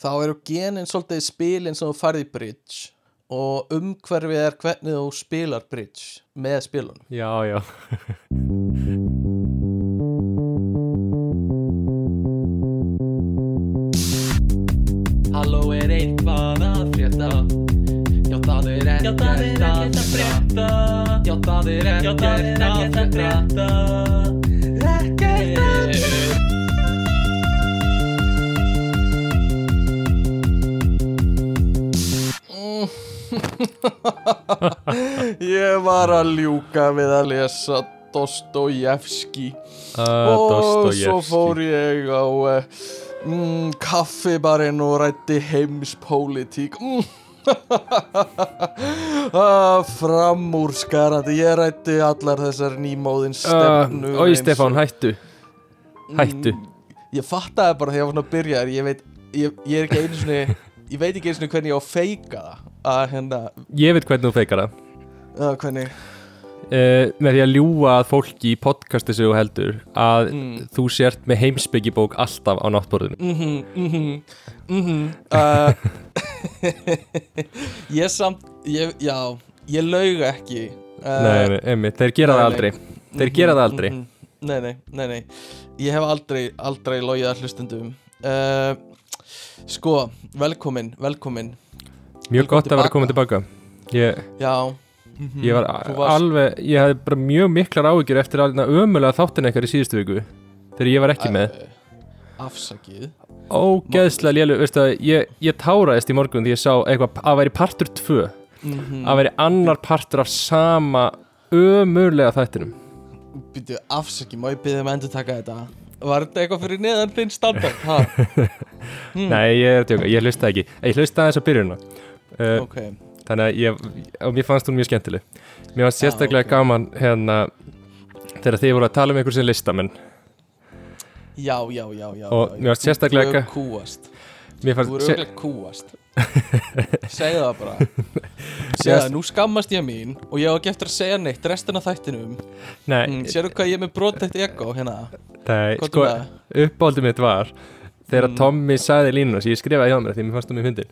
þá eru genin svolítið spilin sem þú farið í bridge og umhverfið er hvernig þú spilar bridge með spilunum. Já, já. Halló er eitthvað að frétta? Já það er ekkert að frétta. Já það er ekkert að frétta Ég var að ljúka við að lesa Dostojevski uh, og svo fór ég á uh, mm, kaffibarinn og rætti heimspólitík. Mm. ah, framúrskarandi ég rætti allar þessar nýmóðin stefnu uh, Ói Stefán, hættu. Hættu. Mm, ég fattaði bara þegar ég var svona að byrja ég veit, ég, ég er ekki einu svona ég veit ekki einu svona hvernig ég á að feika það að hérna, Ég veit hvernig þú feikar það. Að hvernig? Uh, Með því að ljúga að fólki í podcasti sem þú heldur að mm. þú sért með heimsbyggjibók alltaf á náttborðinu. Mhm, mhm, mhm uh, Ég samt ég, Já, ég laug ekki uh, Nei, nei, þeir gera það nei, aldrei. Nei. Þeir gera það aldrei. mhm. Nei, nei, nei, nei. Ég hef aldrei, aldrei logið að hlustundum uh, Sko, velkomin, velkomin Mjög gott að vera komin tilbaka. Ég, Já. Mhm. ég var varst- alveg Ég hafði bara mjög miklar áhyggjur eftir að ömulega þáttin eitthvað í síðustu viku Þegar ég var ekki með. Afsakið. Ógeðslega lélu, veistu að ég, ég táraðist í morgun því ég sá eitthvað að væri partur 2 mm að væri annar partur af sama ömurlega þættinum. Býtu, afsakið, má ég byrja um að endur taka þetta? Var þetta eitthvað fyrir neðan þinn standard? Ha? Hmm. Nei, ég er að tjóka, ég hlusta ekki. Ég hlusta aðeins á byrjunna uh, Ok, Þannig að ég, og mér fannst hún mjög skemmtileg. Mér fannst Já, sérstaklega ok. gaman hérna þegar þið voru að tala um einhver sem listamenn. Já, já, já, já Og mér fannst sérstaklega Þú sé, auðvitað kúast Segðu það bara. Segðu það, nú skammast ég mín Og ég á ekki eftir að segja neitt restina þættinum. Mm, Sérðu hvað ég er með brotætt ego hérna? Nei Hvað sko, er það? uppáldið mitt var þegar Mm. Tommy sagði línuna sem ég skrifaði hjá mér því mér fannst það mjög fyndin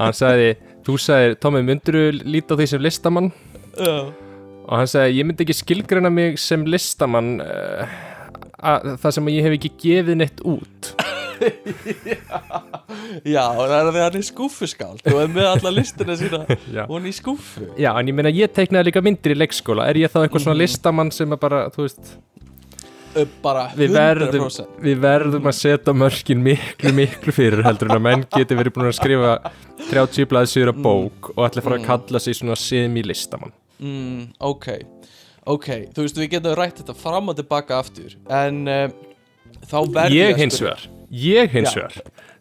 hann sagði, þú sagði, Tommy myndur líta á því sem listamann? Já. Og hann sagði, ég myndi ekki skilgreina mig sem listamann uh, að, það sem ég hef ekki gefið neitt út. Já, það er því hann er skúfuskáld Þú er með alla listina sína. Og hann í skúfu Já, en ég meina ég teiknaði líka myndir í leikskóla. Er ég þá eitthvað svona Mhm. listamann sem er bara, þú veist Ö, Bara við verðum, 100% við verðum að setja mörkin miklu, miklu fyrir heldur en að menn geti verið búin að skrifa 30 blaðsýra Mm. bók og allir fara að Mm. kalla sig svona semi-listamann. Mm, Ok, ok Þú veist, við getum rætt þetta fram og tilbaka aftur En uh, þá verður Ég hins vegar, ég hins vegar.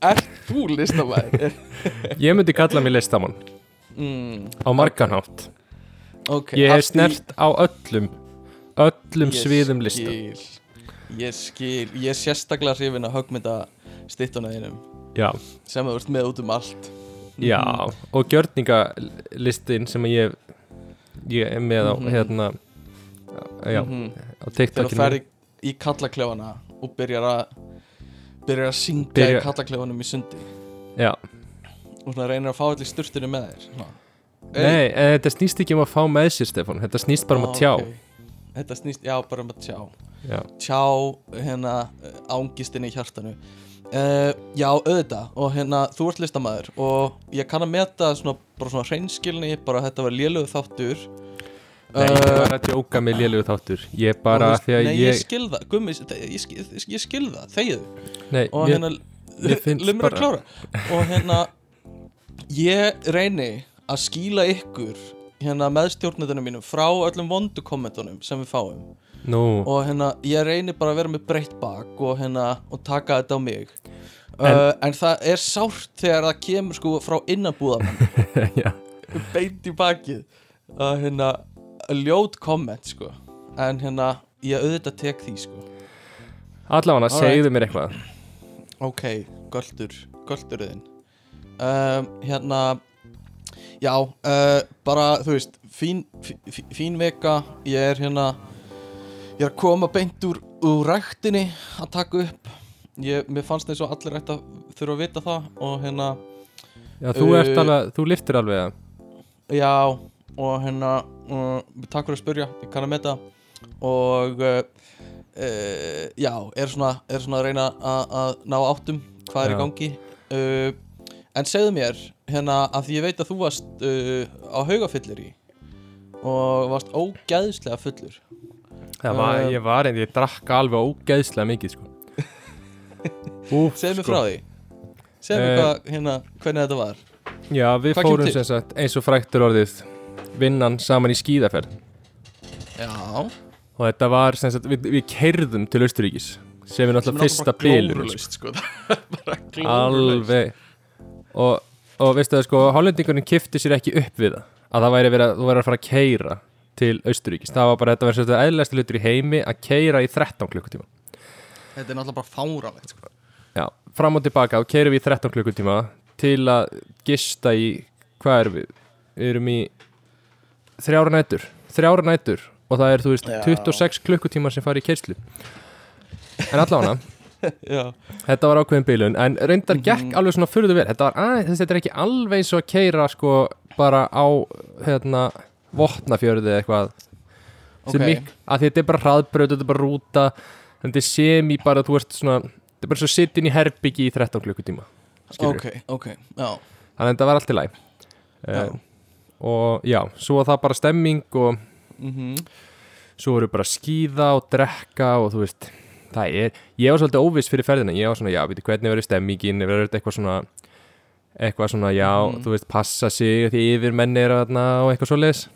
Er þú listamæður? Ég myndi kalla mig listamann. Mm, á marganhátt ok Ég hef snert á öllum öllum Ég sviðum lista. skil, Ég skil, ég er sérstaklega hrifin að högmynda stittuna þínum. Já, sem þú ert með út um allt. Já, og gjörningalistin sem ég ég er með á Mhm. hérna já, Mhm. á Þegar þú TikTokinu ferði í kallaklefana og byrjar að byrjar að syngja Byrja- í kallaklefanum í sundi. Já, og svona reynir að fá allir sturtinu með þér svona. nei, en þetta snýst ekki um að fá með sér Stefán, þetta snýst bara um að Ah, tjá. ok. Þetta snýst, já, bara um að tjá Já, Tjá, hérna, ángistinni í hjartanu. Uh, Já, auðvitað. Og hérna, þú ert listamæður Og ég kann að meta svona, bara svona hreinskilni Bara að þetta var lélögu þáttur. Nei, ég var að djóka með lélegu þáttur. Ég bara veist, því að Nei, ég, ég skil það, gummi, ég, skil, ég skil það, þegið Nei, Og mér, hérna, mér finnst lumur að klára Og hérna, ég reyni að skýla ykkur Hérna meðstjórnendunum mínum Frá öllum vondu kommentunum sem við fáum Nú, og hérna ég reynir bara að vera með breytt bak og hérna og taka þetta á mig. En- uh, en það er sárt þegar það kemur sko frá innanbúðamann já, beint í bakið. Að hérna ljót komment sko. En hérna ég auðvitað tek því sko. Allavega segðu mér eitthvað. Ok, göldur, göldurðin um, hérna já, uh, bara þú veist fín, fín, fín veka ég er hérna ég er að koma beint úr, úr ræktinni að taka upp. Ég, mér fannst eins og allir ætti að þurfa að vita það og hérna, Já, þú Uh, alveg, þú liftir alveg það já og hérna, uh, takk fyrir að spyrja ég kann að meta. Og uh, já, er svona, er svona að reyna að að ná áttum hvað er Já. í gangi en segðu mér, hérna, að því ég veit að þú varst uh, á haugafyllir í og varst ógæðslega fullur var, Uh, ég var einn, ég drakk alveg ógeðslega mikið sko. Úf, segðu mér sko. frá því. Segðu mér hvað, hérna, hvernig þetta var. Já, við Hvað fórum sem sagt eins og fræktur orðið vinnan saman í skíðaferð. Já, og þetta var sem sagt, við, við keirðum til Austuríkis sem er náttúrulega fyrsta bylun sko. sko. alveg. Og, og veistu það sko, hollendingurinn kifti sér ekki upp við það að það væri verið að þú væri að fara að keira til Austuríkis, það var bara þetta verið svolítið eðlæsti hlutur í heimi að keira í 13 klukkutíma þetta er náttúrulega bara fáralegt sko. Já, fram og tilbaka og keirum við í 13 klukkutíma til að gista í, hvað erum við? Við erum í þrjára nætur, þrjára nætur og það er, þú veist, Já. 26 klukkutíma sem fari í keislu En allavega, þetta var ákveðin bilun en reyndar gekk Mhm. alveg svona furðu vel þetta, var, að, þetta er ekki alveg og að keira sko bara á hérna, vopnafjörði eða eitthvað sem Ok. mik, að þetta er bara hraðbröð þetta er bara rúta, þetta er semi bara þú ert svona, þetta er bara svo sitt inn í herbyggi í 13 klukkutíma skilurðu. ok, ok já, þannig að þetta var allt í læg uh, og já, svo var það bara stemming og mhm svo voru bara skýða og drekka og þú veist, það er ég var svolítið óviss fyrir ferðina, ég var svona, já, veitir hvernig verður stemmingin, verður þetta eitthvað svona eitthvað svona, já, Mhm. þú veist passa sig því yfir menni er þarna og eitthvað svo leis,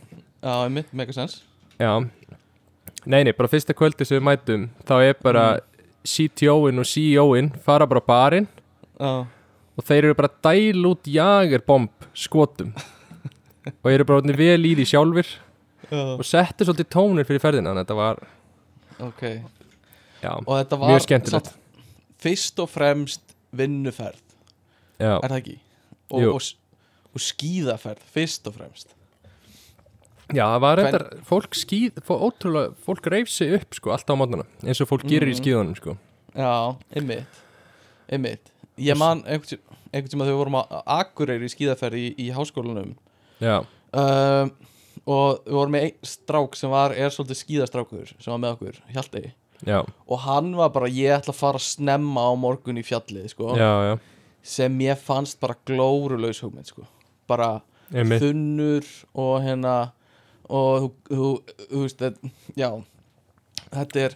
já, einmitt, mega sens já. Nei, nei, bara fyrsta kvöldi sem við mætum þá er bara Mhm. CTO-in og CEO-in fara bara á barinn og þeir eru bara að dæla út jagerbomb skotum. Og eru bara vel í því sjálfur já, og settu svolítið tónir fyrir ferðina þannig að þetta var, ok. Já, og þetta var mjög skemmtilegt fyrst og fremst vinnuferð. Já, er það ekki? Og, og, og skíðaferð, fyrst og fremst já, það var Hvern- þetta fólk skýð, fó, ótrúlega, fólk reif sig upp sko alltaf á mótnana, eins og fólk gerir í Mhm. skýðunum sko, já, einmitt einmitt, ég man einhvern tí- einhvern tíma þegar við vorum á Akureyri í skíðaferð í, í háskólanum. Já, um, og við vorum með einn strák sem var, er svolítið skíðastrákur sem var með okkur, Hjalti já, og hann var bara, ég ætla að fara að snemma á morgun í fjallið, sko. Já, já. Sem ég fannst bara glórulaus hugmynd, sko. Bara einmitt, þunnur og hérna og þú, þú, þú veist já, þetta er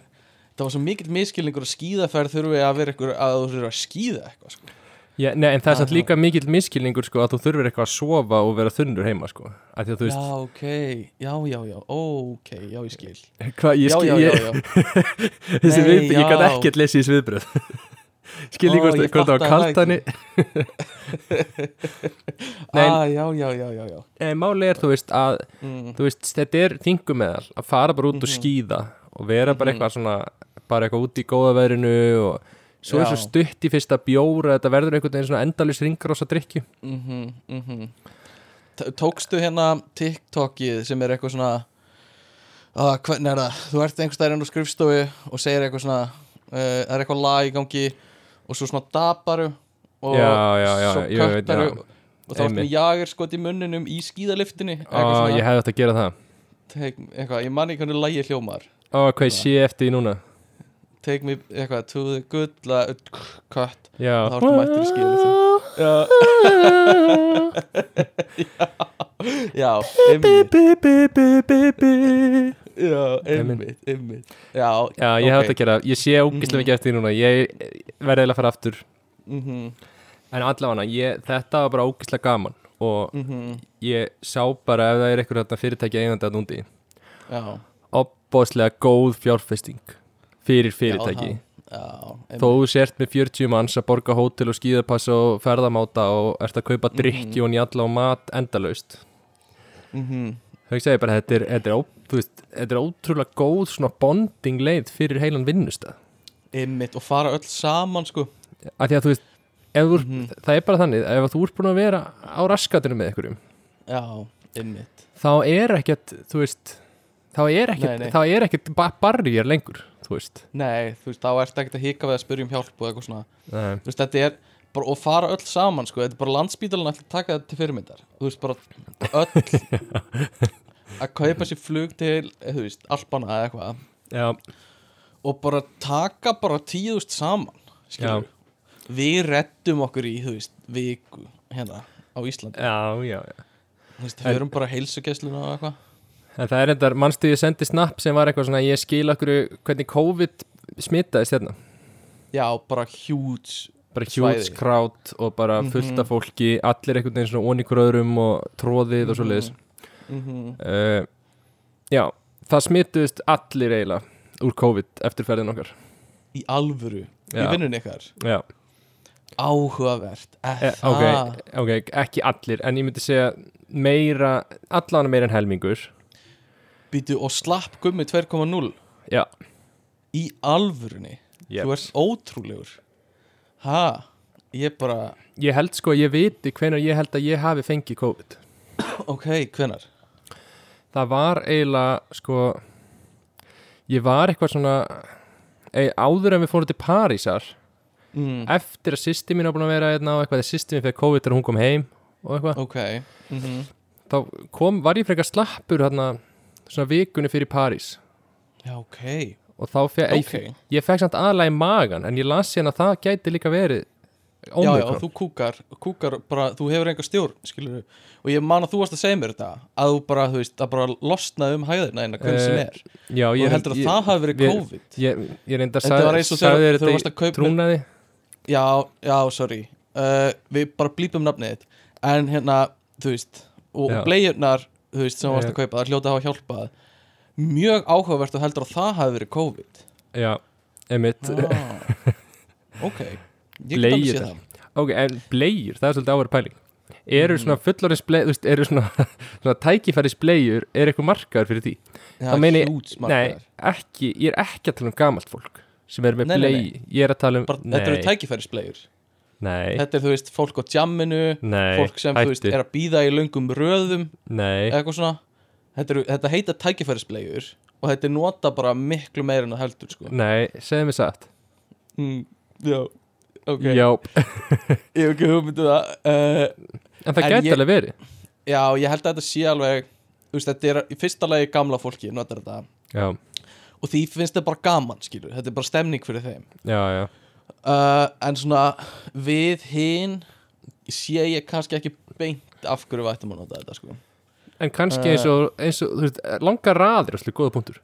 það var svo mikill miskilningur að skíðaferð þurfi að vera ykkur að þú þurfi að skíða eitthvað, sko. Já, nei, en það er samt líka mikill miskilningur sko að þú þurfir eitthvað að sofa og vera þunnur heima sko, að að veist Já, ok, já, já, já, ok, já, ég skil. Hvað, ég Já, skil, já, ég, já, já, þessi viðbygg, ég já. gæti ekkert lesið í sviðbröð skil Líka hvort það var fattaði kalt það hanni Nei. ah, Já, já, já, já, máli er þú veist að mm, þú veist, þetta er þingum meðal að fara bara út og Mhm. skýða og vera bara Mhm. eitthvað svona bara eitthvað út í góða veðrinu og svo er svo stutt í fyrsta bjóra þetta verður einhvern veginn svona endalist ringar á þess að drikju mm -hmm, Tókstu hérna TikTokið sem er eitthvað svona uh, Hvernig er það? Þú ert einhvers stærinn á skrifstofu og segir eitthvað svona uh, Það er eitthvað lag í gangi og svo svona dabaru og Já, já, já, svo köttaru og þá ertu með Einmitt. jagerskot í munninum í skíðaliftinni og svona. ég hefði átt að gera það. Take, eitthvað, ég man ekki hvernig lagi hljómar. Og hvað ég sé eftir því núna? Take me eitthvað to the good cut. Já, þá ertu mættur í skíðaliftinni Já, já, einmitt. Já, einmitt, einmitt. Já, já, ég hefði átt að gera ég sé ógislega Mhm. mikið eftir því núna. Ég verði eiginlega að fara aftur. Mhm, en allavega, ég, þetta var bara ógislega gaman og mhm, ég sá bara ef það er eitthvað fyrirtæki eigandi að núndi Já, opbóðslega góð fjárfesting fyrir fyrirtæki. já þó sért með 40 manns að borga hótel og skíðapass og ferðamáta og ert að kaupa Mhm. drikki og njalla og mat endalaust. Mhm, þau segi bara þetta er, þetta er, ó, þú veist, þetta er ótrúlega góð svona bonding leið fyrir heilan vinnustað. Einmitt, og fara öll saman sko. Af því að þú veist þú, Mhm. það er bara þannig, ef þú ert búin að vera á raskatinu með einhverjum Já, einmitt. þá er ekkert, þú veist þá er ekkert, er ekkert ba barriér lengur, þú veist. Nei, þú veist, þá ertu ekkert að hika við að spyrja um hjálp og eitthvað svona. Nei. Þú veist, þetta er bara, og fara öll saman sko, þetta er bara landsbítalinn að taka þetta til fyrirmyndar. Þú veist bara öll að kaupa sér flug til þú veist, Alpana eða eitthvað. Já, og bara taka bara tíðust saman skilur við rettum okkur í, þú veist, viku hérna á Íslandi. Já, já, já. þú veist, við erum bara heilsugæsluna og eitthvað En það er endar, mannstu ég sendi snapp sem var eitthvað svona, ég skil okkur hvernig COVID smitaðist hérna? Já, bara huge bara huge crowd og bara Mhm. af fólki allir einhvern veginn svona onikur öðrum og tróðið og svo leiðis mm uh, Já, það smituðist allir eiginlega úr COVID eftir ferðin okkar. Í alvöru, í Já. vinnunni ykkar? Já, áhugavert e, eh, ok, ok, ekki allir en ég myndi segja meira allan meira en helmingur býtu og slapp gummi 2.0 Já, í alvörunni? Yep. þú ert ótrúlegur. Ha, ég bara Ég held sko, ég viti hvenær ég held að ég hafi fengið COVID. Ok, hvenar það var eiginlega sko ég var eitthvað svona ei, áður en við fórum til Parísar mm. eftir að sýsti mín var búin að vera hérna og eitthvað, sýsti mín fyrir COVID þegar hún kom heim og eitthvað, ok mm þá kom, var ég frekar slappur hérna svona vikunni fyrir París. Já, ok, og þá fekk, ok. ég, ég fekk samt aðalega í magan en ég las hérna að það gæti líka verið já, já, Omicron. þú kúkar, kúkar bara, þú hefur enga stjórn, skilur og ég man að þú varst að segja mér þetta að þú bara, þú veist, að bara losnaði um hæðina eina hvernig sem Eh, er. já, og ég heldur að það hafi verið COVID? ég, ég reyndar þegar- sagði þér að þetta í trúnaði. Já, já, sorry. Uh, við bara blípum nafnið en hérna, þú veist og Já. Þú veist, sem þú varst að kaupa það hljóta að hafa hjálpað. Mjög áhugavert og heldur að það hafi verið COVID. Já, emitt ah. ok. Ég get alveg séð það. Ok, en blegjur, það er svolítið áverð pæling. Eru Mhm. svona fullorins blegjur, þú veist, eru svona, svona tækifæris blegjur, er eitthvað markaður fyrir því? Já, Það meini- Nei, ekki, ég er ekki að tala um gamalt fólk sem er með blegi Ég er að tala um, bara, þetta eru tækifærisbleiur nei, þetta er, þú veist, fólk á jamminu nei, fólk sem, þú veist, hættu. er að býða í löngum röðum Nei, eitthvað svona. Þetta, eru, þetta heita tækifærisbleiur og þetta er nota bara miklu meira en það heldur sko. nei, segðu mér satt. Mm, já, ok. Já, ég hef ekki hugmyndu það uh, en það En gæti ég- alveg verið. Já, ég held að þetta sé alveg þú veist, þetta er í fyrsta lagi gamla fólki notar þetta. Já, og því finnst þetta bara gaman, skilur. Þetta er bara stemning fyrir þeim. Já, já uh, en svona við hinn sé ég kannski ekki beint af hverju við ættum að nota þetta sko. En kannski eins og, eins og, þú veist, langar raðir, slúið góða punktur.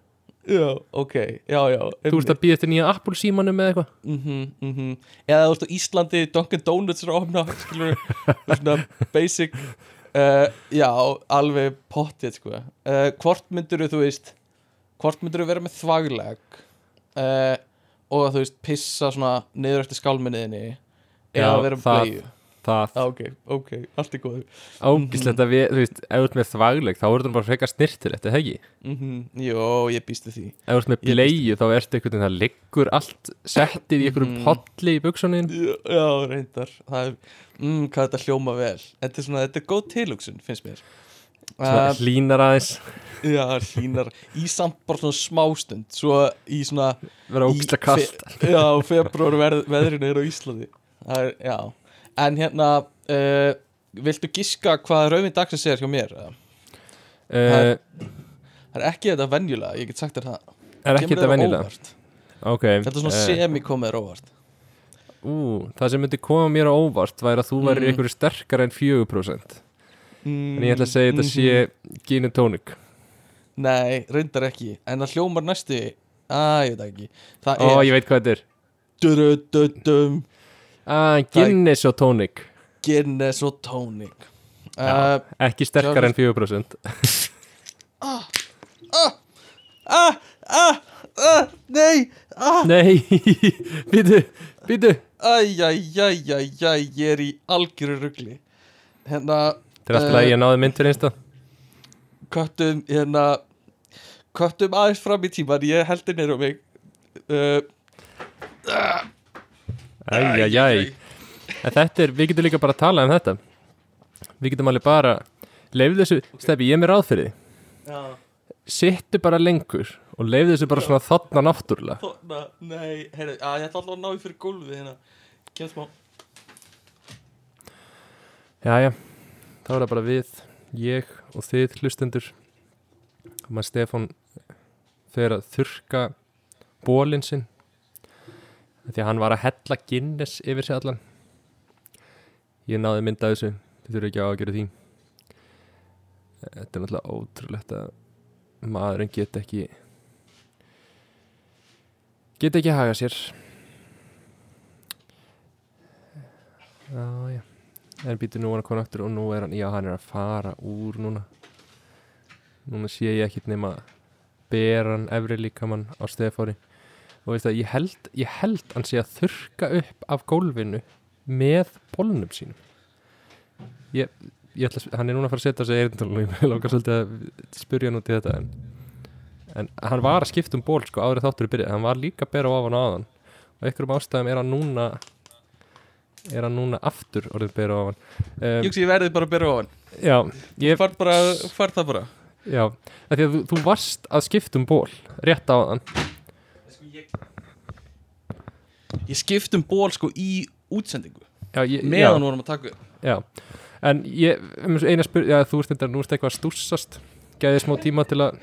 Já, ok, já, já Þú veist að býða eftir nýja Apple símanum með eitthvað? Mm -hmm, eða þú veist á Íslandi Dunkin Donuts er skilur, svona basic uh, já, alveg pottið sko. uh, hvort myndur þú veist hvort myndur vera með þvagleg? Uh, og þú veist pissa svona niður eftir skálminniðinni eða vera með það- bleiðu Það ah, ok, ok, allt er góð ágislegt að við, þú veist, ef þú ert með þvagleg þá er það bara frekar snirtir, þetta hegi mm -hmm, jó, ég býstu því. Ef þú ert með Ég bleiu þá ertu einhvern veginn það liggur allt settið í einhverjum Mhm. polli í buksunin já, já, reyndar. Það er, mm, hvað þetta hljóma vel. Þetta er svona, þetta er góð tilhugsun, finnst mér uh, uh, hlínar aðeins Já, hlínar í samt bara svona smástund Svo í svona vera ógislega kast fe- Já, februar veð, veðrinu er á Íslandi Það er, já En hérna, uh, viltu giska hvað rauðin dagsins er hjá mér? eða? uh, Það er ekki þetta venjulega, ég get sagt þér það er ekki þetta venjulega óvart? ok, Þetta er svona eh, semi-komið þér á óvart ú, það sem myndi koma mér á óvart væri að þú væri Mm. einhverju sterkar en 4% mm, en ég ætla að segja þetta sé gin and tonic Nei, reyndar ekki. En það hljómar næstu Æ, ég veit ekki. Það ó, er ég veit hvað þetta er. Dudududum, ah, Guinness og tonic Guinness og tonic uh, ekki sterkar en 4% ah, ah, ah, Nei ah, nei, býtu býtu Æjæjæjæjæ, ég er í algjöru rugli. Hérna þetta er alltaf að ég náði mynd fyrir einsta Köttum, hérna Köttum aðeins fram í tíman Ég heldur neyru á mig. Uh, æjæjæj En þetta er, við getum líka bara að tala um þetta. Við getum alveg bara Leifðu þessu, Steffi, ég er fyrir því. Já. Sittu bara lengur og leifðu þessu bara svona þotna náttúrulega. Þarna, nei, heyrðu, að ég ætla alltaf að ná í fyrir gólfið hérna. Kemst má Jæja, þá er það bara við, ég og þið hlustendur. Og maður Stefán fer að þurka bólinn sinn því að hann var að hella Guinness yfir sig allan. Ég náði mynda þessu þið þurfum ekki á að gera því. Þetta er náttúrulega ótrúlegt að maðurinn get ekki get ekki haga sér. Já en býtur nú hann komin aftur og nú er hann, já hann er að fara úr núna. Núna sé ég ekkit nema beran efri líkamann á stefári og veist það, ég held, ég held hann sé að þurka upp af gólfinu með bólnum sínum. Ég, ég ætla, að- hann er núna að fara að setja sig eirindal og ég langar svolítið að spyrja hann út í þetta en, en hann var að skipta um ból sko árið þáttur í byrja, hann var líka að bera á hann og einhverjum ástæðum er hann núna er hann núna aftur orðið bera ofan? Um, Júksi, ég verði bara á hann já, ég, Fær bara, fær það bara. Já því að þú, þú varst að skipta um ból rétt á hann Ég skipt um ból sko í útsendingu. Já, ég, já, Meðan vorum að taka já. en ég, um, eina spyr já, þú ert þetta, nú ert eitthvað að stússast. Gæði smá tíma til að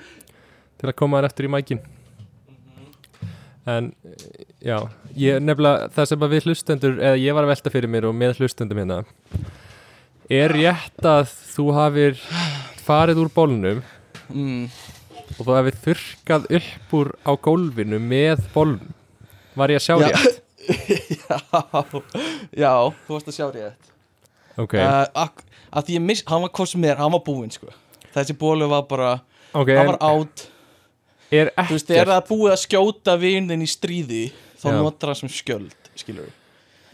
til að koma þér eftir í mækin en já, ég nefnilega það sem að við hlustendur, eða ég var að velta fyrir mér og með hlustendum hérna er rétt að þú hafir farið úr bólnum mm. og þú hafið þurrkað upp úr á gólfinu með bólnum var ég að sjá Já. rétt? Já, já, þú varst að sjá rétt. Ok, uh, ak- Að því ég miss, hann var er, hann var búinn sko. Þessi bólu var bara, ok, hann var átt er Þú veist, ekkert þegar það er búið að skjóta vinin í stríði Þá Já. notar það sem skjöld, skilur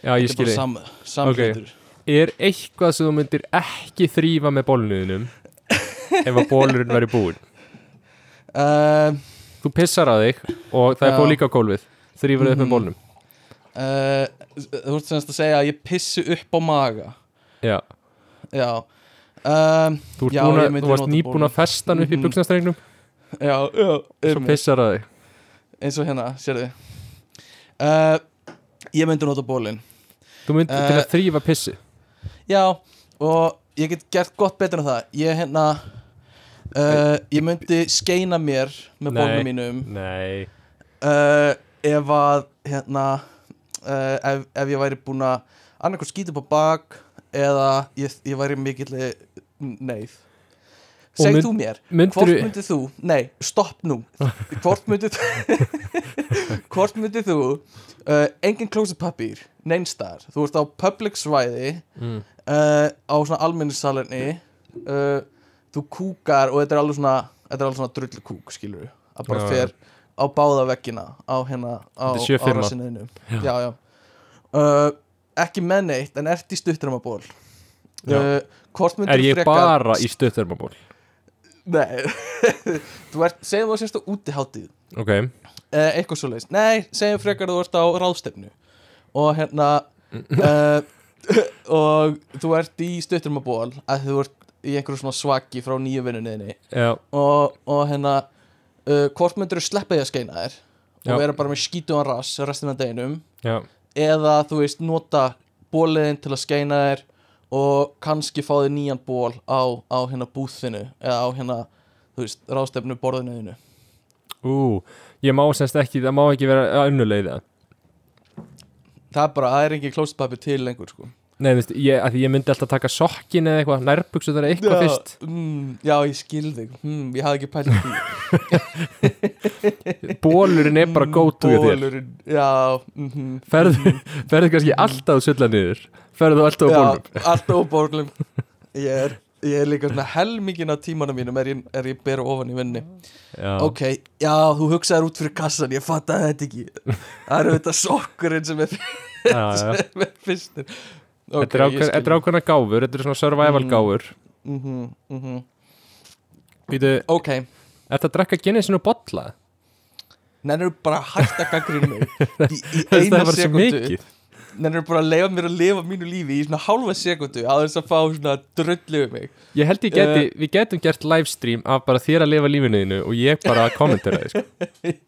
já, ég skilji sam, Samhlutur er eitthvað sem þú myndir ekki þrýfa með bólnuðinum ef að bólurinn væri búinn? Uh, þú pissar að þig og það er búið líka á gólfið. Þrýfur þig upp með Mhm. bólnum uh, Þú ert semst að segja að ég pissi upp á maga. Já, Já. Um, þú, Já, búin myndi þú varst nýbúin að festa hann upp í Mhm. buksnastrengnum Já, já svo pissar að þig. Eins og hérna, sérðu. Uh, Ég myndi nota bólin þú myndir til Eh. að þrýfa pissi. Já, og ég get gert gott betur en það. Ég hérna uh, Ég myndi skeina mér með bólnum mínum. Nei, uh, Ef að hérna uh, ef, ef ég væri búin að annarkoð upp á bak eða ég, ég væri mikill neyð Segð mynd- þú mér, myndir hvort myndið þú Nei, stopp nú. Hvort myndið Hvort myndið þú uh, Engin klósipapír, neinstaðar Þú ert á public svæði mm. uh, á svona almennissalerni uh, þú kúkar og þetta er alveg svona er svona drullu kúk skilur að bara Já, fer á báða veggina á hérna á, Þetta sjö á firma. rassinuðinu já, já uh, ekki með neitt en ert í stuttramaból Já. uh, myndir er ég frekar bara í stöðþörmaból nei. Þú ert, segjum þú að sérst á útiháttið ok, uh, eitthvað svo leiðist nei, segjum frekar að þú ert á ráðstefnu. Og hérna uh, og þú ert í stutturmaból að þú ert í einhverju svona svaki frá nýju vinnunniðinni já, og, og hérna uh, hvort myndir þú sleppa því að skeina þér Já. og vera bara með skítuðan rass restina deginum já. eða þú veist nota bóliðin til að skeina þér og kannski fá þér nýjan ból á, á hérna búþinu eða á hérna þú veist ráðstefnu borðinuðinu ú, ég má semst ekki, það má ekki vera önnulegða það er bara, það er engin klóstpapir til lengur sko. Nei, þú veist, ég, að ég myndi alltaf taka sokkin eða eitthvað, nærbuksu það er eitthvað já, fyrst. mm, já, ég skil þig. Mm, ég hafði ekki því. Bólurinn er bara go to hjá þér. Bólurinn, já mm ferðu, ferðu kannski alltaf að sulla niður ferðu alltaf á bólum Já, alltaf á bólum Ég er, ég er líka svona helmingin af tímanum mínum er ég, er ég bera ofan í vinni já, Ok, já, þú hugsaðir út fyrir kassan Ég fatt að þetta ekki. Það eru þetta sokkurinn sem er, er fyrstur. Er ákveð- þetta er ákveðna gáfur, þetta er svona survival Mm. gáfur. Mm -hmm, mm -hmm. Býtu, Ok, Þetta að drekka Guinnessinu bolla? Nennir bara að hætta gaggrinn mig Í, í Það eina er bara svo sekundu mikið Nennir bara að leifa mér að lifa mínu lífi Í svona hálfa sekundu að þess að fá svona drullu um mig. Ég held ég geti, við getum gert livestream af bara þér að lifa lífinuðinu og ég bara að kommentera þið sko.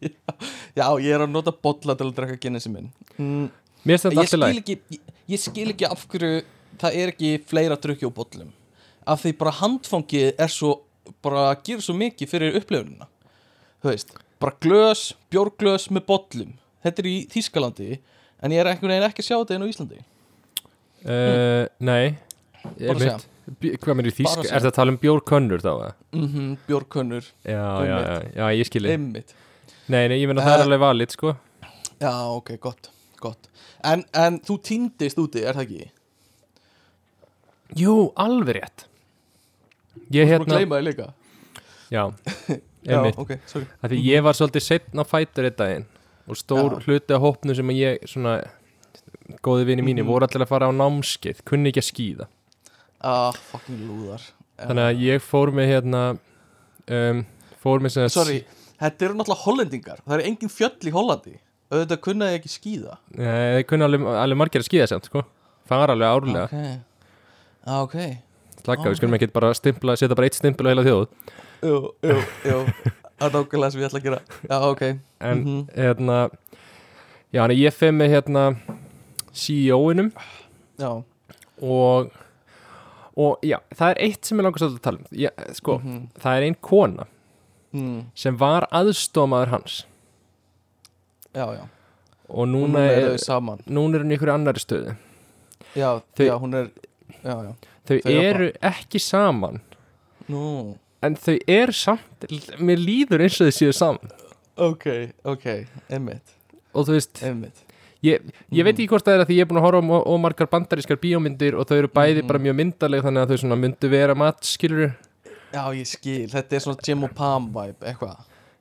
Já, ég er að nota bolla til að drekka Guinnessi minn. Mm. Mér finnst þetta alltaf læg ég, ég skil ekki af hverju það er ekki fleira drukki á bollum. Af því bara handfangið er svo bara gerir svo mikið fyrir upplifunina. Þú veist, bara glös, bjórglös með bollum, þetta er í Þýskalandi en ég er einhvern veginn ekki að sjá þetta inn á Íslandi. Uh, Nei. Bara segja. Hvað í Bara þýsk? segja. Er það að tala um bjórkönnur þá? eða? mm bjórkönnur, Já, já, já, já, ég skilji. Einmitt. Nei, nei, ég meina það er Eh, alveg valið, sko. Já, ok, gott, gott. En, en þú týndist úti, er það ekki? Jú, alveg rétt. Ég Þú hérna, gleyma þig líka. Já, Já, einmitt. ok, sorry. Af Því ég var svolítið setn á fætur einn daginn og stór Já. hluti af hópnu sem að ég svona góði vini mínir Mhm. voru allir að fara á námskeið kunni ekki að skýða Ah, fucking lúðar. Já. þannig að ég fór með hérna um, fór með sem Sorry, þetta eru náttúrulega hollendingar. Það er engin fjöll í Hollandi. Auðvitað kunnaði ekki skýða þeir kunni alveg, alveg margir að skýða samt sko. Fara alveg árlega. Ok, ah, ok. Slaka, ok. við skulum ekki bara stimpla, setja bara eitt stimpil á heila þjóð. Jú, jú, jú Það er nákvæmlega sem ég ætla að gera. Já, ok. En Mhm. hérna Já, hann ég feg með hérna CEO-inum Já, og og já, það er eitt sem ég langar svolítið að tala um. Já, sko, Mhm. það er ein kona mm, sem var aðstómaður hans. Já, já. Og Núna núna er er, núna er hún í einhverju annari stöðu. Já, Þau- já, hún er Já, já. þau Þau eru ekki saman. Nú, en þau eru samt mér líður eins og þau séu saman. Ok, ok Einmitt, og þú veist, einmitt. ég, ég veit Mhm. ekki hvort það er að því ég er búin að horfa á ómargar bandarískar bíómyndir og þau eru bæði Mhm. bara mjög myndaleg þannig að þau myndu vera mat, skilur Já, ég skil, þetta er svona Jim og Pam vibe, eitthvað.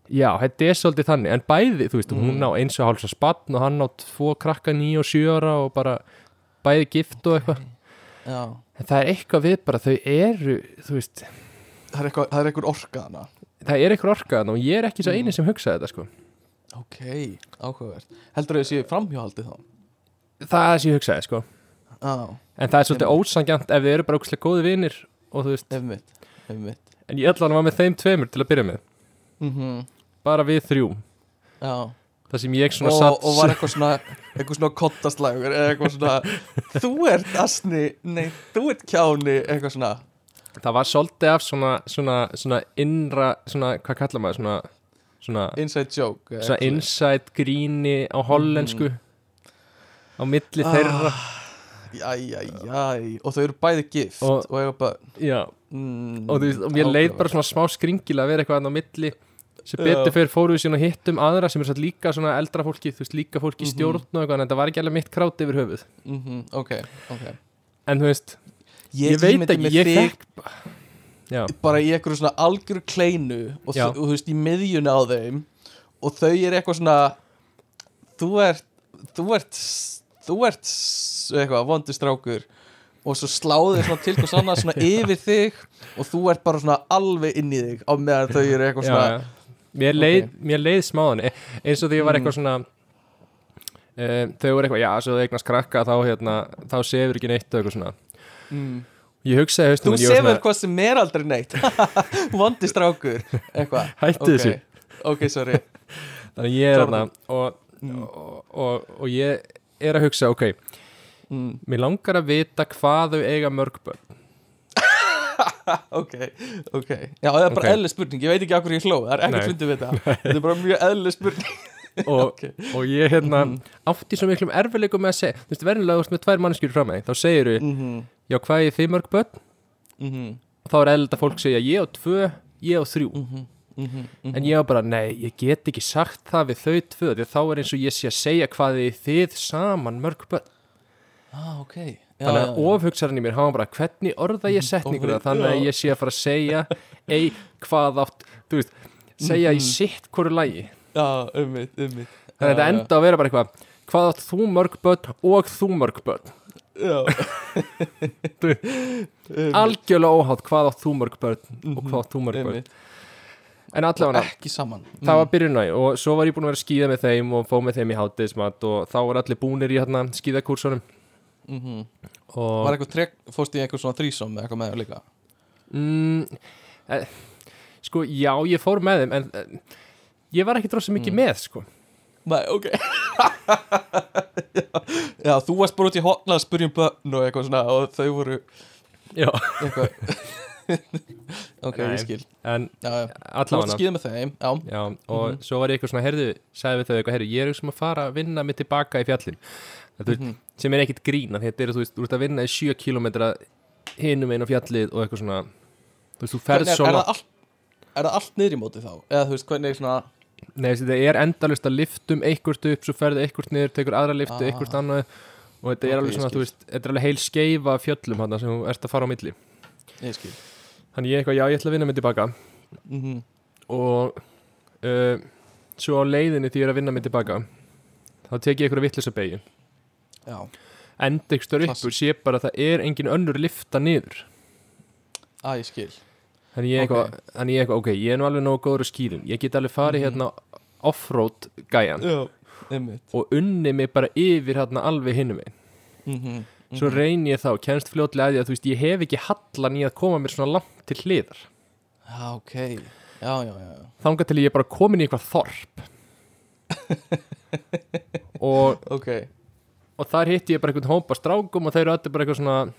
Já, þetta er svolítið þannig. En bæði, þú veist, hún Mhm. á eins og hálsa spann og hann á tvo krakka nýja og sjö ára og bara bæði gift og eitthvað. Já, en það er eitthvað við bara, þau eru þú veist, það er eitthvað, það er eitthvað orka hana það er eitthvað orkaðan og ég er ekki svo Mhm. eini sem hugsaði þetta sko. Ok, áhugavert. Heldur þau séu framhjóhaldið þá? það er sem ég hugsaði sko. Já, en það er svolítið ósangjant ef þið eru bara ógæslega góði vinir og þú veist, einmitt, einmitt. En ég ætla hann var með þeim tveimur til að byrja með, mm bara við þrjú. Já það sem ég svona og, satt og var eitthvað svona eitthvað svona kottaslagur eða eitthvað svona þú ert asni, nei, þú ert kjáni eitthvað svona það var svolítið af svona, svona, svona innra, svona, hvað kallar maður svona, svona, inside joke eða svona eitthvað. inside gríni á hollensku á milli Ah. þeirra. Jæjæjæj. Og þau eru bæði gift Og- og, eiga bara já, mm, og, þú og mér leið bara svona smá skringilega að vera eitthvað þarna á milli sem betur fyrir fóru við síðan og hittum aðra sem er satt líka svona eldra fólki þú veist líka fólki í Mhm. stjórn og eitthvað en þetta var ekki alveg mitt krát yfir höfuð. Mhm, Ok, ok. En þú veist, ég, veit ímyndi ekki, ég já, bara í eitthvað svona algjöru kleinu og, Já. og þú veist í miðjunni á þeim og þau eru eitthvað svona þú ert þú ert, þú ert eitthvað vondur strákur og svo sláðu þau svona til hvers annað svona yfir þig og þú ert bara svona alveg inn í þig á meðan þau eru eitthvað já, svona já. Mér, leið, mér leið smáðan e- eins og því ég var Mm. eitthvað svona um, þau voru eitthvað, já, svo þau eignast krakka þá, hérna, þá sefur ekki neitt og eitthvað svona mm. ég hugsaði haustum þú sefur hvað sem er aldrei neitt. Vondur strákur. Eitthvað. Hættu Ok. þessu. ok, sorry. Þannig ég er hérna og, Mm. og, og, og ég er að hugsa, ok. Mm. mér langar að vita hvað þau eiga mörg börn. Ok, ok. Já, það er bara Ok. eðlileg spurning, ég veit ekki hverju ég hló. Það er ekkert fundið við þetta þetta er bara mjög eðlileg spurning. Og, ok, og ég hérna Mhm. átti svo miklum erfileikum með að segja þú veist, verðinlega þú veist með tvær mannskjur frá mig þá segir þú, mhm, já, hvað er þið mörg börn mhm, og þá er eðlilega fólk segja, ég á tvö ég á þrjú mhm, mhm, mhm. En ég var bara, nei, ég get ekki sagt það við þau tvö, því að þá er eins og ég sé að segja hvað þið þið saman mörg börn. ah, ok já, Þannig að ofhugsaðan í mér, var bara, hvernig orða ég setninguna, Ofur- þannig að ég sé að fara að segja, ei, hvað átt, þú veist, segja í Mhm. sitt hverju lægi. já, ummið, ummið Þannig að þetta enda að vera bara eitthvað, hvað átt þú mörg börn og þú mörg börn. Algjörlega óhátt hvað átt þú mörg börn og Mhm. hvað átt þú mörg börn. En allavega, ekki saman. Það var byrjun á og svo var ég búin að vera að skýða með þeim og fó með þeim í hátegismat og þá var allir búnir í hérna skýðakúrsunum mm og var eitthvað trek, fórst í eitthvað svona þrísom eða eitthvað með þau líka? Mm, eh, sko já ég fór með þeim en eh, ég var ekki dróðsum mikið Mm. með sko nei, ok já, Já, þú varst bara út í hotna að spyrja um börn og eitthvað svona og þau voru Já, Ok, Nei. ég skil en allavega skýða með þeim Já, Já, og Mhm. svo var ég eitthvað svona, herðu, sagði við þau eitthvað, herðu, ég er eitthvað að fara að vinna mig tilbaka í fjallin Þetta, mm Mhm. sem er ekkit grína, þetta er, þú veist, þú ert að vinna í 7 km hinum einu fjallið og eitthvað svona Þú veist, þú ferð Hvernig er, er, er það allt niður í móti þá? Eða þú veist, hvernig er svona Nei, þetta er endalist að liftum einhvert upp, svo ferðu einhvert niður, tekur aðra liftu, Ah. einhvert annað. Og þetta er Ok, alveg svona, þú veist, þetta er alveg heil skeifa fjöllum hann sem þú ert að fara á milli. Ég skil. Þannig ég eitthvað, já, ég ætla að vinna mig tilbaka. Mm og uh, svo á leiðinni því ég er að vinna mig tilbaka þá tek ég eitthvað vittlösa beigju Já, enda ykkur upp Klassík. og sé bara að það er engin önnur lifta niður. Að ég skil þannig ég eitthvað, Ok. þannig ég eitthvað ok, ég er nú alveg nógu góður að skýrin ég get alveg farið Mhm. hérna offroad gæjan. Já, og unni mig bara yfir hérna alveg hinnum einn mm -hmm. svo reyni ég þá, kennst fljótlega að því að þú veist ég hef ekki hallan í að koma mér svona langt til hliðar. Já, ok. Já, já, já, þangað til ég er bara komin í eitthvað þorp. Og, Ok. og þar hitti ég bara einhvern hópa strákum og þeir eru allir bara eitthvað svona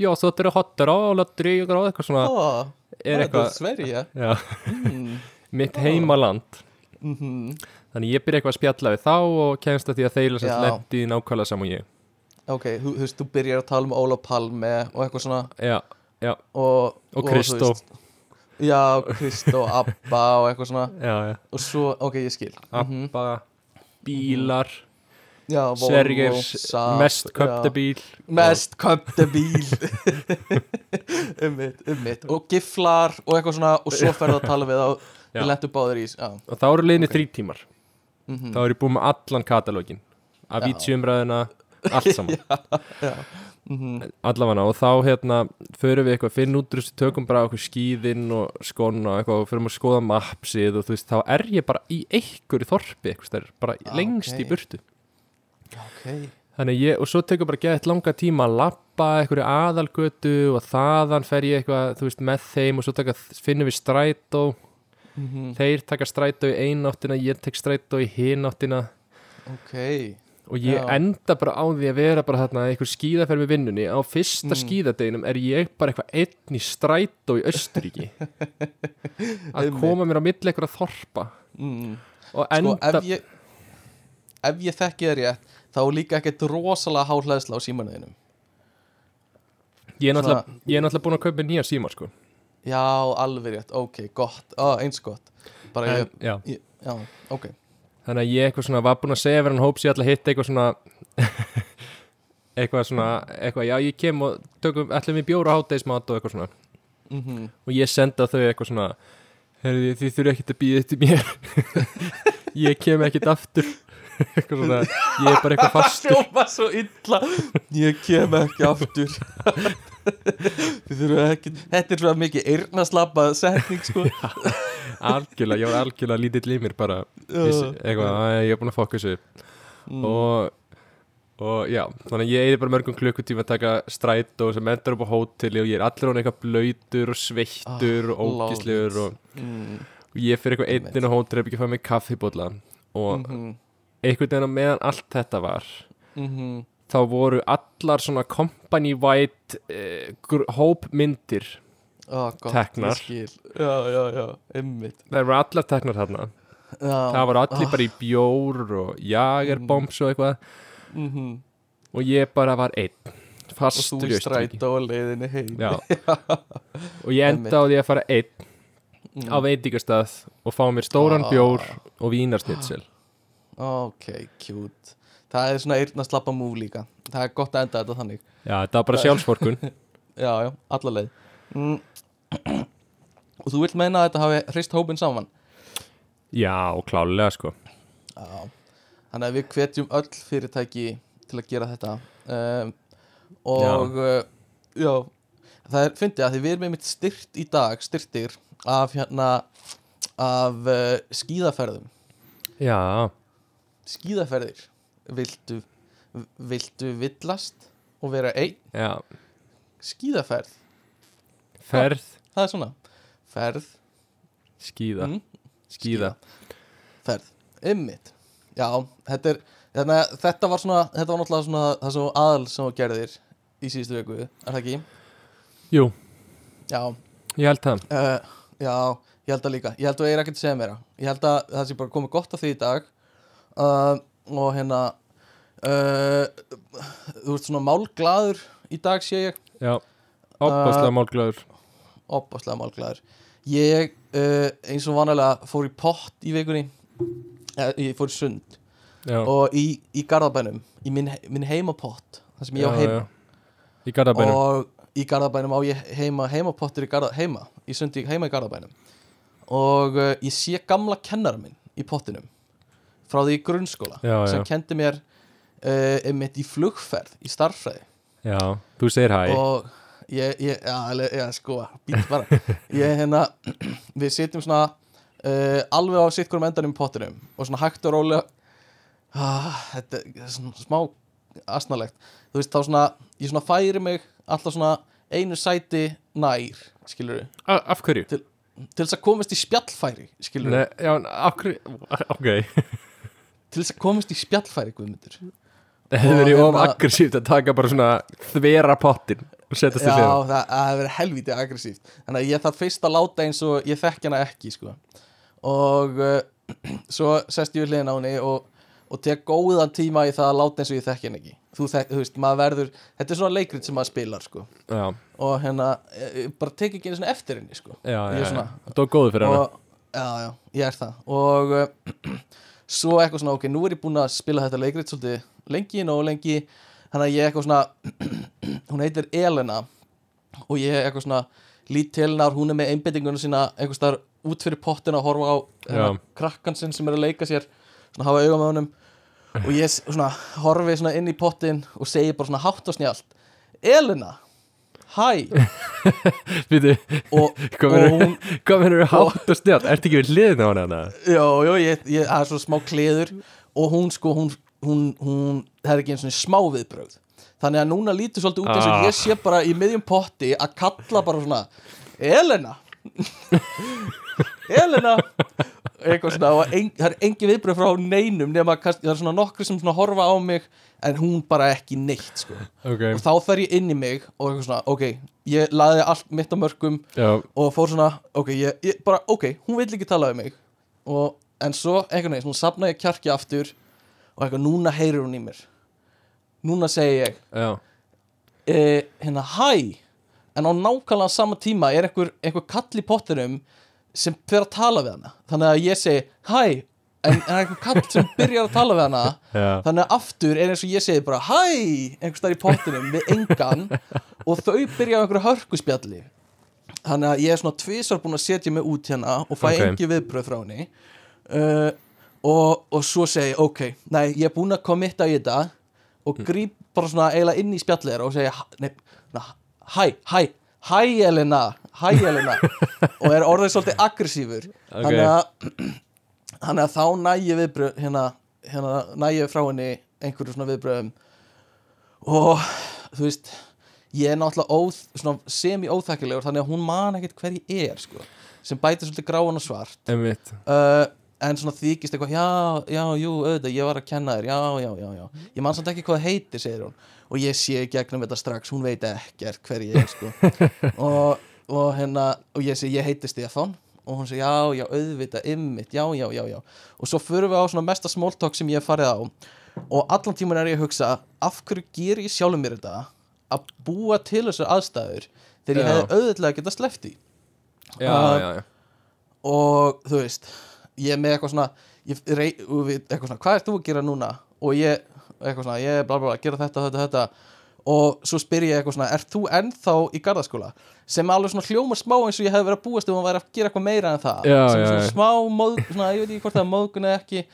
já, þú ættir að hotta á, latri og eitthvað svona Ó, er eitthvað, er Sverige. Mm. mitt heimaland. Mm -hmm. þannig ég byrja eitthvað að spjalla við þá og kemst að því að þeir Já. sem lendi nákvæmlega saman og ég. Ok, þú, þú veist, þú byrjar að tala um Óla Palme og eitthvað svona. Já, já, og, Og Kristó. Já, Kristó, Abba og eitthvað svona. Já, og svo, ok, ég skil. Abba, bílar. Já, Volvo, Sergers, mest já. köpta bíl Mest köpta bíl Ummitt, ummitt Og giflar og eitthvað svona og svo ferðu að tala við þá Já. Við lentum báðir í Já, og þá eru liðni Ok. þrý tímar mhm. þá er ég búin með allan katalógin af Já. vítsjumræðina, allt saman já mhm. allavega og þá hérna förum við eitthvað finn út úr þessu tökum bara okkur skíðinn og skona og eitthvað og förum að skoða mapsið og þú veist þá er ég bara í einhverju þorpi eitthvað bara Ah, lengst ok. í burtu Ok, þannig að ég, og svo tekur bara gett langa tíma að lappa einhverju aðalgötu og þaðan fer ég eitthvað, veist, með þeim og svo taka, finnum við strætó. Mhm, þeir taka strætó í eináttina ég tek strætó í hináttina ok. Og ég Já. enda bara á því að vera bara þarna einhver skíðaferð með vinnunni. Á fyrsta Mm. skíðadeginum er ég bara eitthvað einn í strætó í Östuríki að koma mér á milli eitthvað þorpa. Mm. og Sko, enda ef ég Ef ég þekki það rétt Þá líka ekkert rosalega hálhæðsla á símanuðinum ég, er náttúrulega, er náttúrulega búin að kaupa nýja síma sko. Já, alveg rétt, ok, gott. Ó, eins gott. Bara en, ég, já, ég, já, ok. Þannig að ég eitthvað svona var búin að segja verið hann hóps ég ætla að hitta eitthvað svona eitthvað svona eitthvað, já ég kem og tökum ætlum við bjóra hátegismat og eitthvað svona. Mm og ég senda þau eitthvað svona herri þið þurfi ekkert að býða eftir mér. Ég kem ekkert aftur svona, ég er bara eitthvað fastur. hljóma svo illa. Ég kem ekki aftur. Ekki Þetta er svona mikið eyrnaslappa setning sko. Algjörlega, ég var algjörlega lítill í mér bara. Vissi, eitthvað, að ég er búin að upp. mm. og, og já, þannig að ég eði bara mörgum klukkutíma að taka strætó sem endar upp á hóteli og ég er allir hún eitthvað blöytur og sveittur Ah, og ógislegur og, mm. og ég fyrir eitthvað einn inn á hóteli ekki að fá mig kaffibólla og mm einhvern veginn á meðan allt þetta var -hmm. þá voru allar svona company white eh, hópmyndir gott, Teknar. Já, já, já, einmitt það voru allar teknar þarna já. það voru allir bara í bjór og jagerbombs og eitthvað mm og ég bara var einn Og fastur þú í í Östuríki strætó og leiðinni heim Já. og ég enda á því að fara einn Mm. á veitingastað og fá mér stóran Ah. bjór og vínarsnitsel Ok, cute. Það er svona eyrnaslappa múf líka. Það er gott að enda þetta þannig. Já, þetta var bara sjálfsvorkun. Já, já, alla leið. Mm. Og þú vilt meina að þetta hafi hrist hópin saman? Já, klálega sko. Já. Þannig að við hvetjum öll fyrirtæki til að gera þetta. Um, Og já. já Það er, fyndi að því við erum einmitt styrt í dag Styrtir af hérna Af uh, skíðaferðum. Já, Skíðaferðir. Viltu Viltu villast og vera einn? Já, skíðaferð. Ferð. Það er svona. Ferð. Skíða, mm, skíða. Ferð. Ymmit já þetta er Þannig að þetta var svona Þetta var náttúrulega svona það sem aðal sem gerðir í síðustu viku, er það ekki? Jú, Já, ég held það. Uh, já, ég held að líka. Ég held að ég er ekkert að segja meira. Ég held að það sé bara komið gott af því í dag uh, og hérna uh, þú ert svona málglaður í dag sé ég. Já, ábáslega málglæður opaslega málglaður. Ég uh, eins og vanalega fór í pott í vikunni eh, ég fór í sund. Já, og í, í Garðabænum í minn, minn heimapott það sem ég á heima. Í Garðabænum. Og í Garðabænum á ég heima heimapottur í Garða, heima í sundi heima í Garðabænum. Og uh, ég sé gamla kennara minn í pottinum frá því grunnskóla Já, sem já. kendi mér uh, einmitt í flugferð í starffræði Já, þú segir hæ og ég, ég, já, já, sko být bara, ég hérna við sitjum svona uh, alveg á sitt hverjum endanum í pottinum og svona hægt og rólega ah, þetta er svona smá asnalegt, þú veist þá svona ég svona færi mig alltaf svona einu sæti nær, skilur A- Af hverju? til þess að komast í spjallfæri, skilur Nei, já, af hverju? Ok til þess að komast í spjallfæri, guðmyndur Það hefur verið of hérna- aggressíft að taka bara svona þvera pottin og setja Já, til hliðar það hefur verið helvítið aggressíft Þannig að ég þarf fyrst að láta eins og ég þekki hana ekki sko. Og uh, svo sest ég við hliðin á henni og, og tek góðan tíma í það að láta eins og ég þekki henni ekki Þú, þek, þú veist, maður verður Þetta er svona leikrit sem maður spilar sko. Já, Og hérna, ég bara tek ekki einu svona eftir henni sko. já, já, já. Það var góðu fyrir hana og, Já, já, ég er það Og uh, svo eitthvað svona, ok, nú er ég búinn að spila þetta leikrit svolítið lengi, nógu lengi Þannig að ég eitthvað svona Hún heitir Elena Og ég eitthvað svona lít til hennar Hún er með einbendinguna sína eitthvað staðar út fyrir pottina að horfa á hérna, Já. krakkan sinn sem er að leika sér Svona hafa auga með honum Og ég svona horfi svona inn í pottin Og segi bara svona hátt og snjált Elena, hæ Býtu, hvað verður hátt og snjátt? Ertu ekki við hliðin á hana hana? Já, já, ég, ég, það er svona smá kleður og hún sko, hún, hún, hún það er ekki eins og smá viðbrögð þannig að núna lítur svolítið út eins og Ah. ég sé bara í miðjum potti að kalla bara svona Elena Elena eitthvað svona en, það er engin viðbrögð frá neinum nema kannski, það er svona nokkri sem svona horfa á mig en hún bara ekki neitt sko. Ok, og þá fer ég inn í mig og eitthvað svona, ok, ég laði allt mitt á mörgum já, og fór svona, ok, ég, ég bara, ok hún vill ekki tala um mig. Og, en svo, einhvern veginn, svona safna ég kjarki aftur og eitthvað, núna heyrir hún í mér. Núna segi ég e, hérna, hæ? En á nákvæmlega sama tíma er einhver, einhver kall í pottinum sem fer að tala við hana. Þannig að ég segi, hæ en, en einhver kall sem byrjar að tala við hana. Já, þannig að aftur er eins og ég segi bara hæ, einhvers staðar í pottinum við engan. Og þau byrja á einhverju hörkuspjalli. Þannig að ég er svona tvisar búin að setja mig út hérna og fæ Ok. engi viðbröð frá henni. Uh, og, og svo segi ég, ok, nei, ég er búin að komitta í þetta. Og gríp bara svona eiginlega inn í spjallið og segja hæ, hæ, hæ Elena hæ Elena. Og er orðið svolítið aggressífur. Ok. þannig að þá næ ég viðbröð hérna, hérna næ ég frá henni einhverju svona viðbröðum og þú veist ég er náttúrulega semi-óþekkilegur þannig að hún man ekkert hver ég er sko, sem bætir svolítið gráan og svart. Uh, en svona þykist eitthvað já, já, jú, auðvitað, ég var að kenna þér já, já, já, já, ég man samt ekki hvað heitir segir hún, og ég sé gegnum þetta strax hún veit ekkert hver ég er sko. Og, og hérna og ég segi, ég heiti Stefán. Og hún segi, já, já, auðvitað, ymmit, já, já, já, já. Og svo förum við á svona mesta smóltok sem ég hef farið á. Og allan tíman er ég að hugsa af hverju ger ég sjálfum mér þetta? Að búa til þessar aðstæður þegar ég Já. hefði auðvitað geta sleppt í Já, Uh, já, já. Og þú veist ég er með eitthvað svona ég, rey, eitthvað svona, hvað ert þú að gera núna? Og ég, eitthvað svona, ég er bla bla gera þetta, þetta, þetta og svo spyr ég eitthvað svona, ert þú ennþá í gardaskóla sem alveg svona hljómar smá eins og ég hef verið að búast um að vera að gera eitthvað meira en það. Já, sem já, svona já. smá móð, svona, ég veit ekki hvort það er móðgun eða ekki.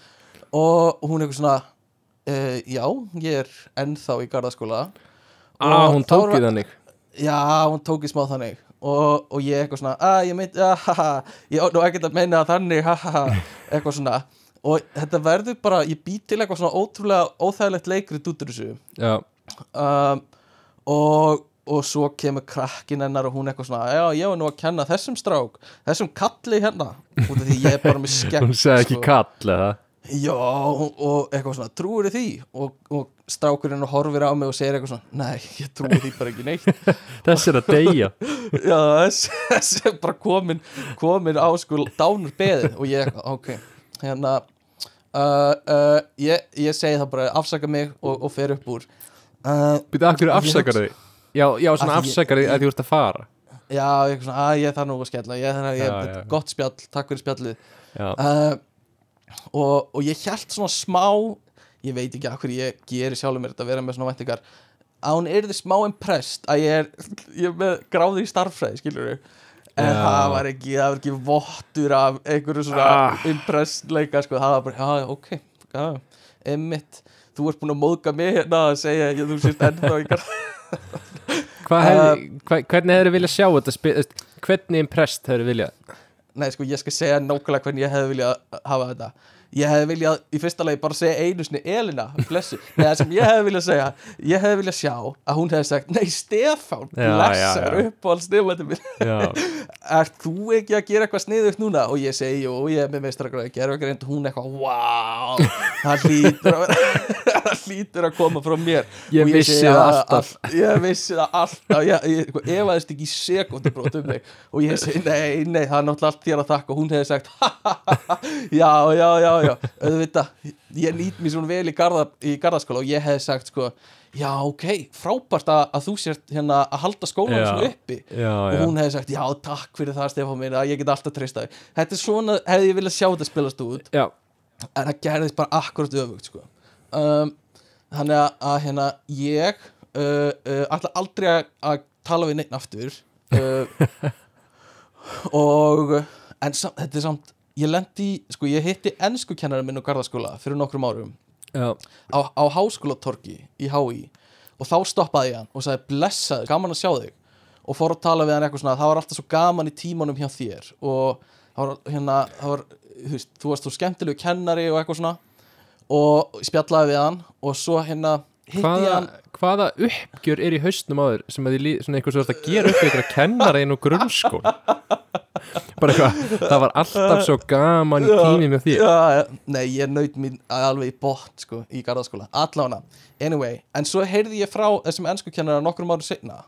Og hún eitthvað svona uh, já, ég er ennþá í gardaskóla Ah, hún tók í þannig. Já, hún tók í smá þannig. Og, og ég eitthvað svona að ég meint, að, ha, ha, ég á nú ekkert að meina þannig, ha, ha, ha, eitthvað svona. Og þetta verður bara, ég bý til eitthvað svona ótrúlega óþægilegt leikrið um, og, og svo kemur krakkin hennar og hún eitthvað svona já, ég var nú að kenna þessum strák þessum kalli hérna. Út af því ég er bara með skegg hún segði ekki sko. kall eða? Já, og eitthvað svona trúir því? Og, og strákurinn horfir á mig og segir eitthvað svona nei, ég trúi því bara ekki neitt. Þess er að deyja. Já, þessi er bara komin komin á sko dánur beðið. Og ég, ok, hérna uh, uh, ég, ég segi það bara afsaka mig og, og fer upp úr uh, Býtu, akkur afsakar þig? Já, já, svona því afsakar þig að þú ert að fara. Já, ég, svona, að ég þarf nú að skella ég, já. gott spjall, takk fyrir spjallið. Uh, og, og ég held svona smá ég veit ekki hverju ég geri sjálfur mér þetta að vera með svona væntingar að hún er þið smá impressed að ég er, ég er með gráði í starffræði skilur en Já. það var ekki, það var ekki vottur af einhverju svona Ah. impressed leika sko, það var bara, já, ok já, emmitt, þú ert búin að móðga mig hérna að segja, ég, þú sést ennþá hefði, hva, hvernig hefur viljað sjá þetta hvernig impressed hefur viljað? Nei, sko, ég skal segja nákvæmlega hvernig ég hefði viljað hafa þetta Ég hefði viljað í fyrsta lagi bara segja einu sinni Elina, blessu Nei, það sem ég hefði viljað segja Ég hefði viljað sjá að hún hefði sagt Nei, Stefán, blessar já, já. uppáhald Stefán minn Já, Ert þú ekki að gera eitthvað sniðugt núna? Og ég segi, jú, ég er með meistrakræði gerfagreind Hún eitthvað, wow Það hlýtur að vera hlýtur að koma frá mér. Ég Og vissi það að- alltaf. að- Ég vissi það alltaf. Ég, ég efaðist ekki í sekundubrót um mig. Og ég segi, nei, nei, það er náttúrulega allt þér að þakka. Og hún hefði sagt, ha, ha, ha, já, já, já, já. Auðvitað, ég nýt mér svona vel í, garða, í garðaskóla Og ég hefði sagt, sko Já, ok, frábært að, að þú sért hérna að halda skólanum Já. svona uppi. Já, og hún hefði sagt, já, takk fyrir það Stefán minn, að ég get alltaf treysta þig. Þetta er svona, hefði ég viljað sjá þetta spilast út. Já, en það gerðist bara akkurat öfugt sko. um, þannig að, að hérna, ég uh, uh, ætla aldrei að, tala við neitt aftur uh, og en samt, þetta er samt ég lendi, sko, ég hitti ennsku kennarinn minn á garðaskóla fyrir nokkrum árum. Á, á háskólatorki í HÍ og þá stoppaði ég hann og sagði blessaður, gaman að sjá þig. Og fór að tala við hann eitthvað svona það var alltaf svo gaman í tímanum hjá þér og það var hérna það var, þú, veist, þú varst þú skemmtilegu kennari og eitthvað svona og spjallaði við hann og svo hérna hitti hvaða, hann. hvaða uppgjör er í haustnum áður sem að líð, svona eitthvað svo að gera upp ykkur að kennara inn á grunnskóla? Bara eitthvað, það var alltaf svo gaman í tími með því nei, ég naut mín alveg í bótt sko, í garðaskóla, allána anyway, en svo heyrði ég frá þessum ennsku kennara nokkrum árum setna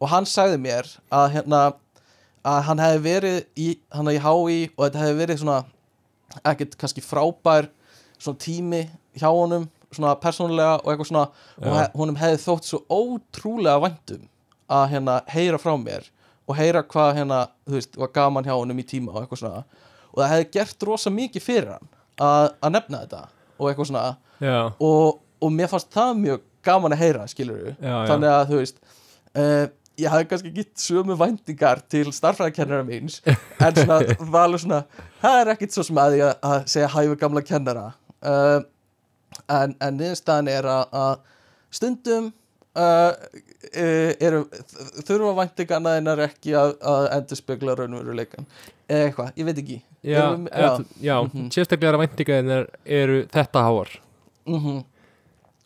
og hann sagði mér að hérna að hann hefði verið í, hann í HÍ og þetta hefði verið svona ekkert kannski frábær svona tími hjá honum svona persónulega og eitthvað svona og Já. he- honum hefði þótt svo ótrúlega væntum að hérna heyra frá mér og heyra hvað hérna, þú veist, var gaman hjá honum í tíma og eitthvað svona. Og það hefði gert rosa mikið fyrir hann að, að nefna þetta og eitthvað svona. Já, og, og mér fannst það mjög gaman að heyra skilur Já, já. þannig að þú veist uh, ég hafði kannski gitt sömu væntingar til starffræðikennara míns en svona, alveg svona það er ekkit svo sem að ég að segja hæfi gamla kennara uh, en, en niðurstaðan er að, stundum uh, eru, þurfa væntingarna einar ekki að, að endur spekla raunveruleikan eða eitthvað, ég veit ekki. Já, Erum- já, já. Mhm. sérstaklega væntingaðinnar eru þetta háar. Mm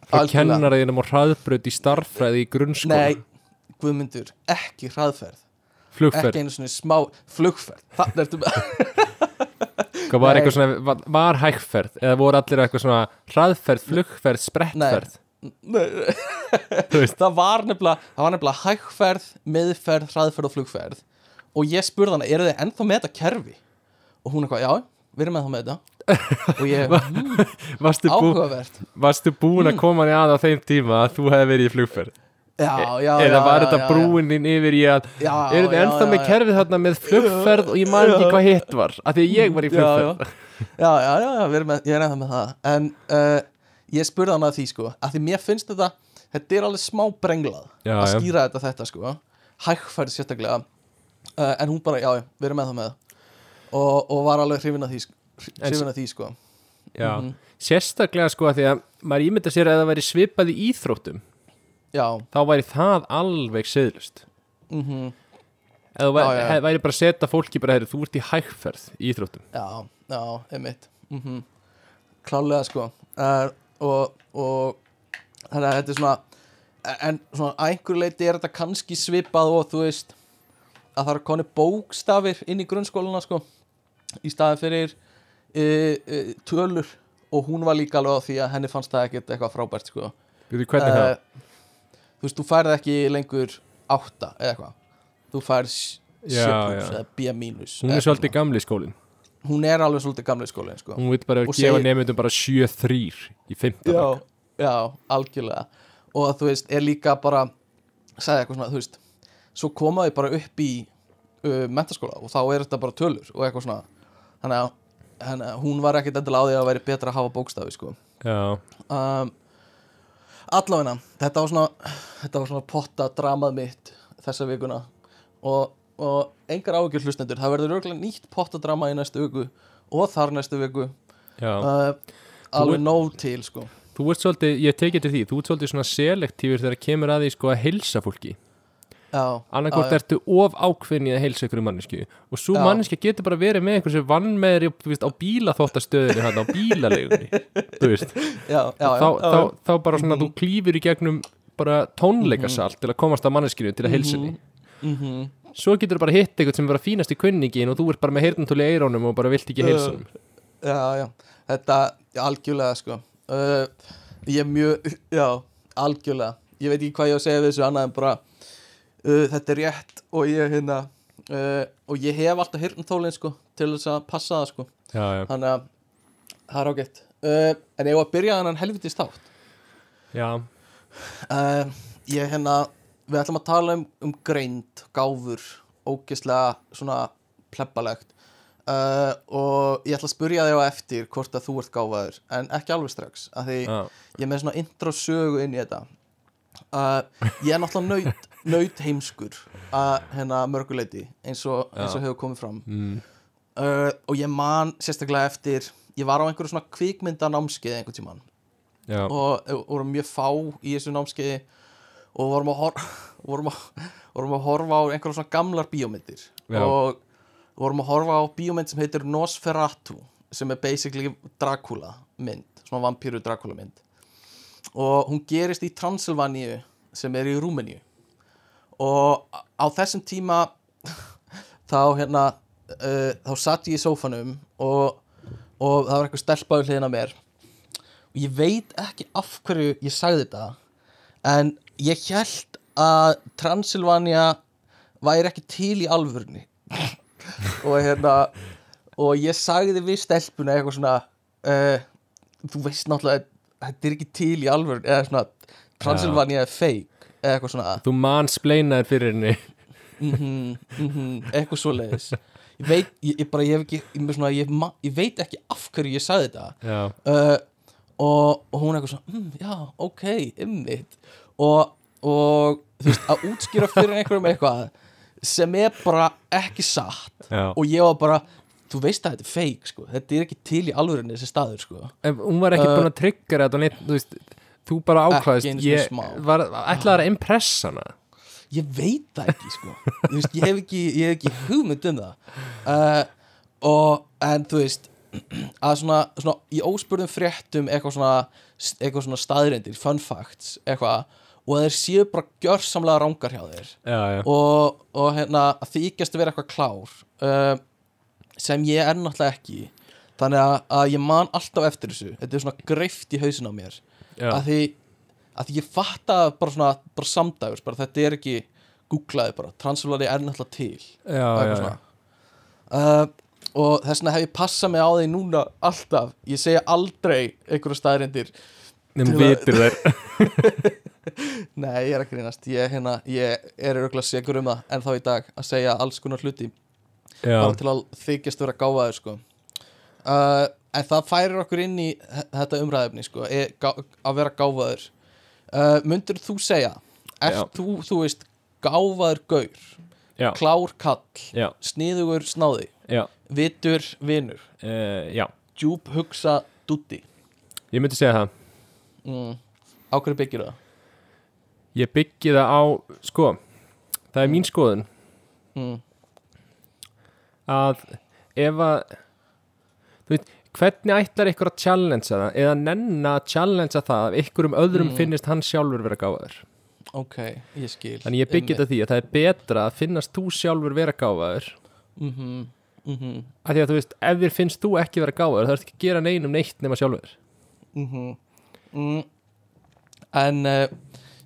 frá kennaraðinum og hraðbröð í starffræði í grunnskóla. Nei, Guðmundur, ekki hraðferð. Flugferð, ekki einu svona smá flugferð. Þannig ertu með hvað var eitthvað svona var, var hægferð? Eða voru allir eitthvað svona hraðferð, flugferð, sprettferð? Nei, það var nefnilega það var nefnilega hægferð, miðferð, hraðferð og flugferð. Og ég spurði hana, eru þið ennþá með þetta kerfi? og hún eitthvað, já, við erum ennþá með þetta. Og ég, mm, bú, áhugavert. varstu búin að koma þér að á þeim tíma að þú hefði verið í flugferð já, já, eða var þetta já, brúin þín yfir í að þið já, ennþá með kerfið þarna með flugferð og ég man ekki hvað hitt var af því að ég var í flugferð. Já, já, já, með, ég er ennþá með það. En uh, ég spurði hana að því sko að því mér finnst þetta, þetta er alveg smá brenglað að skýra þetta þetta sko. Hægfærð sérstaklega. Uh, en hún bara, já, við erum með það. Með og, og var alveg hrifin að því hrifin að því sko. Já, Mhm. sérstaklega sko að því að maður ímynda sér að það væri svipað í íþróttum já, þá væri það alveg seðlust mhm. Eða þú væri, Já, já. væri bara að setja fólki bara heyrðu, þú ert í hægferð í íþróttum. Já, já, einmitt. Mm Klálega sko. Uh, og, og þannig að þetta er svona en svona að einhverju leiti er þetta kannski svipað og þú veist að það er koni bókstafir inn í grunnskóluna sko í staði fyrir uh, uh, tölur. Og hún var líka alveg á því að henni fannst það ekkert eitthvað frábært sko. Byrju, hvernig það? Þú veist, þú færð ekki lengur átta eða eitthvað. Þú færð Já, 7 já. eða B mínus Hún er svolítið gamli skólin hún er alveg svolítið gamli skólinn sko. Hún vil bara Og gefa segir- nefndum bara 7-3 í 15 já, já, algjörlega. Og að þú veist, er líka bara sagði eitthvað svona, þú veist svo komaði bara upp í uh, mentaskóla og þá er þetta bara tölur og eitthvað svona. Þannig að, þannig að hún var ekkit endilega á því að væri betra að hafa bókstafi sko. Já, um, allavegna þetta var svona þetta var svona potta dramað mitt þessa vikuna. Og, og engar áhyggjur hlustendur. Það verður örgulega nýtt potta drama í næstu viku og þar næstu viku. Uh, alveg nóg til sko. Þú ert svolítið, ég tekið til því, þú ert svolítið svona selektífur þegar kemur að því sko að heilsa fólki já. ertu of ákveðin í að heilsa ykkur mannesku og svo Já. manneski getur bara verið með einhversu vann með þér þú veist, á bílaþóttastöðinu á bílalegunni þá, já, þá, þá bara svona þú klýfur í gegnum bara tónleikasalt til að komast að manneskinu til að heilsa henni. Mhm, svo getur þú bara hitt eitthvað sem er bara fínast í kunningin og þú ert bara með heyrnantóli í eirónum og bara vilt ekki heilsa honum. Já, já. Þetta, algjörlega sko. Uh, ég er mjög, já, algjörlega. Ég veit ekki hvað ég á að segja við þessu annað en bara uh, þetta er rétt og ég hérna uh, og ég hef alltaf hirtnatólin sko til þess að passa það sko. Já, já, þannig að það er ágætt. Uh, en ég var að byrja þannig helvitist þátt? Já, uh, ég hérna við ætlum að tala um, um greind gáfur, ógeðslega svona plebbalegt. Uh, og ég ætla að spurja þig á eftir hvort að þú ert gáfaður en ekki alveg strax af því já, ég með svona intro sögu inn í þetta uh, ég er náttúrulega naut heimskur að hérna mörguleiti eins og, eins og hefur komið fram. Mm, uh, og ég man sérstaklega eftir ég var á einhverju svona kvikmynda námskeið einhvern tímann. Já, og vorum mjög fá í þessu námskeiði og vorum að, hor vorum að, vorum að horfa á einhverjum svona gamlar bíómyndir. Já. og vorum að horfa á bíómynd sem heitir Nosferatu sem er basically Dracula mynd, svona vampíru Dracula mynd og hún gerist í Transylvaníu sem er í Rúmeníu. Og á- þessum tíma þá hérna uh, þá satt ég í sófanum og, og það var eitthvað stelpaður hliðina á mér. Og ég veit ekki af hverju ég sagði þetta en ég held að Transylvania væri ekki til í alvörni og hérna og ég sagði við stelpuna eitthvað svona uh, þú veist náttúrulega að þetta er ekki til í alvörni eða svona Transylvania er fake eða eitthvað svona. Þú mansplainaðir fyrir henni. Mm eitthvað svoleiðis. Ég veit, ég, ég bara, ég hef ekki ég, svona, ég, ég veit ekki af hverju ég sagði þetta. Uh, og, og hún eitthvað svona mm, já, ok, ymmit og, og þú veist, að útskýra fyrir einhverjum eitthvað sem er bara ekki satt. Já. Og ég var bara, þú veist að þetta er fake sko. þetta er ekki til í alvörinni þessi staður sko. ef hún var ekki Uh, búin að tryggja þetta og neitt, þú veist, þú bara sinni ég var, ætlaði að impressa hana. Ég veit það ekki sko. Veist, ég hef ekki, ég hef ekki hugmynd um það. Uh, og en þú veist að svona, svona í óspurðum fréttum eitthvað svona, eitthvað svona staðrindir fun facts, eitthvað og þeir séu bara gjörsamlega rángar hjá þeir já, já, og, og hérna þykjast að vera eitthvað klár. Uh, sem ég er náttúrulega ekki. Þannig að, að ég man alltaf eftir þessu. Þetta er svona greift í hausin á mér. Já, að því, að því ég fatta bara svona bara samdægurs, bara þetta er ekki googlaði bara, Transylvania er náttúrulega til. Já, já, já. uh, og þess vegna hef ég passað mig á því núna alltaf, ég segja aldrei einhverju staðrindir nefnum vitur þær. Nei, ég er að grínast, ég, hérna, ég er örgulega segur um það en þá í dag að segja alls konar hluti bara til að þykjast vera gáfaður sko. uh, en það færir okkur inn í þe- þetta umræðefni sko, e, gá, að vera gáfaður uh, myndur þú segja Já. þú, þú veist, gáfaður gaur já, klár kall já, sniðugur snáði, já, vitur vinur, uh, já djúb hugsa dutti ég myndi segja það mm. á hverju byggir það? ég byggi það á, sko það er mín skoðun Mm. Að ef að þú veit, hvernig ætlar ykkur að challengea það eða nenna að challengea það ef ykkur um öðrum Mm. finnist hann sjálfur vera gáfaður ok, ég skil þannig ég byggi þetta á því að það er betra að finnast þú sjálfur vera gáfaður mm -hmm. Mm -hmm. af því að þú veist, ef þér finnst þú ekki vera gáfaður þá ertu ekki að gera neinum neitt nema sjálfur mm mm. En uh,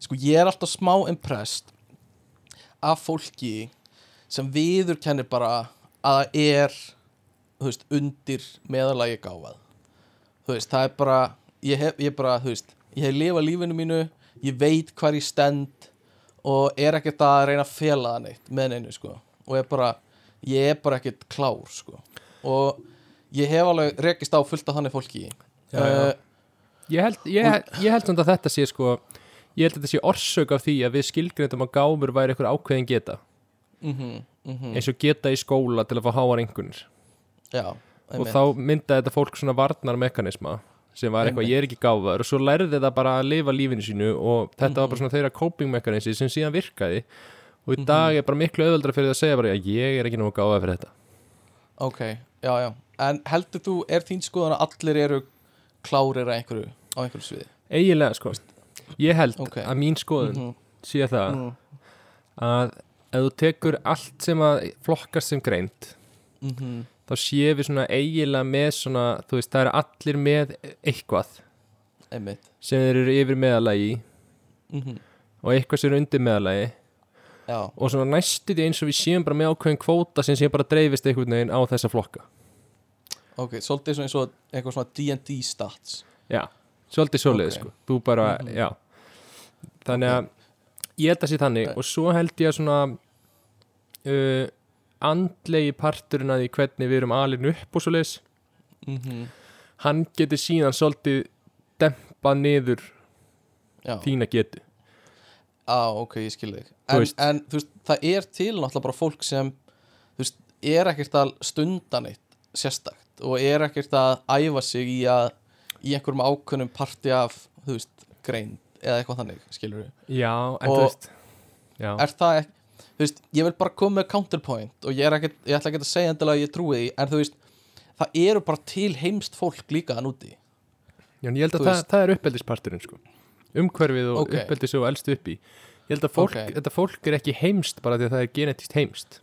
sko ég er alltaf smá impressed af fólki sem viður kennir bara að það er veist, undir meðalagi gáfað. Veist, það er bara ég hef, ég bara, þú veist, ég hef lifað lífinu mínu ég veit hvar ég stend og er ekkert að reyna að fela það neitt með neinu, sko. Og er bara, ég er bara ekkert klár, sko. Og ég hef alveg rekist á fullt af þannig fólki. Já, já. uh, Ég held, ég, ég held samt að þetta sé sko Ég held að þetta sé orsök af því að við skilgreyndum að gáfur væri eitthvað ákveðin geta mhm, mhm, eins og geta í skóla til að fá háar já, og þá myndaði þetta fólk svona varnarmekanisma sem var eitthvað ég er ekki gáfaður. Og svo lærði það bara að lifa lífinu sínu og þetta var bara svona þeirra coping mekanismi sem síðan virkaði. Og í Mhm. dag er bara miklu auðveldra fyrir það að segja bara að ég er ekki nógu gáfað fyrir þetta. Ok, já, já. En heldur þú, er þín skoðan að allir eru klárir að einhverju á einhverju sviði? Eiginlega sko. Ég held Ok. að mín skoðun Mhm, sé það mhm, að ef þú tekur allt sem að flokkast sem greind mhm, þá séum við svona eiginlega með svona, þú veist, það eru allir með eitthvað einmitt. sem þeir eru yfir meðalagi mhm, og eitthvað sem eru undir meðalagi já, og svona næstu því eins og við séum bara með ákveðin kvóta sem séum bara dreifist einhvern veginn á þessa flokka. Ok, svolítið svona eins og eitthvað svona D&D stats. Já, svolítið svoleið Ok. sko. Þú bara, Mhm. já. Þannig að ég held að sé þannig og svo held ég að svona uh, andlegi parturinn að því hvernig við erum alin upp og svoleiðis mhm, hann getur síðan svolítið dempa niður já, þína getu. Á, ok, ég skil þig. En, en þú veist, það er til náttúrulega bara fólk sem þú veist, er ekkert að stunda neitt sérstakt og er ekkert að æfa sig í að í einhverjum ákveðnum parti af þú veist, grein eða eitthvað þannig, skilur við já, en þú veist já, er það ekki þú veist, ég vil bara koma með counterpoint og ég, er ekkert, ég ætla ekki að segja endilega að ég trúi því en þú veist, það eru bara til heimst fólk líka að núti já, en ég held þú að það, það er uppeldisparturinn sko. Umhverfið og Ok. uppeldis og elst upp í ég held að fólk, Ok. þetta fólk er ekki heimst bara því að það er genetist heimst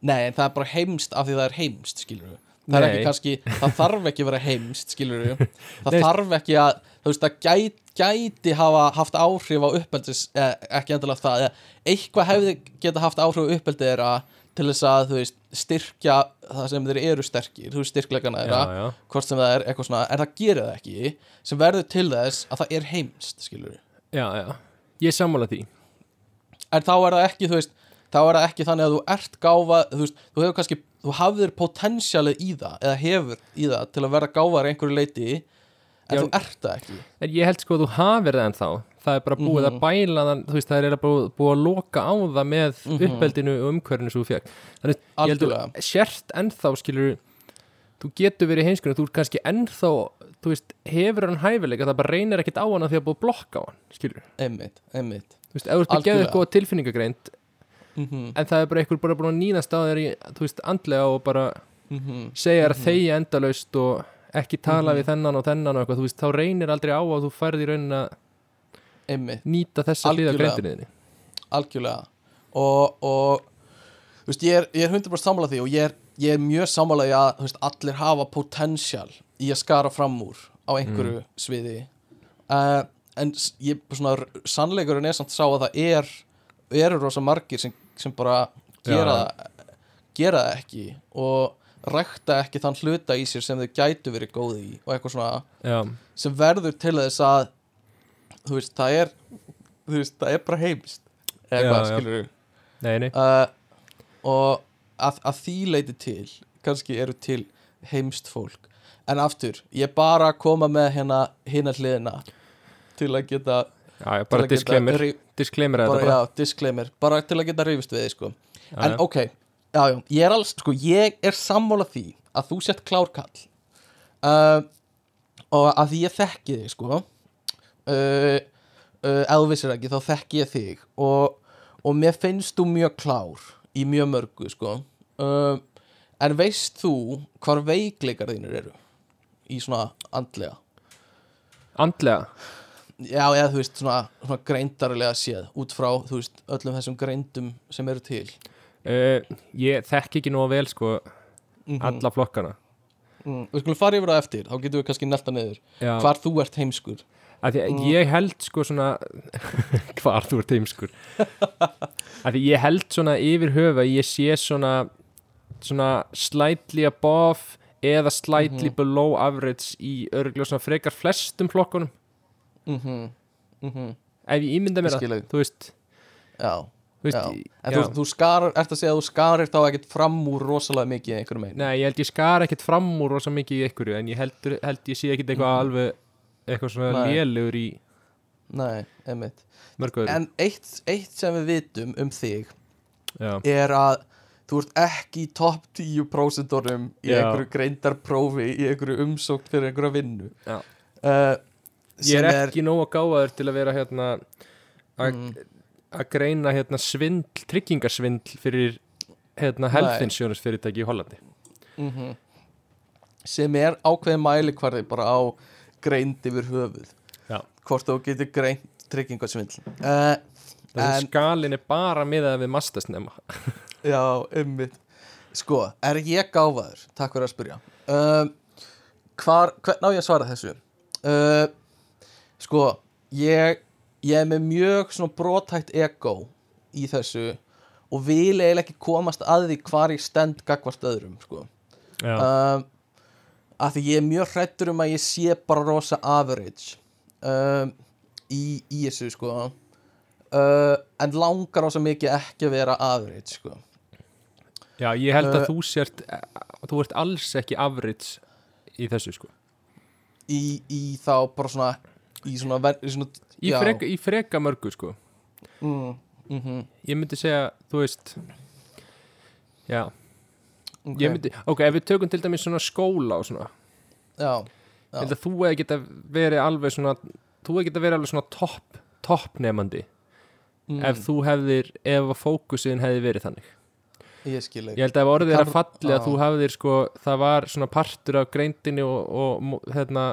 nei, en það er bara heimst af því það er heimst skilur við það ekki kannski, það þarf ekki að vera heimst skilur við, það Nei. þarf ekki að þú veist, það gæti, gæti hafa haft áhrif á uppeldis eh, ekki endilega það, eitthvað hefði geta haft áhrif á uppeldið þeirra til þess að, þú veist, styrkja það sem þeir eru sterkir, þú veist, styrkleikana þeirra hvort sem það er eitthvað svona en það gerir það ekki sem verður til þess að það er heimst skilur já, já. Ég sammála því. En þá er það ekki þú veist þá er það ekki þannig að þú ert gáfa þú veist þú hefur kannski þú hafðir potensialið í það eða hefur í það til að vera gáfar einhverju leiti en þú ert það ekki. En ég held sko að þú hafir það ennþá. Það er bara búið Mhm. að bæla það Þú veist, það er búið, búið að loka á það með Mhm. uppeldinu og umhverfinu sem þú fekk Þannig, ég held þú sért ennþá skilur Þú getur verið í heimskunni Þú er kannski ennþá, þú veist, hefur hann hæfileika Það bara reynir ekkit á hana því að búið að blokka á hann Skilur, einmitt, einmitt. Þú veist, ef þú ert að geða eitthvað tilfinningagreind mm En það er bara eitthvað bara búin að nýðast á þér í, Þú veist, andlega og bara -hmm. segja þér Mhm. ekki tala Mhm. við þennan og þennan og eitthvað veist, þá reynir aldrei á að þú færði raunin að nýta þessa Algjörlega. greindinni algjörlega og, og veist, ég er, ég er 100% sammála því og ég er, ég er mjög sammála í að veist, allir hafa potensial í að skara fram úr á einhverju sviði uh, en ég svona sannleikurinn er samt sá að það er eru rosa margir sem, sem bara gera, gera það ekki og rækta ekki þann hluta í sér sem þau gætu verið góð í og eitthvað svona Já, sem verður til þess að þú veist, það er þú veist, það er bara heimst eða Já, hvað, já. skilur nei uh, og að, að því leiti til kannski eru til heimst fólk. En aftur, ég bara koma með hérna hina hliðina til að geta Já, bara að geta disclaimer. Disclaimer er bara, já, disclaimer, bara til að geta rifist við þig sko. Já, en ok, já, já, ég er alls sko, ég er sammála því að þú sett klárkall uh, og að því ég þekki þig sko uh, uh, vissir ekki þá þekki ég þig. Og, og mér finnst þú mjög klár í mjög mörgu sko. Uh, en veist þú hvar veikleikar þínir eru? Í svona andlega? Andlega? Já, eða þú veist, svona, svona greindarlega séð út frá, þú veist, öllum þessum greindum sem eru til uh, Ég þekki ekki nóg vel sko Mhm. alla flokkana mm, Við skulum fara yfir það eftir, þá getum við kannski nelta niður Já, Hvar þú ert heimskur að Mm. ég held sko svona hvar þú ert heimskur ég held svona yfir höfa ég sé svona svona slightly above eða slightly Mhm. below average í örgulega svona frekar flestum flokkunum mm -hmm. ef ég ímynda mér að, þig. þú veist, Já, veist en þú, þú skarar, ert að segja að þú skarir þá ekkert fram úr rosalega mikið í einhverjum einu Nei, ég held ég skar ekkert fram úr rosa mikið í einhverju en ég held, held ég sé ekkert eitthvað alveg eitthvað svona lélugur í Nei, einmitt. Mörgu öðru. En eitt, eitt sem við vitum um þig Já, er að þú ert ekki í topp 10% í Já. einhverju greindarprófi í einhverju umsókn fyrir einhverju vinnu. Uh, ég er ekki nóg að gáðaður til að vera hérna að Mm. Að greina hérna svindl, tryggingarsvindl fyrir hérna insurance fyrirtæki í Hollandi. Mm sem er ákveðin mælikvarði bara á greind yfir höfuð. Já. hvort þú getur greint tryggingarsvindl uh, þessi En- skalin er bara miðað við mastasnema Já, ummitt Sko, er ég gáfaður? Takk fyrir að spyrja. Um, Hvar, hvern á ég að svara þessu? Uh, sko, ég ég er með mjög svona brotætt ego í þessu og vil eiginlega ekki komast að því hvar ég stend gagvart öðrum sko. Um, að því ég er mjög hrættur um að ég sé bara rosa average um, í, í þessu sko. Uh, en langar rosa mikið ekki að vera average sko. Já ég held að uh, þú sért þú ert alls ekki average í þessu sko. Í, í þá bara svona í svona, ver- svona í, já, freka, í freka mörgu sko. Mm, mm ég myndi segja, þú veist já, okay. myndi ok, ef við tökum til dæmis svona skóla og svona. Já, að þú hefði geta verið alveg svona þú hefði geta verið alveg svona topp toppnefandi mm, ef þú hefðir, ef fókusin hefði verið þannig. Ég skil ég held að ef orðið er að falli að já. þú hafðir sko, það var svona partur af greindinni og, og hérna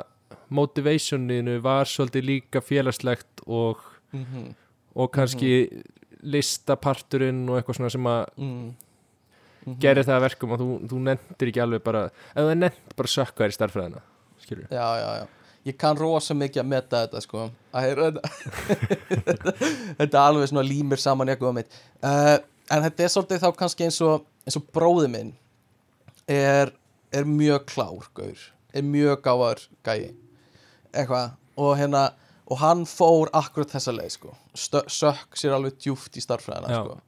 motivationinu var svolítið líka félagslegt og, mm -hmm. og kannski listaparturinn og eitthvað svona sem að mm, Mhm. gerir það að verkum og þú, þú nefndir ekki alveg bara ef það er nefnt bara sökkaðir í starffræðina skilur já, já, já. Ég kann rosa mikið að meta þetta sko. Þetta er alveg svona límir saman eitthvað mitt. Uh, en þetta er svolítið þá kannski eins og eins og bróði minn er, er mjög klár gaur, er mjög gáðar gæi. Eitthvað. Og hérna og hann fór akkurat þessa leið sko. Stö, sökk sér alveg djúft í starffræðina sko.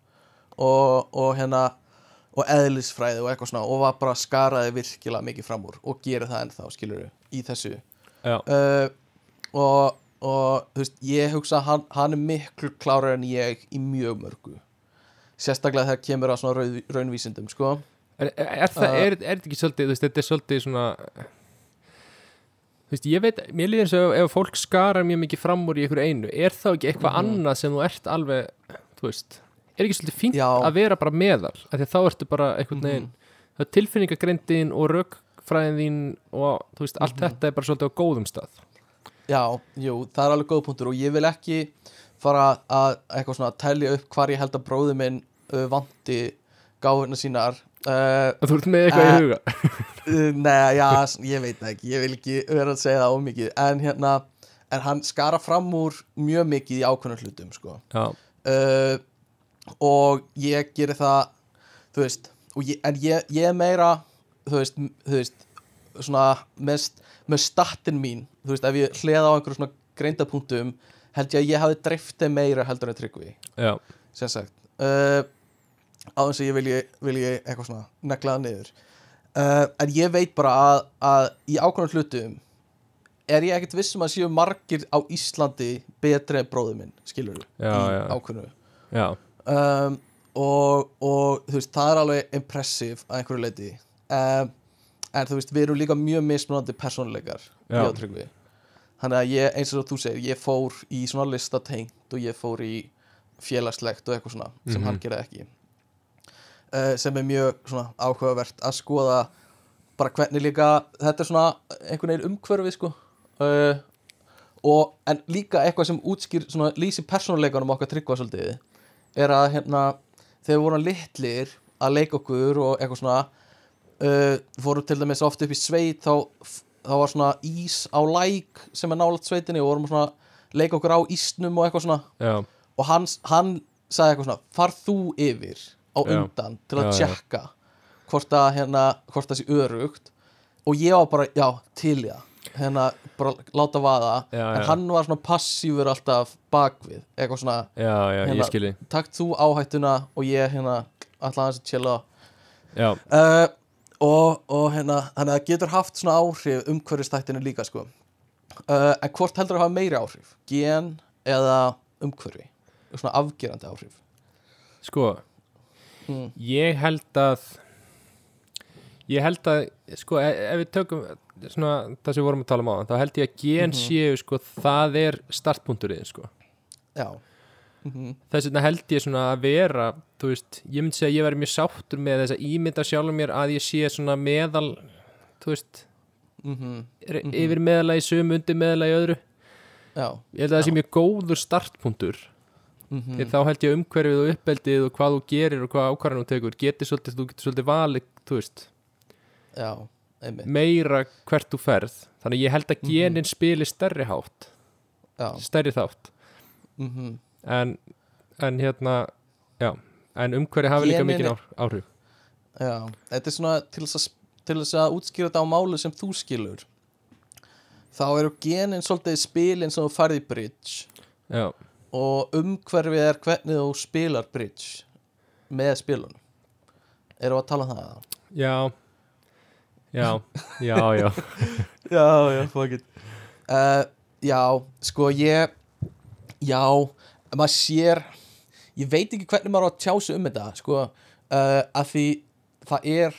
Og, og hérna og eðlisfræði og eitthvað svona og var bara skaraði virkilega mikið fram úr og gerir það ennþá skilur í þessu. Uh, og, og þú veist, ég hugsa hann, hann er miklu klárar en ég í mjög mörgu. Sérstaklega þegar kemur að svona rauð, raunvísindum sko. Er, er, er, það, er, er þetta ekki svolítið þú veist, þetta er svolítið svona þú veist, ég veit mér líður eins og ef, fólk skarar mjög mikið fram úr í einhverju einu, er þá ekki eitthvað Mhm. annað sem þú ert alveg, þú veist er ekki svolítið fínt Já. að vera bara meðal af því þá ertu bara einhvern veginn Mhm. það er tilfinningagrindin og rökfræðin þín og þú veist, allt Mhm. þetta er bara svolítið á góðum stað já, jú, það er alveg góð punktur og ég vil ekki fara að eitthvað svona að telja upp hvar ég held að bróði minn uh, vanti gáfurna sínar uh, þú ert með eitthvað Uh, í huga? Uh, Nei, já, ég veit ekki Ég vil ekki vera að segja það ómikið. En hérna, en hann skara fram úr Mjög mikið í ákveðnum hlutum sko. Og ég geri það Þú veist ég, En ég, ég er meira Þú veist, þú veist Svona með, með statin mín Þú veist, ef ég hleða á einhverjum svona greindapunktum Held ég að ég hafi dreifti meira heldur en tryggvi. Já, sem sagt. Uh, á þess að ég vilji, vilji eitthvað svona neklaða niður. Uh, en ég veit bara að, að í ákveðnum hlutum er ég ekkert vissum að séu margir á Íslandi betri en bróður minn skilur þú, í já, um, og, og þú veist, það er alveg impressive að einhverju leiti um, en þú veist, við erum líka mjög mismunandi ég og Tryggvi þannig að ég, eins og þú segir, ég fór í svona listatengt og ég fór í félagslegt og eitthvað svona sem Mhm. hann gerði ekki sem er mjög svona áhugavert að skoða bara hvernig líka þetta er svona einhvern veginn umhverfi sko. Uh, og en líka eitthvað sem útskýr svona lýsi persónuleikanum okkar tryggva svolítið er að hérna þegar við vorum litlir að leika okkur og eitthvað svona uh, fórum til dæmis oft upp í sveit þá, þá var svona ís á læk sem er nálægt sveitinni og vorum svona leika okkur á ísnum og eitthvað svona. Já, og hans, hann sagði eitthvað svona far þú yfir á Já. undan til að Já, já. tjekka hvort að hérna, hvort það sé örugt og ég var bara, já, til það. Hérna, bara láta vaða. Já, en já. hann var svona passífur alltaf bakvið, eitthvað svona já, já, Hérna- ég takt þú áhættuna og ég hérna alltaf aðeins að chilla Já, uh, og, og hérna þannig að það getur haft svona áhrif umhverfistættinu líka sko. Uh, en hvort heldur að hafa meiri áhrif? Gen eða umhverfi? Svona afgerandi áhrif. Sko Mm. Ég held að Ég held að sko, e- ef við tökum svona, það sem við vorum að tala um á þá held ég að gen Mhm. séu sko, það er startpunkturinn sko. já mm þess vegna held ég svona að vera þú veist, ég myndi segja að ég væri mjög sáttur með þess að ímynda sjálfum mér að ég sé svona meðal þú veist, -hmm. er, Mhm. yfir meðala í sömu undir meðala í öðru já ég held að það sé Já. mjög góður startpunktur mm því þá held ég umhverfið og uppeldið og hvað þú gerir og hvað ákvarðan þú tekur getur svolítið, þú getur svolítið valið þú veist, já, meira hvert þú ferð. Þannig ég held að Mhm. genin spili stærri hátt. Já, stærri þátt. Mm en, en hérna já, en umhverfið hafi líka Genin mikið er- áhrif. Já þetta er svona til þess að, til þess að útskýra þetta á málu sem þú skilur þá eru genin svolítið spilin sem þú færði í bridge. Já, og umhverfið er hvernig þú spilar bridge með spilunum. Við að tala um það? já. Já, já, já. Já, já, fuck it. Uh, já, sko ég já, maður sér ég veit ekki hvernig maður á að tjá sig um þetta sko, uh, að því það er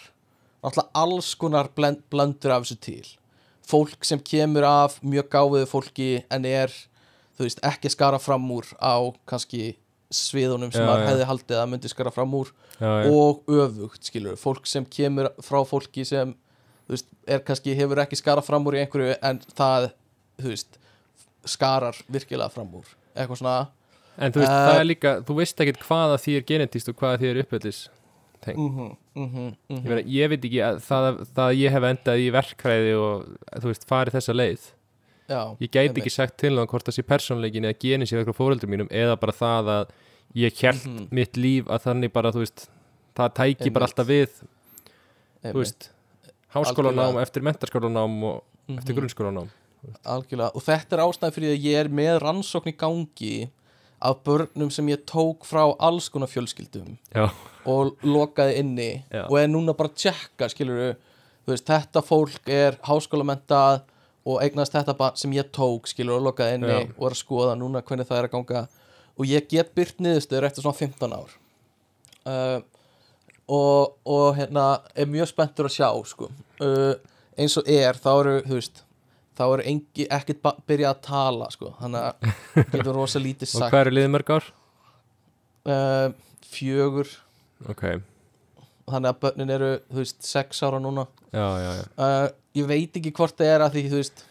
náttúrulega alls konar blend, blöndur af þessu til. Fólk sem kemur af mjög gáfiðu fólki en er þú veist, ekki skara fram úr á kannski sviðunum sem maður hefði haldið að myndi skara fram úr já, og öfugt, skilur fólk sem kemur frá fólki sem þú veist, er kannski, hefur ekki skarað fram úr í einhverju en það, þú veist skarar virkilega fram úr. Eitthvað svona en þú veist, Eh, það er líka þú veist ekkert hvaða því er genetist og hvaða því er uppöldis mm -hmm, mm -hmm, ég, meina, ég veit ekki að það, það að ég hef endað í verkræði og þú veist, farið þessa leið já, ég gæti ekki sagt til það hvort það sé persónleikin eða genin sér eitthvað fóreldrum mínum eða bara það að ég held Mhm. mitt líf að þannig bara, veist það tæki Einmitt. bara alltaf við veist, háskólanám Algjörlega. eftir mentaskólanám og eftir mhm, grunnskólanám algjörlega og þetta er ástæðan fyrir að ég er með rannsókn í gangi af börnum sem ég tók frá alls konar fjölskyldum já, og lokaði inni Já. og er núna bara að tjekka skilur þú veist, þetta fólk er háskólamentað og eignast þetta bara sem ég tók skilur og lokaði inni Já. og er að skoða núna hvernig það er að ganga og ég get byrt niðurstöður eftir svona 15 ár uh, og, og hérna er mjög spenntur að sjá sko. uh, eins og er þá eru þú veist þá eru engi, ekkert byrjað að tala sko. þannig að getur rosa lítið og sagt hvað eru liðið mörg ár? uh, fjögur ok, þannig að börnin eru, þú veist, sex ára núna. Já, já, já. Uh, ég veit ekki hvort það er að því, þú veist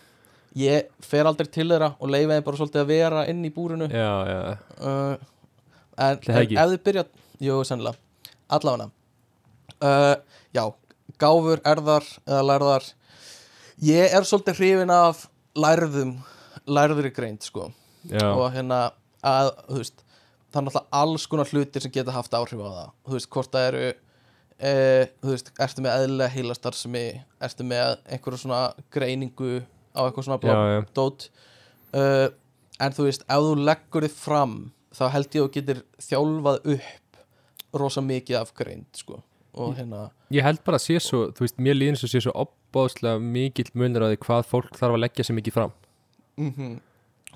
ég fer aldrei til þeirra og leifa þeim bara svolítið að vera inn í búrinu. Já, já, uh, en, en ef þið byrja jú, sennilega, allavega. Uh, já, gáfur, erðar eða lærðar. Ég er svolítið hrifin af lærðum lærðri greind, sko. Já, og hérna að, þú veist það er náttúrulega alls konar hlutir sem geta haft áhrif á það. Þú veist, hvort það eru e, þú veist, ertu með eðlilega heilastarfsemi? Ertu með einhverju svona greiningu á eitthvað svona dót uh, en þú veist, ef þú leggur þið fram þá held ég að þú getur þjálfað upp rosa mikið af greind sko, og hérna ég held bara að sé svo, þú veist, mér líðin svo sé svo opbáðslega mikill munur á því hvað fólk þarf að leggja sér mikið fram. Mm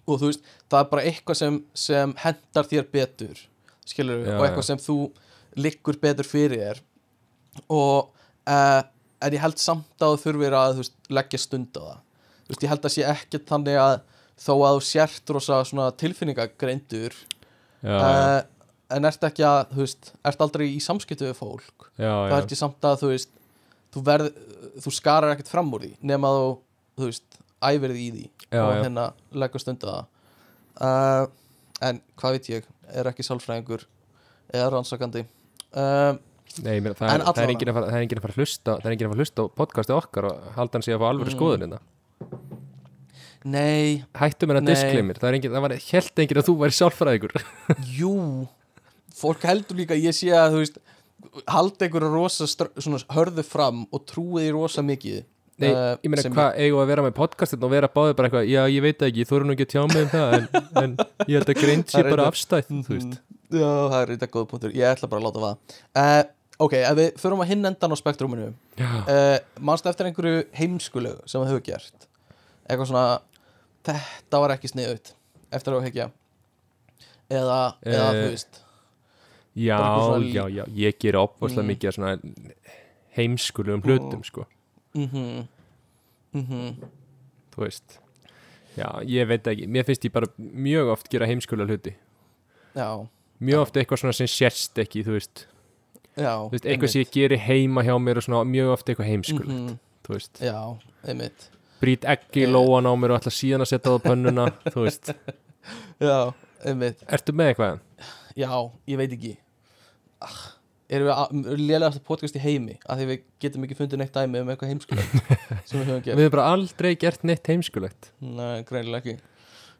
og þú veist, það er bara eitthvað sem, sem hendar þér betur skilur Já, og eitthvað já. sem þú liggur betur fyrir þér og uh, en ég held samt að þú þurfir að veist, leggja stund á það. Veist, ég held að sé ekkert þannig að þó að þú sért rosa tilfinningagreindur já, já, uh, en ert ekki að, þú veist, ert aldrei í samskiptu við fólk. Já, já, held ég samt að þú veist þú, verð, þú skarar ekkert fram úr því nema þú, þú veist, því í því og hérna leggur stundu það. Uh, en hvað veit ég er ekki sálfræðingur eða rannsakandi. Uh, Nei, meina, það, er, það, er enginn að fara, er að fara að hlusta það er enginn að fara að hlusta á podcasti okkar og halda hann sig að fá alvöru Mm. skoðun hérna Nei, Hættu mér að Nei. disclaimer, það er enginn, það var held enginn að þú væri sjálfræðingur jú. Fólk heldur líka ég sé að þú veist halda einhverja rosa hörðu fram og trúið í rosa mikið Nei, eh, ég meina, hvað eigum að vera með podcastin og vera báðið bara eitthvað, já, ég veit ekki, þú eru nú ekki að tjá mig um það en, en ég held að Það er bara afstætt, Mhm. þú veist. Já, það er eitthvað góð punktur, ég ætla bara að láta það uh, Ok, ef við förum að hinn endan á spektruminu Já, uh, Manst eftir einhverju heimskulegu sem það hefur gert? Eitthvað svona Þetta var ekki sniðut Eftir að hekja. Eða, eða Eh, þú veist já, já, já, ég ger opvarslega Mm. mikið svona heimskulegum hlutum, sko. Mhm Mhm. Þú veist Já, ég veit ekki, mér finnst ég bara mjög oft gera heimskulega hluti. Já, mjög oft eitthvað svona sem sérst ekki, þú veist, já veist eitthvað sem ég geri heima hjá mér og svona mjög oft eitthvað heimskulegt, Mhm. þú veist. Já, einmitt. Brýt ekki Eh. lóan á mér og ætla síðan að setja það á pönnuna þú veist, Já, einmitt. Ertu með eitthvað? Já, ég veit ekki. Ah, Erum við lélegast podcast í heimi? Að því við getum ekki fundið neitt dæmi um eitthvað heimskulegt sem við höfum gert. Við hefum bara aldrei gert neitt heimskulegt. Nei, greinilega ekki.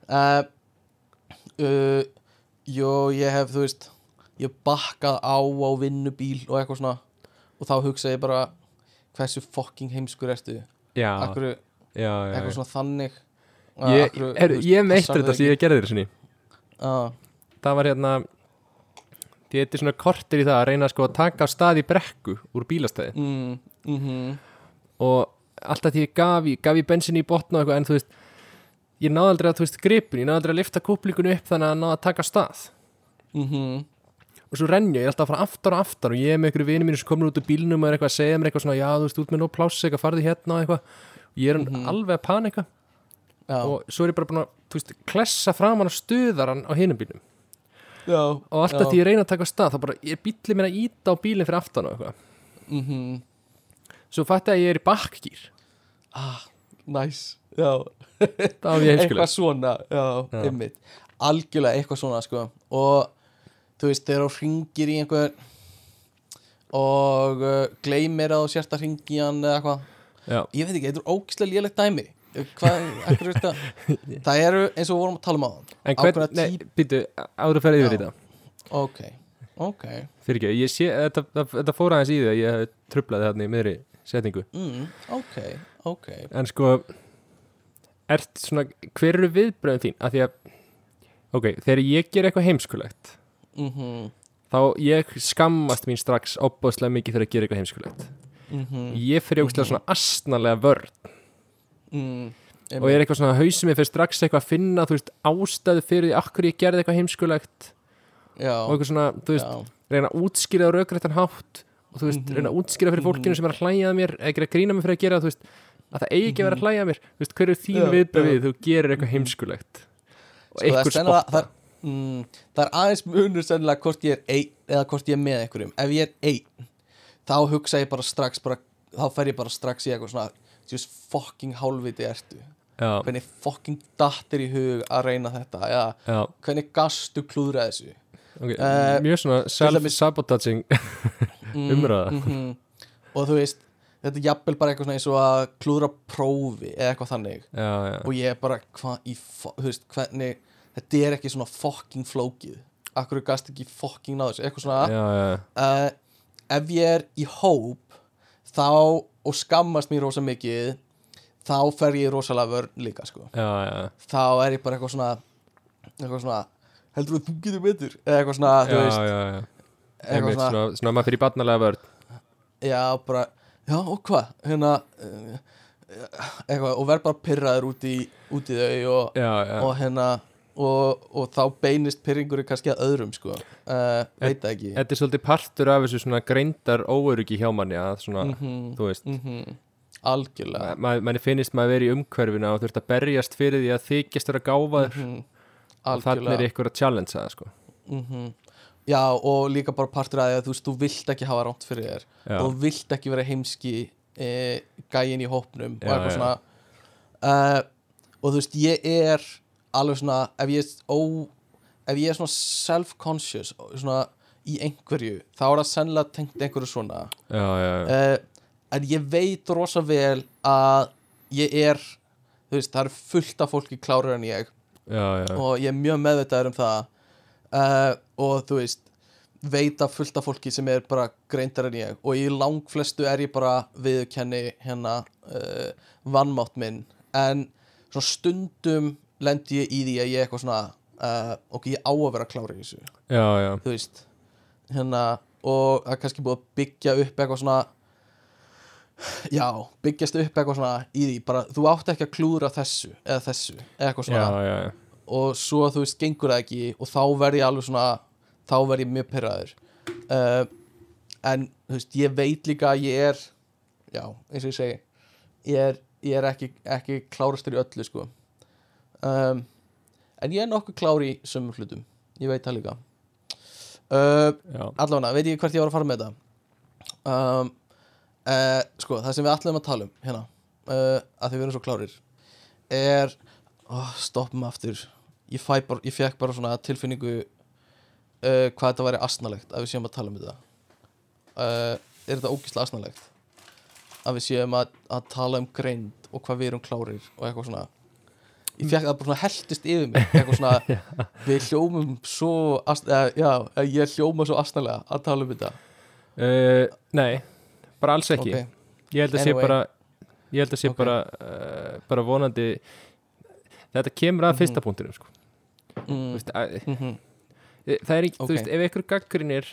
Uh, uh, Jó, ég hef, þú veist Ég bakkað á á vinnubíl og eitthvað svona. Og þá hugsa ég bara Hversu fucking heimskur ertu? Já, Akkur, já, já, Eitthvað svona þannig? Ég, Akkurru, heru, þú veist, ég hef meitt passar þetta sem ég gerði þér sinni. Ah, Það var hérna Ég heiti svona kortir í það að reyna sko að taka stað í brekku úr bílastæði. Mm, mm og alltaf því ég gaf í, gaf í bensin í botna eitthvað en þú veist ég náði aldrei að þú veist gripin, ég náði aldrei að lifta kúplingunni upp þannig að náði að taka stað. -hmm. Og svo renn ég, ég er alltaf að fara aftar og aftar og ég er með einhverju vinið mínu sem komur út úr bílnum og er eitthvað að segja mér eitthvað svona, já þú veist, út með nóg pláss eitthvað, farði hérna og eitthvað. Og ég er Mhm. alveg að panika. Já, og svo er ég bara búin að, þú veist, klessa framan og stuðar hann á hinum bílnum. Já. Og alltaf því ég reyna að taka stað þá bara, ég bíli mér að íta á bílinn fyrir aftan og eitthvað. Mm -hmm. svo fætti að ég er í bakkgýr ah, ég eitthvað svona já, algjörlega eitthvað svona sko. Og þú veist þegar þú ringir í einhver og uh, gleymir að þú sérst að ringi hann eða eitthvað. Ég veit ekki, þetta er ógislega lélegt dæmi. Hvað, það eru eins og við vorum að tala um á en hvern, Ákveðna nei, típ- býtu, áður að ferði yfir í þetta. Ok, ok. Fyrir ekki, ég sé, þetta, þetta, fór aðeins í því að ég trublaði þarna í miðri setningu. Mm, ok, ok. En sko ert svona, hver eru viðbröðum þín? Af því að, ok, þegar ég ger eitthvað heimskulegt mhm, þá ég skammast mín strax opbóðslega mikið þegar ég ger eitthvað heimskulegt. Mhm ég fyrir ógstlega svona astnalega vörn. Mm, og ég er eitthvað svona hausum ég fyrir strax eitthvað að finna þú veist ástæðu fyrir því akkur ég gerði eitthvað heimskulegt. Já, og eitthvað svona, þú veist, já, reyna að útskýra á raugrættan hátt og þú veist, Mhm. reyna að útskýra fyrir fólkinu sem er að hlæja að mér eða að grína mig fyrir að gera það, þú veist að það eigi ekki að vera að hlæja að mér, þú veist, hver er þín Mhm. Já, viðbröð já. við þú gerir eitthvað heimskulegt? Og Sko, það er mm, það er aðeins munur sennilega hvort ég er einn eða hvort ég er með einhverjum. Ef ég er einn þá hugsa ég bara strax bara, þá fer ég bara strax í eitthvað svona just fucking hálfviti ertu. Já, hvernig fucking dattir í hug að reyna þetta? Eða já, hvernig gastu klúðra þessu? Ok, Eh, mjög svona self-sabotaging mm, Umræða. mhm. og þú veist þetta er jafnvel bara eitthvað svona eins og að klúðra prófi eða eitthvað þannig. Já, já, og ég er bara hvað í þú veist hvernig þetta er ekki svona fucking flókið. Akkur gast ekki fucking náðu þessu? Eitthvað svona já, já, uh, ef ég er í hóp þá og skammast mér rosa mikið þá fer ég rosalega vörn líka sko. já, já, þá er ég bara eitthvað svona eitthvað svona heldur þú að þú getur betur? Eða eitthvað svona þú já, veist. já, já. eitthvað svona, svona, svona maður fyrir barnalega vörn. Já bara já og hvað? Hérna uh, eitthvað og verð bara pyrraður út í, út í þau og, og hérna og, og þá beinist pyrringur kannski að öðrum sko. Uh, veit ekki. Þetta er svolítið partur af þessu svona greindar óöryggi hjá manni að svona, Mhm, þú veist. mhm. algjörlega. Ma manni finnist maður verið í umhverfinu og þurft að berjast fyrir því að þykjast vera gáfaður. Mhm, og þannig er ykkur að challenge það sko. mm Já, og líka bara partur að því að þú veist, þú vilt ekki hafa ránt fyrir þér. Já, og þú vilt ekki vera heimski e, gæin í hópnum og Já, eitthvað já. svona. Uh, og þú veist, ég er alveg svona, ef ég ó, ef ég er svona self-conscious svona, í einhverju þá er það sennilega tengt einhverju svona. Já, já, já. uh, en ég veit rosa vel að ég er þú veist, það er fullt af fólki klárar en ég. Og ég er mjög meðvitaður um það. Uh, og þú veist veit að fullt af fólki sem er bara greindar en ég. Og í langflestu er ég bara viðkenni hérna uh, vannmátt minn. En svona stundum lendi ég í því að ég er eitthvað svona uh, ok, ég á að vera klára í þessu. Já, já. þú veist hérna, og það er kannski búið að byggja upp eitthvað svona já, byggjast upp eitthvað svona í því, bara þú átt ekki að klúðra þessu eða þessu, eitthvað svona. Já, og svo þú veist, gengur það ekki og þá verð ég alveg svona þá verð ég mjög pyrraður uh, en þú veist, ég veit líka að ég er já, eins og ég segi ég er, ég er ekki, ekki klárastur í öllu sko um, en ég er nokkuð klár í sömum hlutum, ég veit það líka. Uh, allavega, veit ég hvert ég var að fara með þetta um, uh, sko, það sem við ætlum að tala um hérna, uh, að því við erum svo klárir er oh, stoppum aftur. Ég, bara, ég fekk bara svona tilfinningu uh, hvað þetta væri asnalegt að við séum að tala um þetta. Er þetta ógislega asnalegt? Að við séum að, að tala um greind og hvað við erum klárir og eitthvað svona ég fekk það bara svona heldist yfir mig eitthvað svona, við hljómum svo eða, já, ég hljóma svo asnalega að tala um þetta Uh, nei, bara alls ekki Ok. ég held að sé Anyway. bara ég held að sé Ok. bara uh, bara vonandi þetta kemur að Mhm. fyrsta punktinum sko. Mm, veist, að, mm það er ekki, Ok. þú veist, ef einhver gaggrinir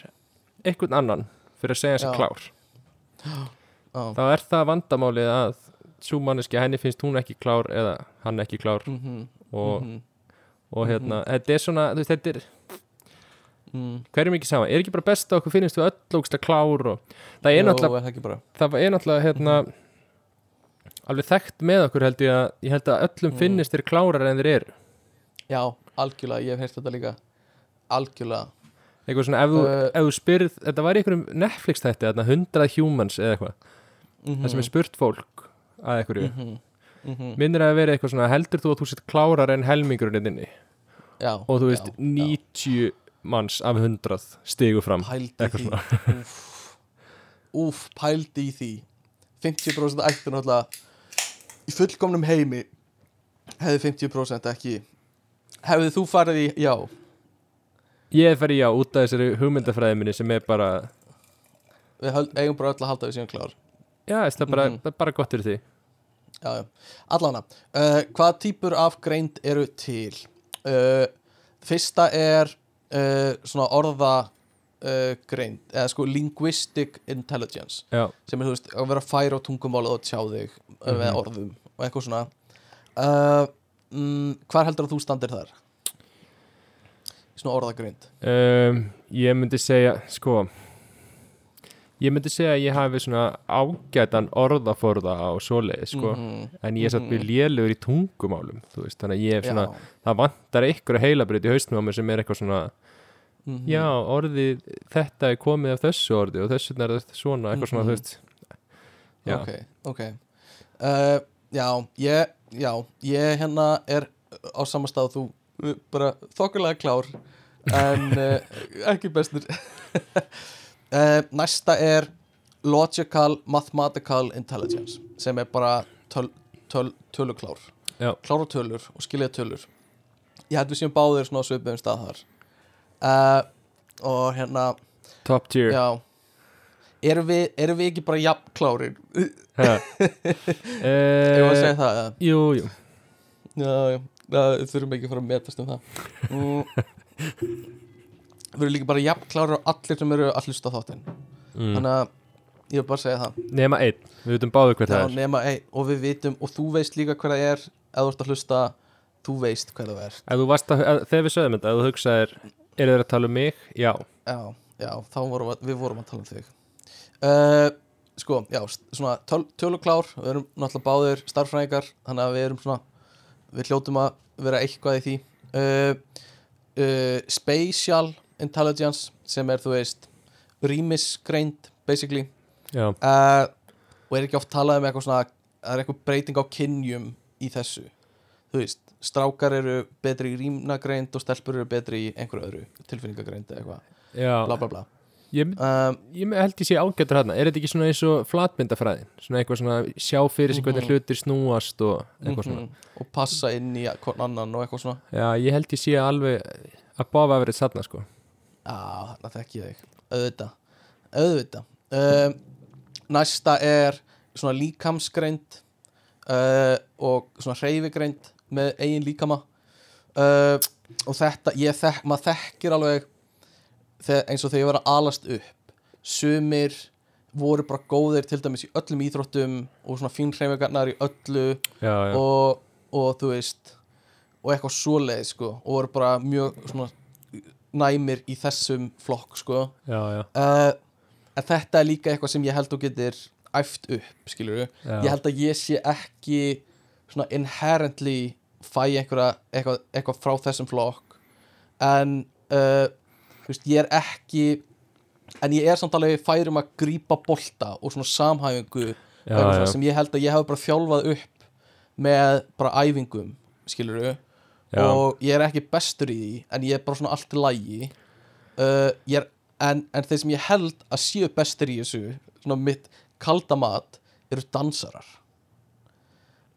einhvern annan fyrir að segja sig klár á, þá er það vandamálið að svo manneski henni finnst hún ekki klár eða hann ekki klár. Mhm, og, mhm, og hérna, þetta er svona veist, þetta er, mm. hverjum ekki saman er ekki bara best að okkur finnst við öll ógsta klár og það er náttúrulega það er náttúrulega hérna alveg þekkt með okkur held ég að ég held að öllum Mm. finnist þeir klárar en þeir eru. Já, algjörlega, ég hef heyrt þetta líka. Algjörlega. Eitthvað svona, ef þú, Uh, ef þú spyrð þetta var í einhverjum Netflix þarna 100 humans eða eitthvað, mm það sem er spurt fólk að einhverju, -hmm. Mm -hmm. minnir að vera eitthvað svona heldur þú að þú sett klárar en helmingurinn inni já, og þú veist, já, 90 manns af 100 stigu fram. Já, eitthvað svona. úf, pældi í því. 50% ættu náttúrulega í fullkomnum heimi hefði 50% ekki. Hefði þú farið í já. Ég fer í já út af þessari hugmyndafræði minni sem er bara, við höld, eigum bara öll að halda við síðan klár. Já, það er bara, Mhm. bara gott fyrir því já, allana uh, hvaða típur af greind eru til? Uh, fyrsta er uh, svona orða uh, greind eða sko linguistic intelligence. Já, sem er þú veist að vera fær á tungumálið og tjá þig uh, með Mhm. orðum og eitthvað svona. Mm, hvar heldur að þú standir þar? Svona orðagreind. Um, ég myndi segja sko ég myndi segja að ég hafi svona ágætan orðaforða á svoleið sko, Mhm, en ég er satt við mhm. lélugur í tungumálum veist, þannig að ég er svona, já, það vantar einhverja heilabrið í haustnum á mér sem er eitthvað svona mhm. já, orðið, þetta er komið af þessu orði og þessu er þetta svona, eitthvað svona, Mhm. þú veist. Já, ok, ok. Uh, já, ég já, ég hérna er á sama stað og þú bara þokkulega klár en uh, ekki bestur uh, næsta er logical mathematical intelligence sem er bara töl, töl, töluklár. Já. klára tölur og skilja tölur. Ég held við séum báðir svona á svipuðum stað þar. Uh, og hérna top tier. já. Erum við, erum við ekki bara jafn klárir. Ég var að segja það, jú, jú. Já, já, já, þurfum ekki að fara að metast um það. Mm. Erum líka bara jafn klárir á allir sem eru að hlusta þáttinn. Mm. Þannig að ég vil bara segja það. Nema einn, við veitum báðu hver það er. nema, ei, Og við vitum, og þú veist líka hver það er Ef þú ert að hlusta, þú veist hver það er ef þú varst að, að, þegar við sögðum þetta, ef þú hugsaðir eru þeir að tala um mig, já. Já, já, þá vorum við, við vorum að tala um þig. Uh, Sko, já, svona töl, töluklár Við erum náttúrulega báðir starffræðingar Þannig að við erum svona Við hljótum að vera eitthvað í því. Uh, uh, Spatial Intelligence Sem er, þú veist Rýmisgreind, basically. Uh, Og er ekki oft talað um eitthvað svona Það er eitthvað breyting á kynjum Í þessu. Þú veist, strákar eru betri í rýmnagreind Og stelpur eru betri í einhverju öðru Tilfinningagreind eða eitthvað. Bla bla bla. Ég, um, ég held ég sé ágættur hérna er þetta ekki svona eins og flatmyndafræðin? Svona eitthvað svona sjá fyrir sig hvernig Mhm. hlutir snúast og eitthvað svona. Mhm, og passa inn í hvern annan og eitthvað svona. Já, ég held ég sé alveg að báfa að verið þarna sko Já, þarna þekki ég þig. Auðvitað, auðvitað. Um, Næsta er svona líkamsgreind uh, og svona hreyfigreind með eigin líkama. Uh, og þetta, ég þekk, maður þekkir alveg eins og þegar ég var að alast upp. Sumir voru bara góðir til dæmis í öllum íþróttum og svona fín hreyfingarnar í öllu já, já, og, og þú veist og eitthvað svoleið sko og voru bara mjög svona næmir í þessum flokk sko. Já, já, uh, en þetta er líka eitthvað sem ég held þú getur æft upp skilur ég held að ég sé ekki svona inherently fæ einhverja eitthvað, eitthvað frá þessum flokk. En uh, veist, ég er ekki en ég er samt alveg færum að grípa bolta og svona samhæfingu já, svona sem ég held að ég hef bara þjálfað upp með bara æfingum skilur já, og ég er ekki bestur í því en ég er bara svona allt í lægi uh, ég er, en, en þeir sem ég held að séu bestur í þessu svona mitt kalda mat eru dansarar.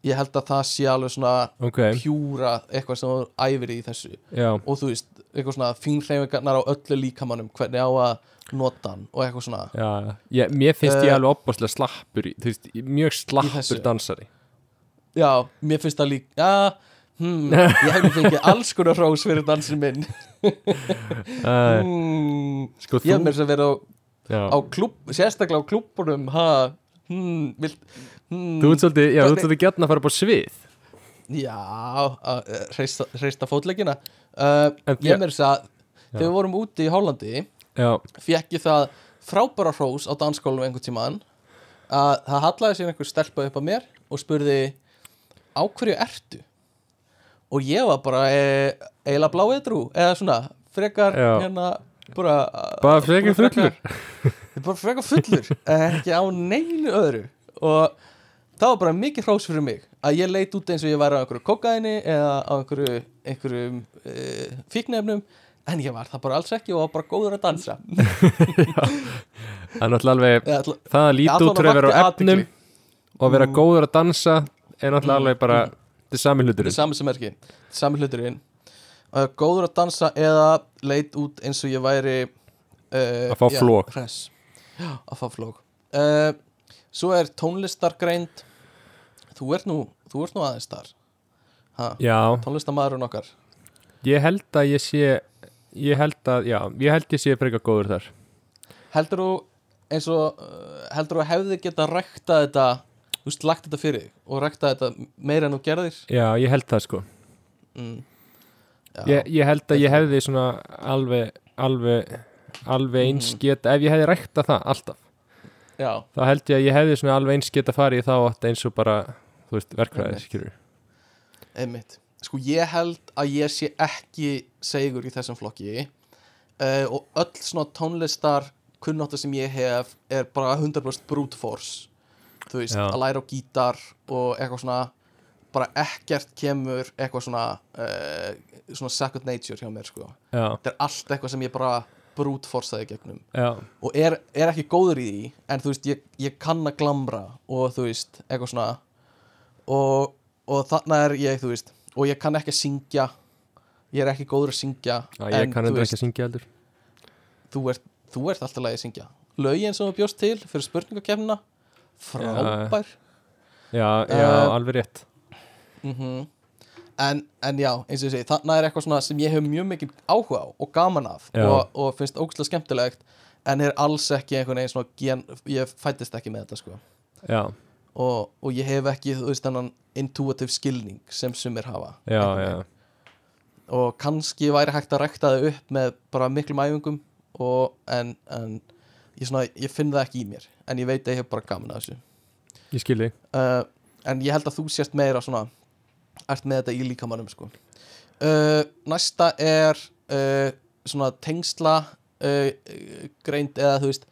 Ég held að það sé alveg svona ok. pjúra eitthvað sem þú æfir í þessu. Já, og þú veist, eitthvað svona fínhreyfingarnar á öllu líkamannum, hvernig á að nota hann og eitthvað svona. Já. Ég, mér finnst ég Uh, alveg opbáslega slappur í, veist, mjög slappur dansari. Já, mér finnst það líka já, hmm, ég hef nú fengið alls konar hrós fyrir dansin minn. Hmm, sko ég hef þú mér sem verið á á klúb, sérstaklega á klúbunum ha, hmm, vilt hmm, þú ert svolítið, þú svolítið gætna að fara upp á svið. Já, að eh, hreista, hreista fótleggina. Uh, ég þér- meir þess að þegar við vorum úti í Hollandi já, fekk ég það frábæra hrós á danskólum einhvern tímann að það hallaði sér einhver stelpa upp að mér og spurði á hverju ertu og ég var bara e, eiginlega blá edru eða svona frekar Já. hérna bara, bara frekar fullur bara frekar fullur ekki á neinu öðru og það var bara mikið hrós fyrir mig að ég leit út eins og ég væri á einhverju kokaini eða á einhverju, einhverju uh, fíknefnum en ég var það bara alls ekki og var bara góður að dansa það er náttúrulega alveg alla- það að allan út fyrir að vera á efnum og vera Mm. góður að dansa er náttúrulega Mm, alveg bara mm. Þetta er sami Þetta hluturinn er sami sem er ekki. Sami hluturinn. Uh, Góður að dansa eða leit út eins og ég væri uh, Að fá já, flog. hress. Já, að fá flók uh, Svo er tónlistargreind. Þú ert nú, þú ert nú aðeins þar. Ha, já, Tónlistamæðurinn okkar. Ég held að ég sé ég held að, já, ég held ég sé frekar góður þar. Heldur þú eins og uh, heldur þú hefði geta rækta þetta þú veist, lagt þetta fyrir og rækta þetta meira en þú gerðir. Já, ég held það sko. Mm. Já, ég, ég held að ég hefði svona alveg alveg, alveg eins Mhm. geta ef ég hefði rækta það alltaf já, þá held ég að ég hefði svona alveg eins geta farið í þá átt eins og bara, þú veist, Einmitt. skilur einmitt. Sko ég held að ég sé ekki segur í þessum flokki. Uh, og öll svona tónlistar kunnáttu sem ég hef er bara 100% brute force þú veist, Já. að læra á gítar og eitthvað svona bara ekkert kemur eitthvað svona uh, svona second nature hjá mér sko. Já, þetta er allt eitthvað sem ég bara brute forceaði gegnum. Já, og er, er ekki góður í því en þú veist, ég, ég kann að glamra og þú veist, eitthvað svona og, og þarna er ég, þú veist og ég kann ekki að syngja. Ég er ekki góður að syngja já ég kann þú endur ekki að syngja heldur. Þú ert, þú ert alltaf lagi að syngja. Lögin sem þú bjóst til fyrir spurningakefnina frábær. Já, já, Eh, alveg rétt. mm en, en já, eins og ég segi þarna er eitthvað sem ég hef mjög mikið áhuga á og gaman af og, og finnst ógæslega skemmtilegt en er alls ekki einhvern veginn svona gen, ég fættist ekki með þetta sko. Og, og ég hef ekki, þú veist, þennan intuitive skilning sem sumir hafa já, já, og kannski væri hægt að rekta það upp með bara miklum æfingum og, en, en ég, svona, ég finn það ekki í mér en ég veit að ég hef bara gaman að þessu ég skilji uh, en ég held að þú sést meira svona ert með þetta í líkamannum sko. uh, næsta er uh, svona tengsla greind eða þú veist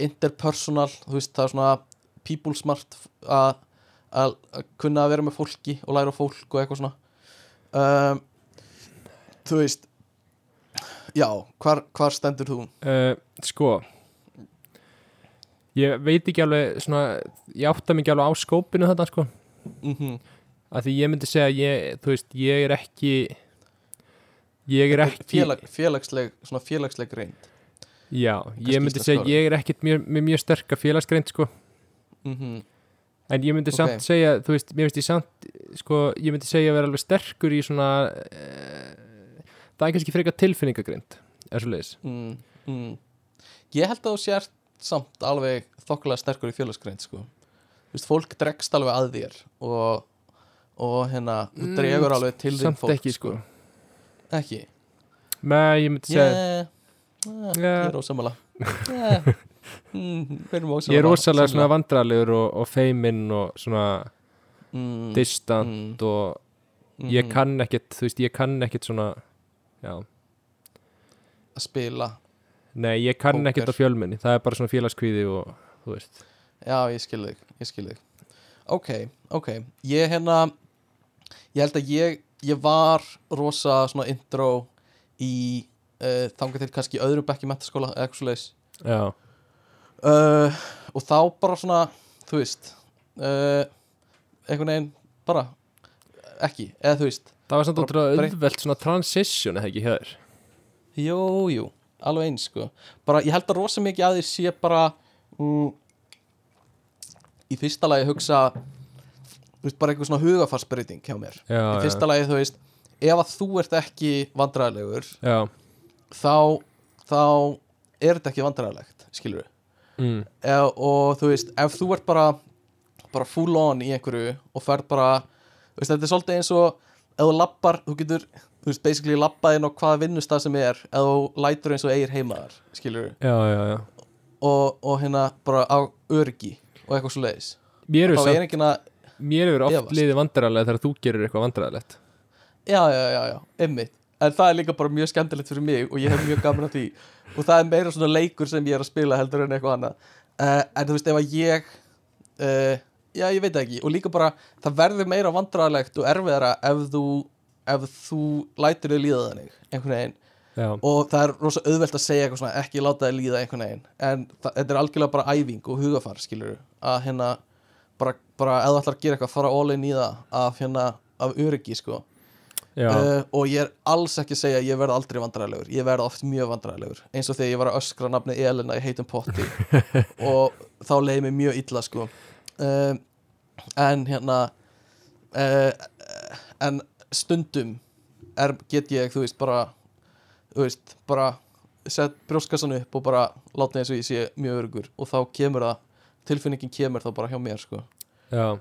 interpersonal, þú veist það er svona people smart að kunna að vera með fólki og læra fólk og eitthvað svona um, þú veist já, hvar, hvar stendur þú? uh, sko ég veit ekki alveg svona, ég átta ekki alveg á skópinu þetta sko. Mm að því ég myndi segja ég, þú veist, ég er ekki ég er ekki Félag, félagsleg, svona félagsleg reynd já, Kannski ég myndi segja ég er ekkit mjög, með mjög sterka félagsgreind sko. Mm en ég myndi Ok. samt segja, þú veist, mér finnst ég samt sko, ég myndi segja að vera alveg sterkur í svona uh, það er kannski frekar tilfinningagreind er svo leiðis mm, mm. Ég held að þú sért samt alveg þokkulega sterkur í félagsgreind sko. Fólk dregst alveg að þér og, og hérna Mm, dregur alveg til þín fólk ekki sko Ekki Nei, ég myndi segja yeah. yeah. Já. Ég er ósamala yeah. mm. Ég er rosalega svona Sammála. vandrarlegur og, og feiminn og svona mm, distant mm, og ég mhm. kann ekkit, þú veist, ég kann ekkit svona já, að spila nei, ég kann Póker. ekkit á fjölmenni, það er bara svona félagskvíði og þú veist, Já, ég skil þig, ég skil þig. Ok, ok. Ég hérna Ég held að ég, ég var rosa svona intro í uh, þangað til kannski í öðrum bekki metaskóla eða eitthvað svo leis já, uh, og þá bara svona þú veist uh, einhvern veginn bara ekki, eða þú veist það var samt ótrúlega auðvelt svona transition eða ekki hjá þér? Jú, jú, alveg eins sko. Bara, ég held að rosa mikið að því sé bara mm, í fyrsta lagi hugsa veist, bara einhver svona hugafarsbreyting hjá mér. Já, í fyrsta lagi, þú veist ef að þú ert ekki vandræðilegur já, þá, þá er þetta ekki vandræðilegt skilur við mm, Ef, og þú veist, ef þú ert bara bara full on í einhverju og ferð bara, veist, þetta er svolítið eins og ef þú lappar, þú getur þú veist, basically lappað inn á hvaða vinnustað sem er þú lætur eins og eigir heimaðar skilur já og, og hérna bara á örgi og eitthvað svo leiðis mér hefur er oft efast. liðið vandræðarlega þegar þú gerir eitthvað vandræðarlegt já, já, já, já, einmitt. En það er líka bara mjög skemmtilegt fyrir mig og ég hef mjög gaman að því. Og það er meira svona leikur sem ég er að spila heldur en eitthvað annað. Uh, en þú veist, ef að ég uh, já, ég veit ekki. Og líka bara, það verður meira vandræðalegt og erfiðara ef þú ef þú lætur þau líða þannig einhvern veginn. Já, og það er rosa auðvelt að segja eitthvað svona ekki láta þau líða einhvern veginn. En þetta er algjörlega bara æfing og hugafar skilur að hérna bara, bara þú ætlar að gera eitthvað, fara all in í það af hérna, af öryggi sko. Uh, og ég er alls ekki að segja að ég verð aldrei vandræðilegur ég verð oft mjög vandræðilegur eins og þegar ég var að öskra nafni Elena í heitum potti. Og þá leiði mig mjög illa sko. Uh, en hérna uh, en stundum er, get ég, þú veist, bara þú veist, bara sett brjóskassan upp og bara láta eins og ég sé mjög örugur og þá kemur það tilfinningin kemur þá bara hjá mér sko. Já,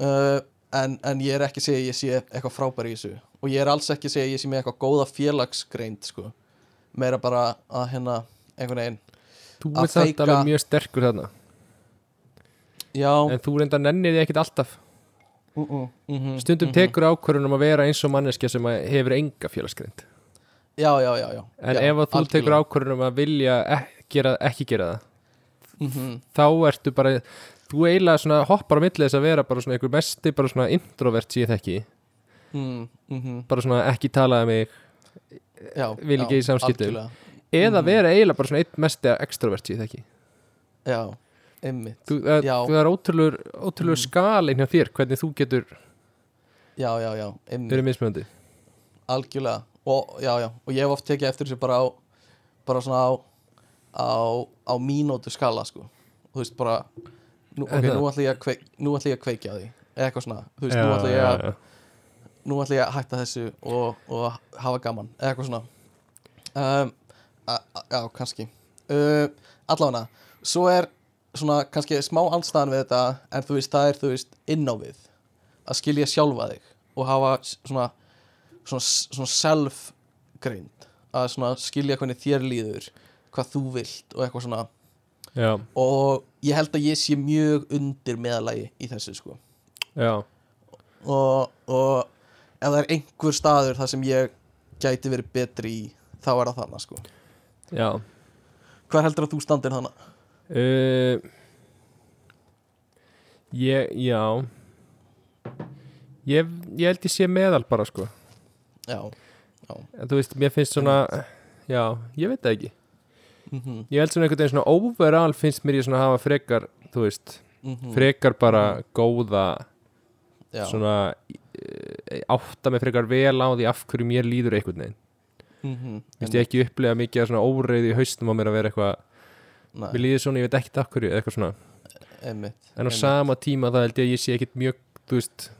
uh, en, en ég er ekki að segja að ég sé eitthvað frábær í þessu. Og ég er alls ekki að segja að ég sé með eitthvað góða félagsgreind sko. meira bara að hérna einhvern veginn þú Að ert samt feika- alveg mjög sterkur þarna. Já, en þú reynda nennir því ekkit alltaf uh -uh, stundum mhm. tekur ákvörðunum að vera eins og manneskja sem að hefur enga félagsgreind. Já, já, já, já. En já, ef að þú algjörlega. tekur ákvörðunum að vilja ek, gera, ekki gera það Mhm, þá ertu bara þú eiginlega svona hoppar á milli þess að vera bara svona einhver mesti bara svona introvert sem ég þekki. Mm, bara svona ekki talaði mig já, Vil ekki í samskiptum. eða vera eiginlega bara svona einn mesti extrovert sem ég þekki. Já, þú, það, þú er ótrúlur Mm. skali hjá þér hvernig þú getur já, já, já, verið mismjöndi algjörlega. Og, já, já, og ég hef oft tekið eftir þessu bara á bara svona á á, á mínútu skala sko. Þú veist bara nú, ok, það? nú ætla ég að kveik, nú ætla ég að kveikja því. Eitthvað svona, þú veist, já, nú ætla ég að nú ætla ég að hætta þessu og, og hafa gaman, eitthvað svona. Um, a, a, já, kannski. Uh, allavega, svo er svona kannski smá andstæðan við þetta en þú veist, það er, þú veist, inn á við að skilja sjálfa þig og hafa svona svona, svona self-grind að svona skilja hvernig þér líður hvað þú vilt og eitthvað svona. Já, og ég held að ég sé mjög undir meðalagi í þessu sko. Já, og, og ef það er einhver staður þar sem ég gæti verið betri í þá er það þannig sko. Já. hver heldur að þú standir þannig? Uh, ég, já. Ég, ég held ég sé meðal bara sko. Já, já. En þú veist, mér finnst svona já, ég veit það ekki. Mm ég held svona einhvern veginn svona overall finnst mér ég svona hafa frekar þú veist, frekar bara góða já, svona e, átta mig frekar vel á því af hverju mér líður einhvern veginn. Mm Vist ég ekki upplega mikið af svona óreiði í haustum á mér að vera eitthvað, Nei, mér líður svona, ég veit ekkert eða eitthvað svona, einmitt, en á einmitt. sama tíma það held ég að ég sé ekkert mjög, veist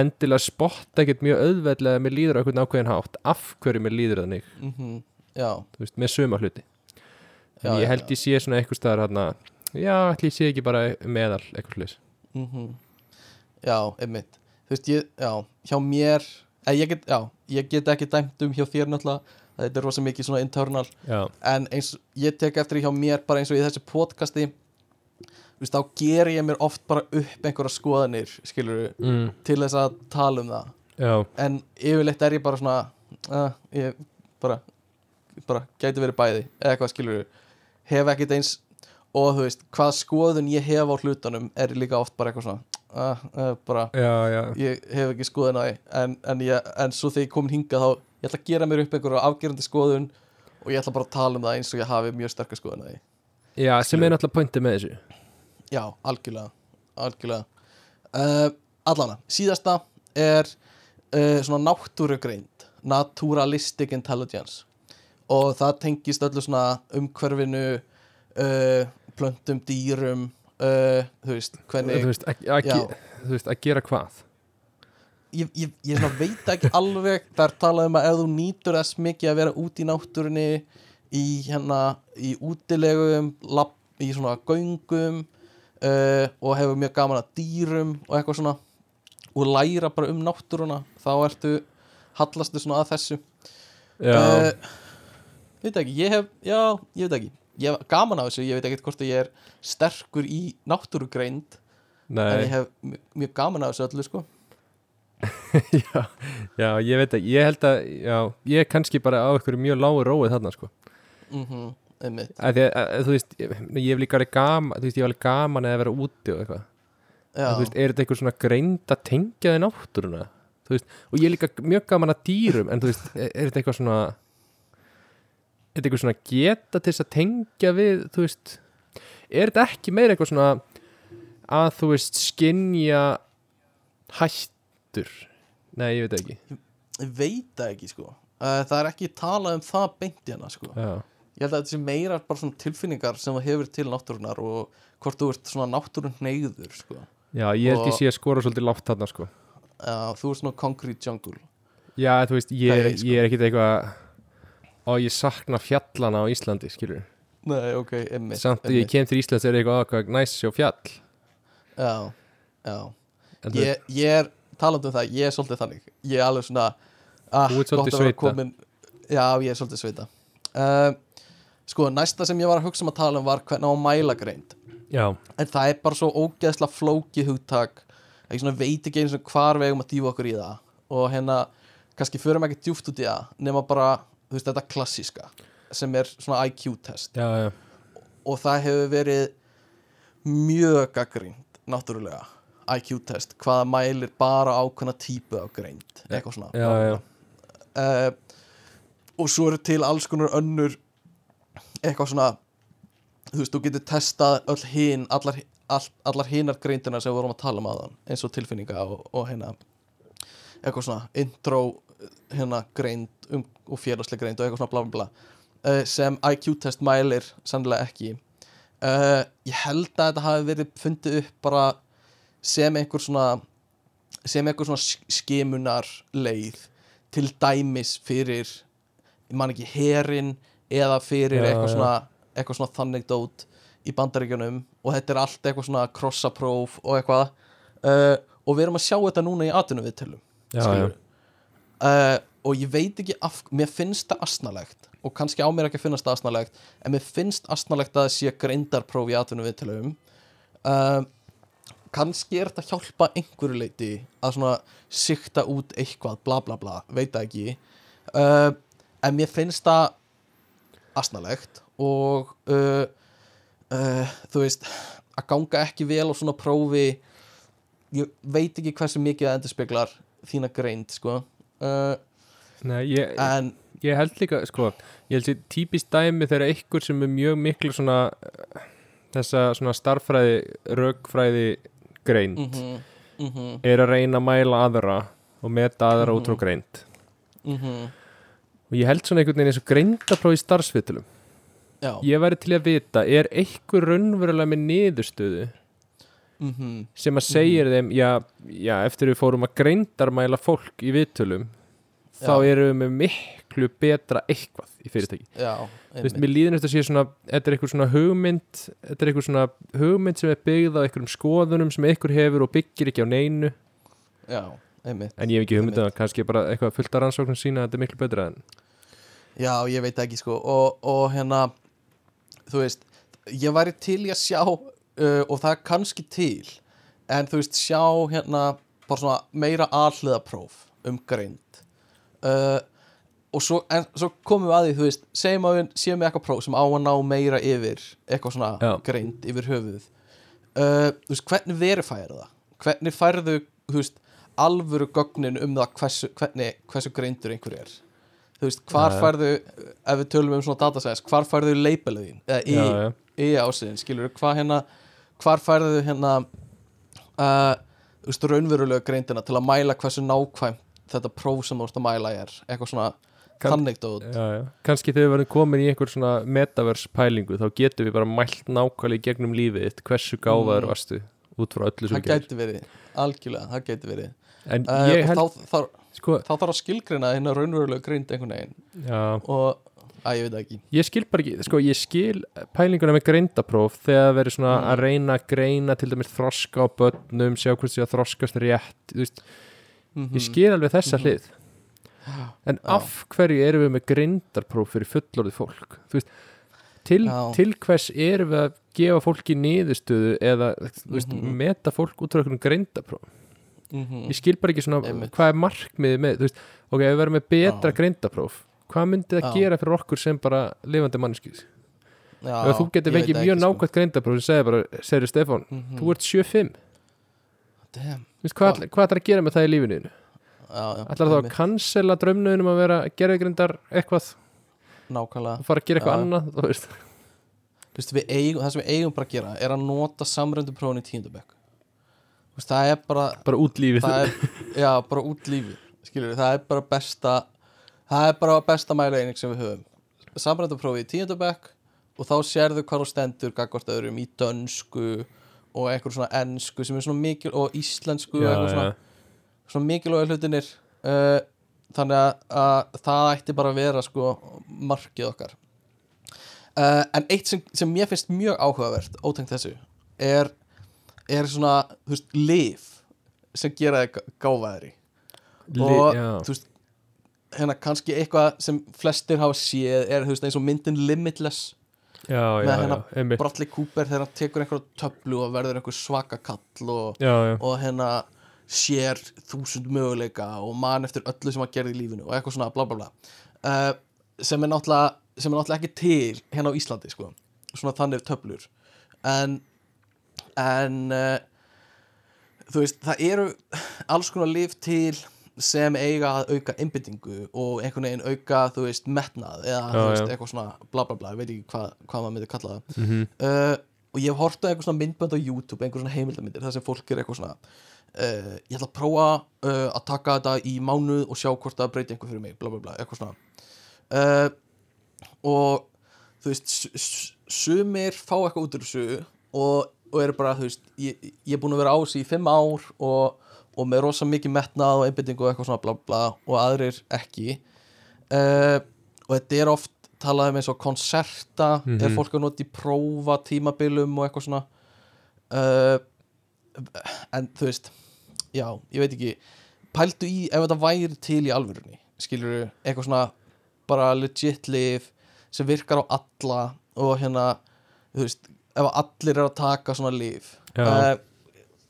endilega spotta ekkert mjög auðveldlega að mér líður á einhvern ákveðin hátt af hverju mér líður þannig, Mhm, Já, þú veist, með suma hluti. Já, ég held já. ég sé svona eitthvað staðar hérna, já, ætli ég sé ekki bara meðal eitthvað slis, mhm. Já, einmitt. Þú veist, ég, já, hjá mér eh, ég get, já, ég get ekki dæmt um hjá þér náttúrulega þetta er rosa mikið svona internal. Já, en eins, ég tek eftir því hjá mér bara eins og í þessu podcasti veist, þá ger ég mér oft bara upp einhverja skoðanir, skilur mm, til þess að tala um það. Já, en yfirleitt er ég bara svona uh, ég bara bara gæti verið bæði, eða hvað skilur hef ekkit eins og þú veist, hvað skoðun ég hef á hlutunum er líka oft bara eitthvað svona uh, uh, bara, já, já, ég hef ekki skoðun á því. En, en, ég, en svo þegar ég komin hingað þá ég ætla að gera mér upp einhverju afgerandi skoðun og ég ætla bara að tala um það eins og ég hafi mjög sterkar skoðun á því. Já, sem er náttúrulega pointið með þessu. Já, algjörlega Algjörlega. Uh, Allana, síðasta er uh, svona náttúrugreind Naturalistic Intelligence. Og það tengist öllu svona umhverfinu uh, plöntum, dýrum þú veist, hvernig að, að, þú veist, að gera hvað ég, ég, ég veit ekki alveg. Það er talað um að ef þú nýtur þess mikið að vera út í náttúrunni í hérna, í útilegum lapp, í svona göngum uh, og hefur mjög gaman að dýrum og eitthvað svona og læra bara um náttúruna þá ertu hallastu svona að þessu. Já, uh, veit ekki, ég hef já, ég veit ekki, ég hef gaman af þessu ég veit ekki hvort að ég er sterkur í náttúrugreind en nei. ég hef mjög, mjög gaman af þessu öllu sko já, já, ég veit ekki, ég held að já, ég er kannski bara á einhverju mjög lágu róið þarna sko. Mhm, einmitt. Að því að, þú veist, ég, ég hef líka verið gaman þú veist, ég hef alveg gaman að vera úti og eitthvað. Þú veist, er þetta eitthvað svona greind að tengja þið náttúruna? Þú veist, og ég er líka mjög gaman að dýrum en þú veist, er, er þetta eitthvað svona er þetta eitthvað svona geta til þess að tengja við, þú veist er þetta ekki meira eitthvað svona að þú veist skinja hættur nei, ég veit ekki. Ég veit það ekki sko. Uh, það er ekki talað um það beint í hana sko. Já, ég held að þetta sé meira bara svona tilfinningar sem það hefur til náttúrunar og hvort þú ert svona náttúrun neyður sko. Já ég held Og- ég sé að skora svolítið látt þarna sko. Uh, þú ert svona concrete jungle. Já, þú veist, ég er, sko. ég er ekkit eitthvað og ég sakna fjallana á Íslandi skilur, nei, ok, emmitt samt að ég kem til Íslands er eitthvað næs og fjall? Já, já. Ég, ég er, talandi um það, ég er svolítið þannig. Ég er alveg svona ah, Þú ert svolítið sveita. komin, já, ég er svolítið sveita uh, sko, næsta sem ég var að hugsa um að tala um var hvernig á að mæla greind. Já, en það er bara svo ógeðslega flókið hugtak. Ég svona veit ekki eins og hvar við eigum að dýfa okkur í það. Og hérna, kannski förum ekki djúft út í það nema bara, þú veist, þetta klassíska sem er svona IQ test. Já, já, og það hefur verið mjög gaggrínt náttúrulega IQ test, hvaða mælir bara ákveðna típu af greind eitthvað svona já, já. Uh, og svo eru til alls konar önnur eitthvað svona þú veist, þú getur testað öll hinn allar, all, allar hinnar greindina sem við vorum að tala um aðan eins og tilfinninga og, og hérna eitthvað svona intro hérna greind um, og félagsleg greind og eitthvað svona bla bla bla uh, sem IQ test mælir sannlega ekki uh, ég held að þetta hafi verið fundið upp bara sem einhver svona sem einhver svona sk- skimunar leið til dæmis fyrir ég man ekki herin eða fyrir Já, eitthvað já. svona eitthvað svona þannig dót í bandaríkjunum og þetta er allt eitthvað svona krossapróf og eitthvað uh, og við erum að sjá þetta núna í já. skilurðu. uh, og ég veit ekki af, mér finnst það asnalegt og kannski á mér ekki finnast það asnalegt en mér finnst asnalegt að það sé greindarpróf í atvinnum viðtölum uh, kannski er þetta að hjálpa einhverju leiti að svona sikta út eitthvað bla bla bla, veit það ekki. Uh, en mér finnst það asnalegt og uh, uh, þú veist að ganga ekki vel á svona prófi ég veit ekki hversu mikið það endur speklar þína greind sko. Uh, Nei, ég, en ég held líka, sko ég held sér típist dæmi þegar einhver sem er mjög miklu svona eh, þessa svona starffræði rögfræði greind mhm, mhm, er að reyna að mæla aðra og meta aðra út frá Mhm. greind mhm. Og ég held svona einhvern veginn eins og greindapróf í starfsvitilum já, ég væri til að vita, er einhver raunverulega með niðurstöðu mhm. sem að segja þeim já, já, eftir við fórum að greindarmæla fólk í viðtölum þá erum við með miklu betra eitthvað í fyrirtæki. Já, veist, mér líður eftir að sé svona þetta er eitthvað svona hugmynd þetta er eitthvað svona hugmynd sem er byggð á einhverjum skoðunum sem einhver hefur og byggir ekki á neinu. Já, einmitt en ég hef ekki hugmyndið að kannski bara eitthvað fullt af rannsóknum sína þetta er miklu betra en Já, ég veit ekki sko. Og, og hérna þú veist, ég væri til í að sjá uh, og það er kannski til en þú veist, sjá hérna bara svona meira alliðapróf um greind. Uh, og svo, en, svo komum við að því þú veist, segjum að við séum með eitthvað próf sem á að ná meira yfir eitthvað svona Já. greind yfir höfuð uh, þú veist, hvernig verifæra það hvernig færðu, þú veist alvöru gögnin um það hversu, hvernig, hversu greindur einhver er þú veist, hvar já. færðu ef við tölum um svona datasæðis, hvar færðu þín, eða í, já, já. í ásinn skilur, hvað hérna hvar færðu hérna uh, þú veist, raunverulega greindina til að mæla hversu nákvæmt þetta próf sem þú ert að mæla er eitthvað svona Kann- þannig dót Já, já. kannski þegar við verðum komin í einhver svona metaverse pælingu þá getum við bara mælt nákvæmlega í gegnum lífið hversu gáfaður Mm. varstu út frá öllu sem það þú gerir gæti verið, algjörlega, það gæti verið. Uh, held, þá, þá, sko, þá þarf að skilgrina hérna raunverulega greind einhvern veginn. Já. Og, að ég veit það ekki. Ég skil bara ekki, sko, ég skil pælinguna með greindapróf þegar það verður svona Mm. að reyna að greina til dæmis þroska á börnum, sjá hvort sé að þroskast rétt, þú veist, mm ég skil alveg þessa Mhm. hlið en Já. af hverju erum við með greindarpróf fyrir fullorðið fólk veist, til, til hvers erum við að gefa fólki niðurstöðu eða veist, Mhm. meta fólk út frá einhvern greindapróf -hmm. ég skil bara ekki svona Einmitt. hvað er markmiðið með veist, ok, ef við verðum með betra Já. greindapróf hvað myndi það Já. gera fyrir okkur sem bara lifandi mannskið ef þú getur það mjög sko. nákvæmt greindapróf sem segir bara, segir Stefán, Mhm. þú ert 7-5 Damn. Þú veist, hvað, hvað ætlar að gera með það í lífinu ætlar þá að einmitt. cancela draumnuðinum að vera gerðigrindar eitthvað? Nákvæmlega. Og fara að gera eitthvað annað þú veist. Við eigum, það sem við eigum bara að gera er að nota samröndu prófin í tíundabökk það er bara bara út lífið. er, já, bara út lífið skilur það er bara besta það er bara besta mæla eining sem við höfum. Samröndu prófi í tíundabökk og þá sérðu hvað þú stendur gagvart öðrum í dönsku og eitthvað svona ensku sem er svona mikil og íslensku og já, eitthvað svona. já. Svona mikilvæga hlutinir uh, þannig að, að það ætti bara að vera sko markið okkar. Uh, en eitt sem, sem mér finnst mjög áhugavert ótengt þessu er, er svona, þú veist, lif sem gera þig gáfaðri. Og já. þú veist hérna kannski eitthvað sem flestir hafa séð er þú veist eins og myndin Limitless. Já, með hérna Bradley Cooper þegar hann tekur einhverja töflu og verður einhver svaka kall og og hérna sér þúsund möguleika og man eftir öllu sem hann gerði í lífinu og eitthvað svona bla bla bla. Uh, sem er sem er náttúrulega ekki til hérna á Íslandi sko. Svona þannig töflur. En en uh, þú veist það eru alls konar lif til sem eiga að auka einbyttingu og einhvern veginn auka þú veist metnað eða Já, veist eitthvað svona bla bla bla ég veit ekki hvað, hvað maður myndi kalla það. Mhm, uh, og ég hef hort á einhver svona myndbönd á YouTube einhver svona heimildamindir þar sem fólk er eitthvað svona uh, ég ætla að prófa uh, að taka þetta í mánuð og sjá hvort það breyti einhver fyrir mig bla bla bla, eitthvað svona. Uh, og þú veist sumir fá eitthvað út úr þessu og, og eru bara, þú veist ég, ég er búin að vera á þessu í fimm ár og, og með rosa mikið metnað og einbyttingu og eitthvað svona bla bla og aðrir ekki. Og þetta er oft talað um eins og konserta er Mhm. fólk að nota í prófa tímabilum og eitthvað svona. En þú veist já, ég veit ekki. Pældu í ef þetta væri til í alvörunni skilur eitthvað svona bara legit liv sem virkar á alla og hérna þú veist, ef allir er að taka svona liv uh,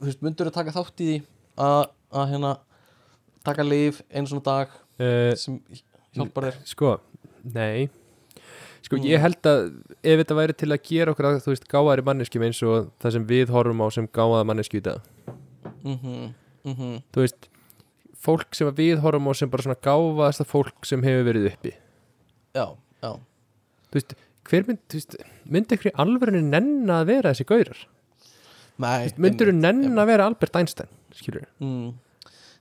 þú veist, myndur þú taka þátt í því að, að hérna taka liv einu svona dag uh, sem hjálpar þér? Sko, nei. Sko, Mm. ég held að ef þetta væri til að gera okkur að, þú veist, gáðari manneskjum eins og það sem við horfum á sem gáðaða mannesku í dag mhm, mhm þú veist, fólk sem við horfum á sem bara svona gáfaðasta fólk sem hefur verið uppi. Já, já. Þú veist, hver mynd, þú veist, myndi ykkur í alvörinu nenna að vera þessi gaurar? Nei, myndir þú einmitt. að vera Albert Einstein skilur mm.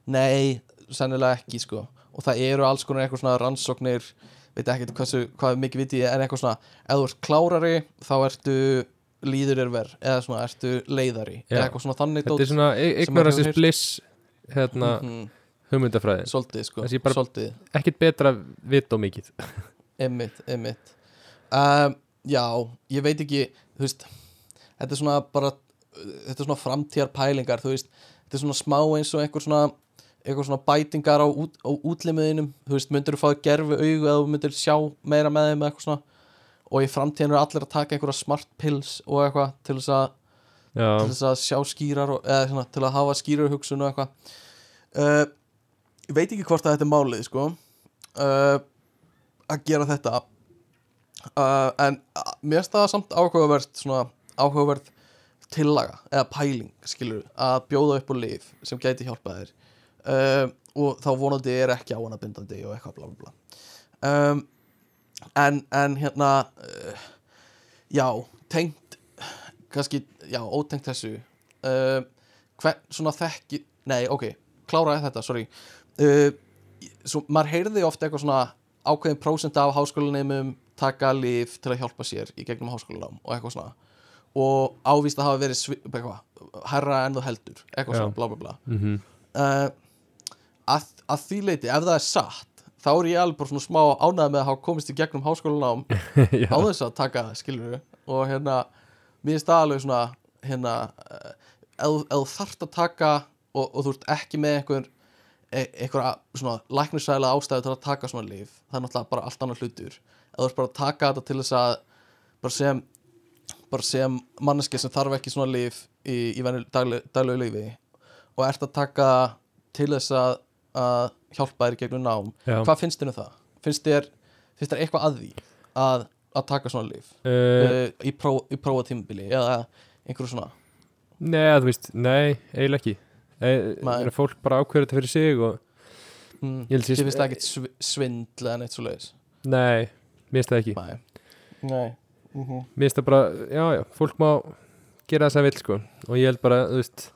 Nei, sennilega ekki sko. Og það eru alls konar eitthvað svona rannsóknir veit ekki hversu, hvað mikið viti en eitthvað svona, ef þú ert klárari þá ertu líður er verð eða svona ertu leiðari eða eitthvað svona þannig þetta dót er svona ignorances hefur heyrt. bliss hérna, Mhm, hugmyndafræðin. Svolítið sko, svolítið. ekkit betra vit og mikið. Einmitt, einmitt. Um, Já, ég veit ekki Þú veist Þetta er svona bara Þetta er svona framtíðar pælingar Þú veist, þetta er svona smá eins og einhver svona einhver svona bætingar á, út, á útlimiðinum Þú veist, myndir þú fá að gerfi augu eða þú myndir sjá meira með þeim eða eitthvað svona og í framtíðinu er allir að taka einhverja smart pills og eitthvað til þess að já, til þess að sjá skýrar og, eða svona, til að hafa skýrar hugsun og eitthvað. Uh, ég veit ekki hvort að þetta er málið sko. Uh, að gera þetta. Uh, en mér það samt áhugavert svona áhugaverð tillaga eða pæling skilur að bjóða upp á lif sem gæti hjálpað þér. Og þá vonandi er ekki á hana bindandi og eitthvað bla bla bla. Um, en, en hérna uh, já, tengt kannski, já, ótengt þessu uh, hvern, svona þekki nei, ok, kláraði þetta, sorry. Uh, svo, maður heyrði ofta eitthvað svona ákveðin prósent af háskólaneimum taka lif til að hjálpa sér í gegnum háskólanám og eitthvað svona. Og ávíst að hafa verið eitthvað, herra en þú heldur eitthvað Já. svona, bla bla bla. Mm uh, að, að því leiti, ef það er satt þá er ég alveg bara svona smá ánægð með að hafa komist í gegnum háskólanám á þess að taka það, skilur við og hérna, mér finnst það alveg svona hérna, eh, ef þú þarft að taka og, og þú ert ekki með einhver e einhverja svona læknisæla ástæðu til að taka svona líf það er náttúrulega bara allt annar hlutur. Ef þú ert bara að taka þetta til þess að bara sem bara sem manneski sem þarf ekki svona líf í, í daglegu lífi og ert að taka til þess að, að hjálpa þér gegnum nám já. hvað finnst þér um það? finnst þér, finnst þér eitthvað að því að, að taka svona líf Uh, uh, í, pró, í prófa tímabili eða einhverju svona nei, þú veist, nei, eiginlega ekki e, fólk bara ákveður þetta fyrir sig og mm. Ég finnst það ekkert sv svindl eða neitt svo leiðis nei, mér finnst það ekki nei, nei. Mm -hmm. mér finnst það bara, já, já, fólk má gera það sem vill, sko og ég held bara, þú veist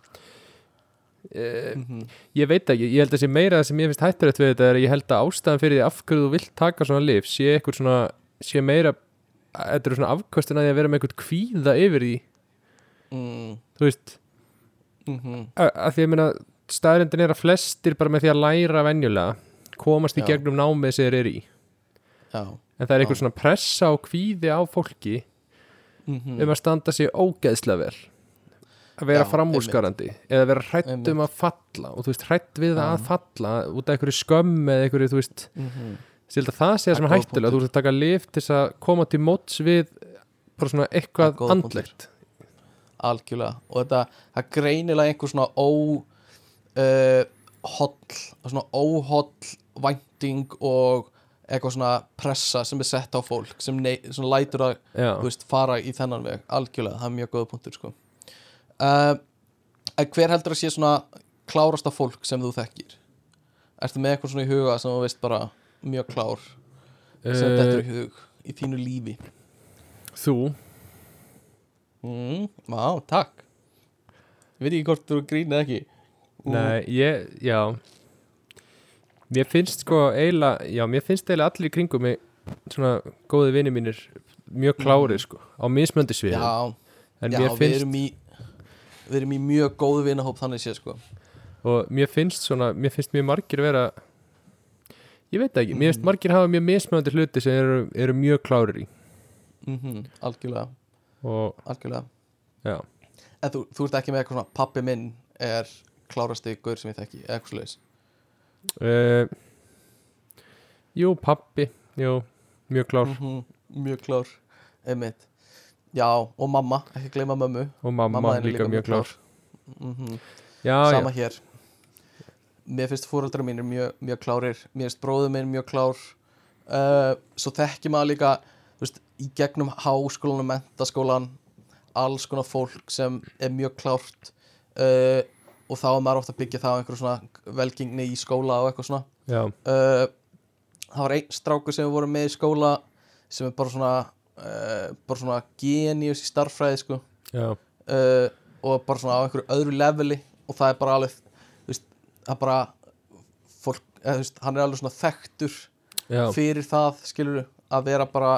e, Mhm. ég veit ekki, ég held að sé meira það sem ég finnst hætturætt við þetta er að ég held að ástæðan fyrir því af hverju þú vilt taka svona lif sé svona, sé meira þetta eru svona afkostin að því að vera með eitthvað kvíða yfir því, mm. þú veist Mm að, að því að minna staðrindin er að flestir bara með því að læra venjulega komast í Já. gegnum námið þeir eru í já en það er Já. eitthvað svona pressa og kvíði á fólki mm um að standa sig ógeðslega vel að vera framúrskarandi eða vera hrætt um að falla og þú veist hrætt við Já. að falla út af einhverju skömm eða einhverju þú veist -hmm. Held að það sé það sem er góð hættulega þú ert að taka lif til þess að koma til móts við bara svona eitthvað andlegt. Algjörlega. Og þetta, það greinilega einhver svona ó uh, holl, svona óholl vænting og eitthvað svona pressa sem er sett á fólk sem svona lætur að veist, fara í þennan veg. Algjörlega, það er mjög góða punktur sko. Uh, hver heldur að sé svona klárasta fólk sem þú þekkir? Ertu með eitthvað svona í huga sem þú veist bara mjög klár sem uh, þetta er í hug í þínu lífi? Þú? Mm, Vá, takk. Ég veit ekki hvort þú grínið ekki. Nei, ég, já. Mér finnst sko eiginlega, já, mér finnst eiginlega allir í kringum mig svona góði vini mínir mjög klárir sko, á mismöndi svið Mm. Já, já mér við, finnst, erum í, við erum í mjög góðu vinahóp þannig sé sko. Og mér finnst svona, mér finnst mjög margir vera ég veit ekki, mér Mm. finnst margir hafa mjög mismöndi hluti sem eru, eru mjög klárir í. Mm algjörlega, og algjörlega. Já, En þú, þú ert ekki með eitthvað svona pappi minn er klárasti gaur sem ég þekki eða eitthvað svoleiðis? Uh, Jú, pappi, jú, mjög klár. Mhm, Mjög klár, einmitt Já, og mamma, ekki gleyma mömmu. Og mamma, þín er líka, mjög klár, Mhm, Já, Sama já, hér. Mér finnst fóreldrar mínir mjög, mjög klárir. Mér finnst bróður minn mjög klár. Uh, Svo þekki maður líka veist, Í gegnum háskólan og mentaskólan Alls konar fólk sem er mjög klárt. Uh, og þá er maður ofta að byggja það á einhverju svona velgingni í skóla og eitthvað svona. Uh, það var einn strákur sem við vorum með í skóla sem er bara svona uh, bara svona genius í starffræði sko. Uh, og bara svona á einhverju öðru leveli og það er bara alveg veist, það er bara fólk, eða, veist, hann er alveg svona þekktur já. fyrir það skilur að vera bara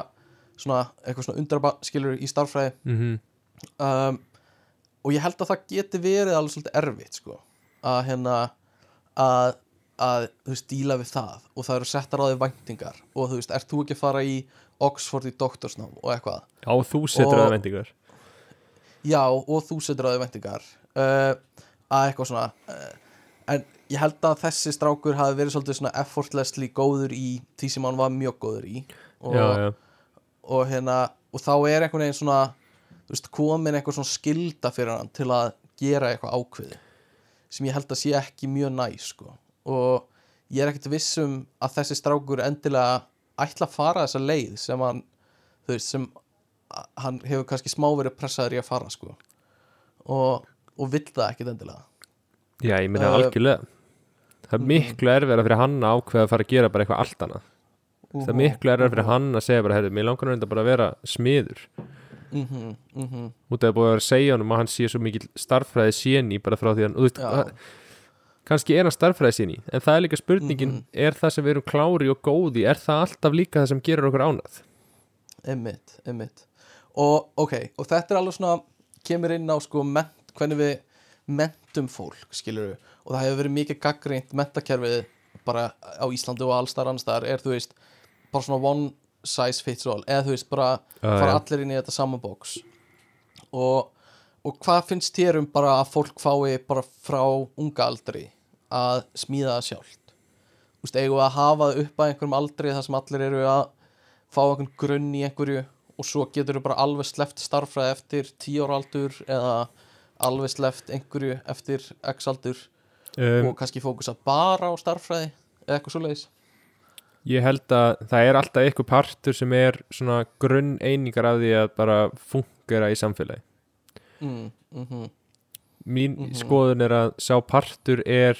svona eitthvað svona undraba skilur í starffræði mhm, um, og ég held að það geti verið alveg svolítið erfitt sko að hérna að, að þú veist díla við það og það eru settar á því væntingar og þú veist, ert þú ekki að fara í Oxford í doktorsnám og eitthvað. Já, þú setur Og- það vendingar já, og þú setur því væntingar. Uh, að eitthvað svona uh, en ég held að þessi strákur hafi verið svolítið svona effortlessly góður í því sem hann var mjög góður í. Og, Já, já, og hérna og þá er einhvern veginn svona veist, komin eitthvað svona skilda fyrir hann til að gera eitthvað ákveði sem ég held að sé ekki mjög næ sko. og ég er ekkert viss um að þessi strákur endilega ætla að fara þessa leið sem hann veist, sem hann hefur kannski smá verið pressaður í að fara sko. og, og vill það ekkert endilega. Já, ég minna Uh, algjörlega. Það er miklu erfiðara fyrir hann að ákveða að fara að gera bara eitthvað allt annað. Það er miklu erfiðara fyrir hann að segja bara, herri, mér langar reynda bara að vera smiður. Mhm, mhm, út af að búið að vera að segja honum að hann sé svo mikil starffræði séni bara frá því hann, Já. að- kannski er hann starffræði séni en það er líka spurningin, Mhm. er það sem við erum klári og góði, er það alltaf líka það sem gerur okkur ánað? Einmitt, einmitt og ok, og þetta er alveg svona kemur inn á sko ment, hvernig við mentum fólk, skilur við og það hefur verið mikið gaggrínt mentakerfið bara á Íslandi og allstar annars er þú veist, bara svona one size fits all, eða þú veist, bara Já, fara já. allir inn í þetta sama bóks og, og hvað finnst þér um bara að fólk fái bara frá unga aldri að smíða það sjálft. Þú veist, eigum við að hafa það upp að einhverjum aldri þar sem allir eru að fá einhvern grunn í einhverju og svo getur við bara alveg sleppt starffræði eftir 10 ára aldur eða alveg sleppt einhverju eftir x aldur Um, og kannski fókusa bara á starffræði eða eitthvað svo leiðis ég held að það er alltaf eitthvað partur sem er svona grunn einingar af því að bara fungera í samfélagi. Mm, mm mín Mhm. skoðun er að sá partur er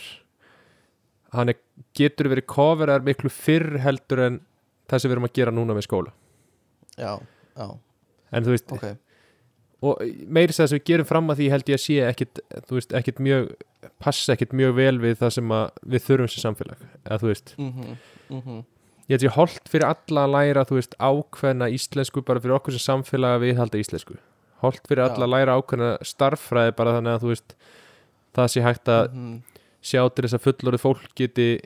hann er, getur verið coverar miklu fyrr heldur en það sem við erum að gera núna með skóla. Já, já, en þú veist, ok. og meiri þess að við gerum fram að því held ég að sé ekkit, þú veist, ekkit mjög passa ekkit mjög vel við það sem við þurfum sem samfélag, eða þú veist. Mm -hmm, mm -hmm. ég held ég holdt fyrir alla að læra, þú veist, ákveðna íslensku bara fyrir okkur sem samfélag að við halda íslensku holdt fyrir alla að læra ákveðna starffræði bara þannig að þú veist það sé hægt að Mhm, sjá til þess að fullorðið fólk geti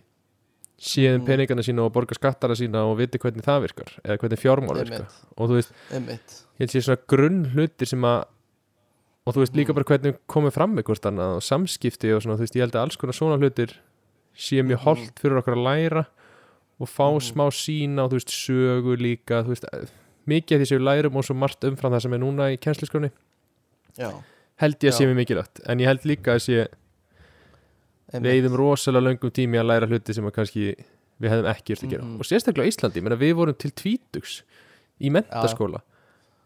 séð um Mhm. peningana sína og borga skattara sína og viti hvernig það virkar eða hvernig fjármál virka Einmitt, og þú veist, held sé svona grunn hlutir sem að og þú veist líka Mhm. bara hvernig komið fram með hvort annað og samskipti og svona, þú veist, ég held að alls konar svona hlutir sé mjög Mhm. holdt fyrir okkur að læra og fá Mhm. smá sína og þú veist, sögu líka þú veist, mikið af því sem við lærum og svo margt umfram það sem er núna í kennsliskroni Já, held ég að sé mér mikilvægt en ég held líka að sé við eigðum rosalega löngum tími að læra hluti sem kannski við hefðum ekki ert að gera Mhm. og sérstaklega Íslandi, við vorum til tvítugs í mentaskóla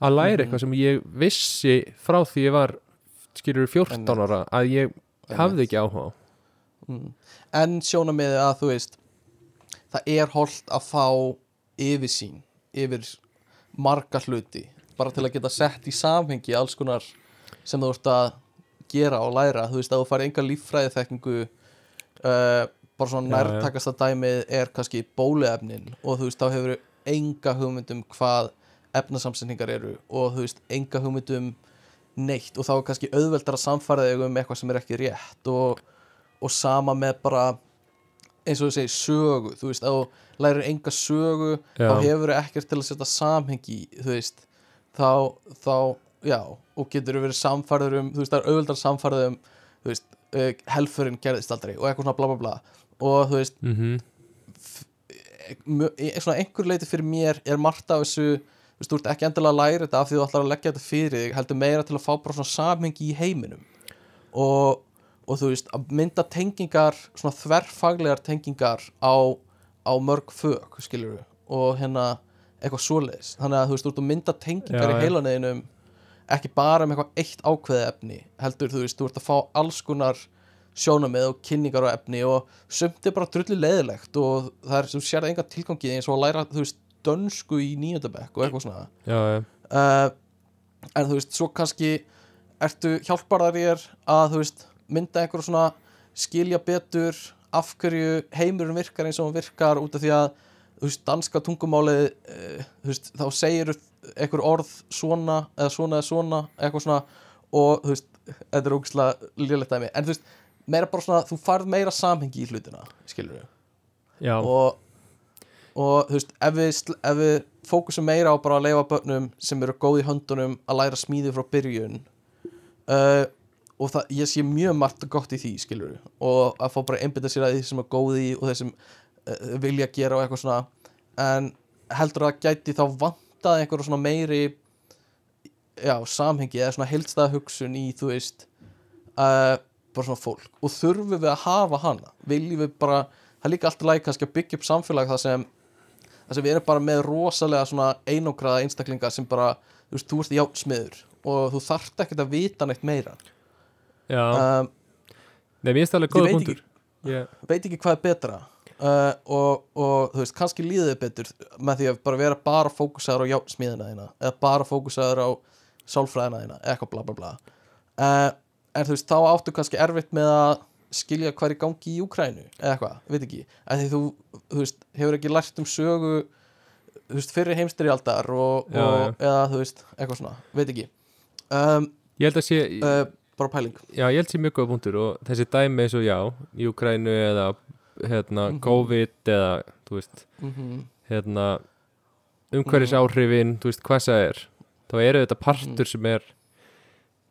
að læra Mhm. eitthvað sem ég vissi frá því ég var skilur 14 Einmitt. ára að ég hafði ekki áhuga á mm. En sjónamiði að þú veist það er holdt að fá yfirsýn yfir marga hluti bara til að geta sett í samhengi alls konar sem þú ert að gera og læra, þú veist að þú farið enga líffræði þekkingu uh, bara svona já. nærtakasta dæmið er kannski bóluefnin og þú veist þá hefur enga hugmyndum hvað efnasamsendingar eru og þú veist enga hugmyndum neitt og þá er kannski auðveldar að samfæra þig um eitthvað sem er ekki rétt og, og sama með bara eins og þú segir sögu þú veist, þú lærir enga sögu Já. þá hefur þú ekkert til að setja samhengi þú veist þá, þá, já, og getur verið samfærður um, þú veist, það er auðvöldar samfærður um þú veist, uh, helfurinn gerðist aldrei og eitthvað svona bla bla bla. Og þú veist, mm í- svona einhver leiti fyrir mér er margt af þessu þú veist, þú ert ekki endilega að læra þetta af því þú ætlar að leggja þetta fyrir þig heldur meira til að fá bara svona samhengi í heiminum. Og, og þú veist, að mynda tengingar svona þverfaglegar tengingar á, á mörg fög skilur og hérna eitthvað svoleiðis, þannig að þú veist, þú ert að mynda tengingar Já, í heilaneginum ekki bara um eitthvað eitt ákveði efni heldur, þú veist, þú ert að fá alls konar sjónamið og kynningar og efni og sumt er bara drullu leiðilegt og það er sem sér enga tilgangi eins og að læra þú veist dönsku í nýjöndabekk og eitthvað svona. Já, uh, en þú veist, svo kannski ertu hjálpar þar þér að þú veist, mynda einhver svona skilja betur af hverju heimurinn virkar eins og hann virkar út af því að þú veist, danska tungumálið uh, þú veist, þá segir einhver orð svona eða svona eða svona eitthvað svona og þú veist, þetta er ógæslega lélegt dæmi, en þú veist, meira bara svona þú farð meira samhengi í hlutina skilur við já, og, og þú veist, ef við, ef við fókusum meira á bara að leifa börnum sem eru góð í höndunum að læra smíði frá byrjun uh, og það, ég sé mjög margt gott í því, skilur og að fá bara einbytta sér að því sem er góð í og þeir sem uh, vilja gera og eitthvað svona. En heldur að gæti þá vantað einhverja svona meiri já, samhengi eða svona heildstæða hugsun í, þú veist uh, bara svona fólk. Og þurfum við að hafa hana? Viljum við bara, það er líka alltaf læg kannski að byggja upp samfélag það sem það sem við erum bara með rosalega svona einógraða einstaklinga sem bara, þú veist, þú ert játsmiður og þú þarft ekkert að vita neitt meira um, Nei, mér finnst það alveg góða punktur. ég, veit ekki hvað er betra uh, og, og þú veist, kannski líðið betur með því að bara vera bara fókusaður á játsmiðina þína eða bara fókusaður á sálfræðina þína, eitthvað bla bla bla. Uh, en þú veist, þá áttu kannski erfitt með að skilja hvað er gangi í Úkrænu eða eitthvað, veit ekki. Því þú, þú veist, hefur ekki lært um sögu þú veist, fyrir heimstyrjaldar og, Já, og já. eða þú veist, eitthvað svona, veit ekki. Um, ég held að sé uh, bara pæling Já, ég held sé mjög góða punktur og þessi dæmi eins og já, í Ukrænu eða hérna, Mhm. COVID eða, þú veist, mm hérna umhverfis áhrifin, þú veist, hvað það er þá eru þetta partur sem er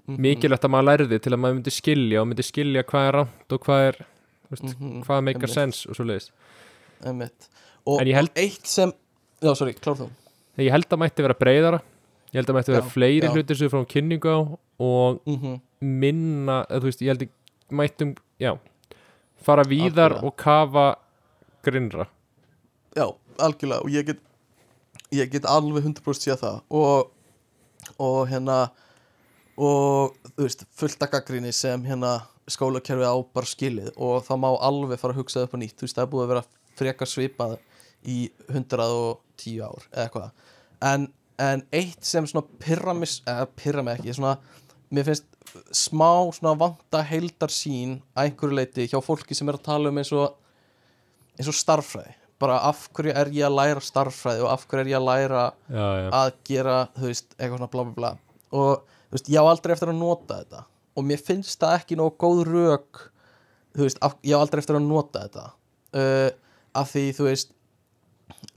Mhm. mikilvægt að maður lærði til að maður myndi skilja og myndi skilja hvað er rámt og hvað er, veist, Mhm. hvað meikar sens og svo leiðis. Og, ég held- og eitt sem já, sorry, klár þú Ég held að mætti vera breyðara, ég held að mætti vera Já, fleiri já. hlutir sem við fáum kynningu á og mm minna, þú veist, ég held að mættum, já, fara víðar Algjörlega. og kafa grinnra. já, algjörlega og ég get, ég get alveg 100% séð það og, og hérna og þú veist, fullt að gaggrinni sem hérna skólakerfið á bara skilið og það má alveg fara að hugsa upp á nýtt þú veist, það er búið að vera frekar svipað í 110 ár eða eitthvað en, en eitt sem svona pyrra mig, eða pyrra mig ekki svona, mér finnst smá svona vanta heildarsýn að einhverju leiti hjá fólki sem er að tala um eins og eins og starffræði bara af hverju er ég að læra starffræði og af hverju er ég að læra Já, já, að gera, þú veist, eitthvað svona bla bla bla. Og þú veist, ég á aldrei eftir að nota þetta. Og mér finnst það ekki nóg góð rök þú veist, af, ég á aldrei eftir að nota þetta. Uh, af því, þú veist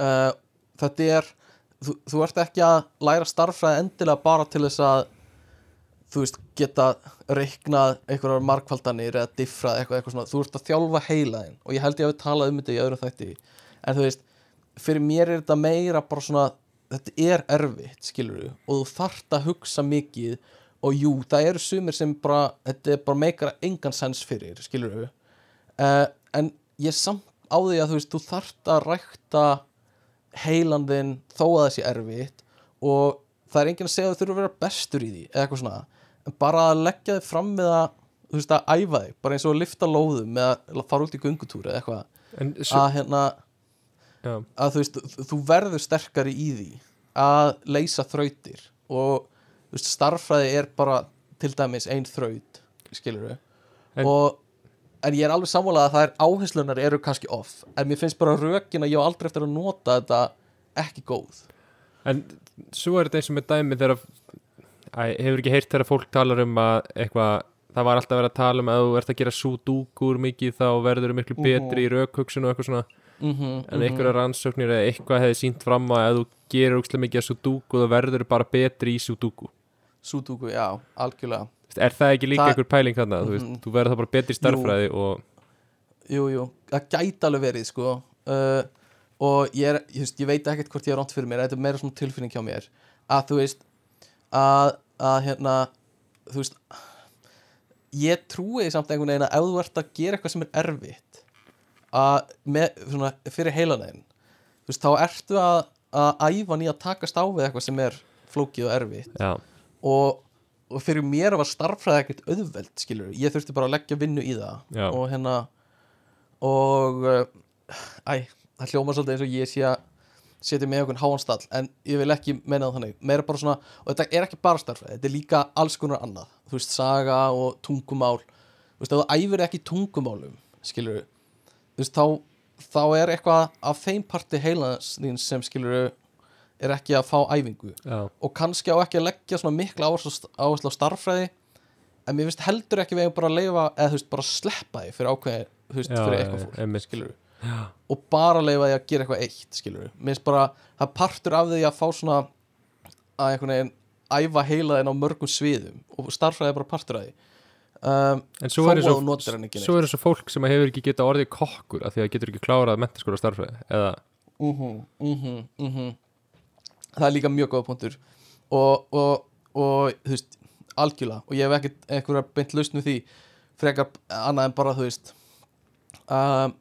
uh, þetta er þú, þú ert ekki að læra starffræði endilega bara til þess að þú veist, geta reiknað einhverjar markvaldanir eða diffrað eitthvað, eitthvað svona, þú ert að þjálfa heilaðin og ég held ég að við talað um þetta í öðru þætti. En þú veist, fyrir mér er þetta meira bara svona, þetta er erfitt skilur við, og þú þarft að hugsa mikið. Og jú, það eru sumir sem bara, þetta er bara meikara engan sens fyrir, skilur við uh, en ég samt á því að þú veist, þú þarft að rækta heilan þinn þó að það sé erfitt. Og það er enginn að segja að þú þurfa að vera bestur í því eða eitthvað svona, bara að leggja þig fram með að, þú veist, að æfa þig bara eins og að lifta lóðum eða að fara út í göngutúri eða eitthvað. Svo, að hérna, já, að þú veist, þú verður sterkari í því að leysa þrautir og þú veist, starffræði er bara til dæmis ein þraut skilur við En- og en ég er alveg sammálað að það er áherslunar eru kannski off en mér finnst bara rökin að ég á aldrei eftir að nota þetta ekki góð. En svo er þetta eins og með dæmi þegar hefur ekki heyrt þegar fólk talar um að eitthvað, það var alltaf verið að tala um að þú ert að gera súdúkur mikið þá verður þú miklu Mhm. betri í raukhugsun og eitthvað svona. Mm -hmm, en einhverja rannsóknir eða eitthvað hefði sínt fram að ef þú gerir úkslega mikið að súdúku þá verður þú bara betri í súdúku Súdúku, já, algjörlega. Er það ekki líka Það- einhver pæling þarna? Þú, veist, Mhm. þú verður það bara betri í starffræði og Jú, jú, það gæti alveg verið sko. Uh, og ég, er, ég, veist, ég veit ekkert hvort ég er ránt fyrir mér þetta er meira svona tilfinning hjá mér að þú veist að, að hérna þú veist ég trúi samt einhvern veginn að ef þú ert að gera eitthvað sem er erfitt að með, svona, fyrir heilanæðin þú veist, þá ertu að, að æfa nýja að takast á við eitthvað sem er flókið og erfitt. Og, og fyrir mér var starffræði ekkert auðveld skilur, ég þurfti bara að leggja vinnu í það. Já. og hérna og uh, æ, það hljómar svolítið eins og ég sé að setja með okkur háanstall en ég vil ekki menna það þannig. Meira bara svona, og þetta er ekki bara starffræði þetta er líka alls konar annað. Þú veist, saga og tungumál. Þú veist, ef þú æfir ekki tungumálum skilur þú veist, þá þá er eitthvað af þeim parti heilans þín sem skilur er ekki að fá æfingu. Já, og kannski á ekki að leggja svona mikla áherslu á starffræði en mér finnst heldur ekki við eigum bara að leifa eða þú veist, bara sleppa því fyrir ákveði þú veist, Já, fyrir eitthvað fólk einmitt. Skilur og bara leifa því að gera eitthvað eitt skilur mér finnst bara, það partur af því að fá svona að einhvern veginn æfa heilaðin á mörgum sviðum og starffræði er bara partur af því. Um, en svo er að ekki svo er og fólk sem hefur ekki geta orðið kokkur af því að getur ekki klárað mentaskóla starffræði eða, mhm, mhm, mhm. Það er líka mjög góða punktur. Og, og, og þú veist, algjörlega. Og ég hef ekkert einhverja beint lausn við því frekar annað en bara þú veist um,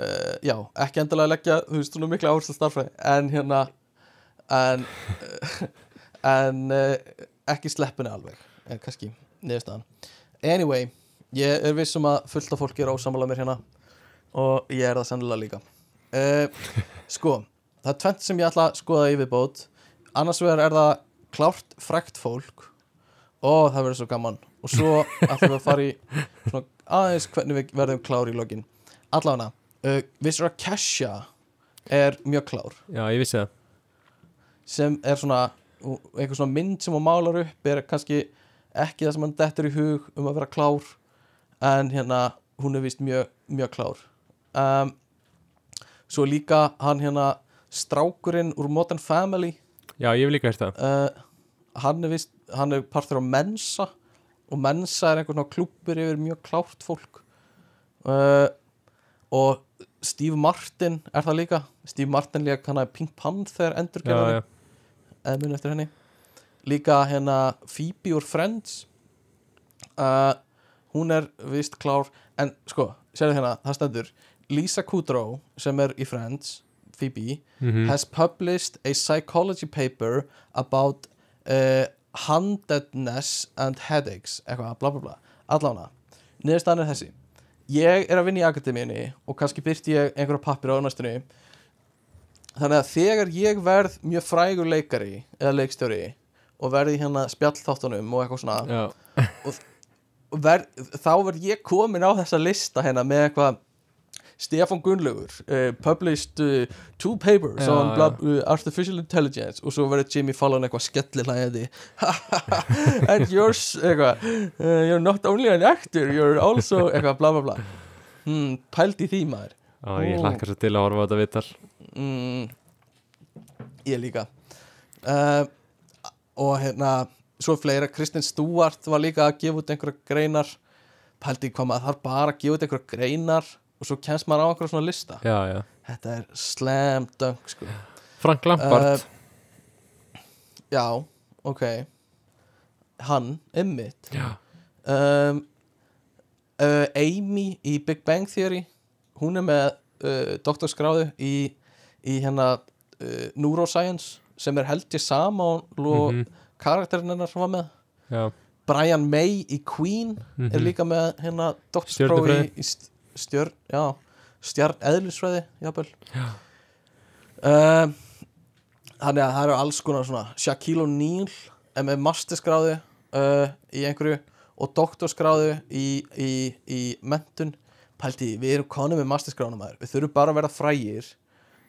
uh, já, ekki endilega leggja þú veist, svona mikla áherslu á starffræði en hérna en, en uh, ekki sleppinu alveg en kannski niðurstaðan. Anyway, ég er viss um að fullt af fólki er ósamlega mér hérna og ég er það sennilega líka. Uh, sko, það er tvent sem ég ætla að skoða í viðbót. Annars vegar er það klárt frækt fólk. Og það verður svo gaman. Og svo ætlum við að fara í svona aðeins hvernig við verðum klár í lokin. Allavega, uh, vissur að Kesha er mjög klár. Já, ég vissi það. Sem er svona einhver svona mynd sem hún málar upp er kannski ekki það sem hann dettur í hug um að vera klár en hérna hún er vist mjög, mjög klár. Um, svo líka hann hérna strákurinn úr Modern Family. Já, ég hef líka hérst það. Uh, hann er hann er partur á Mensa og Mensa er einhvern klúpur yfir mjög klárt fólk. Uh, og Steve Martin er það líka? Steve Martin líka hann að Pink Panther endurgerðan eða mun eftir henni. Líka hérna Phoebe úr Friends. Uh, hún er vist klár. En sko, sérðu hérna, það stendur. Lisa Kudrow sem er í Friends Phoebe, Mhm. has published a psychology paper about uh, handedness and headaches. Eitthvað, bla bla bla, allána niðurstaðan er þessi ég er að vinna í akademíunni og kannski byrti ég einhverja pappir á næstunni. Þannig að þegar ég verð mjög frægur leikari eða leikstjóri og verði hérna spjallþáttunum og eitthvað svona já, og verð, þá verð ég komin á þessa lista hérna með eitthvað Stefán Gunnlaugur uh, published uh, two papers Já, on já. blah, uh, artificial intelligence og svo verður Jimmy Fallon eitthvað skellilhæði and you're eitthvað uh, you're not only an actor you're also eitthvað bla bla bla. Hmm, pælt í því maður. Já, ég hlakkar svo til að horfa á þetta vittal mm, ég líka. Og hérna svo fleira, Kristinn Stúart var líka að gefa út einhverja greinar. Pældi í hvað maður þarf bara að gefa út einhverja greinar og svo kemst maður á einhverja svona lista. Já, já, þetta er slam dunk sko. Frank Lampard. Uh, já, ok. Hann, Emmitt já, um, uh, Amy í Big Bang Theory hún er með uh, doktorskráðu í, í hérna Neuroscience sem er held ég sama og mm karakterinn hennar sem var með. Já, Brian May í Queen er Mhm. líka með hérna doktorskráðu í, í stjörn, já stjörn eðlisfræði, jafnvel. Um, þannig að það eru alls konar svona Shaquille O'Neal er með masterskráðu uh, í einhverju og doktorskráðu í, í, í mentun pælti, við erum konum með masterskráðuna maður. Við þurfum bara að vera frægir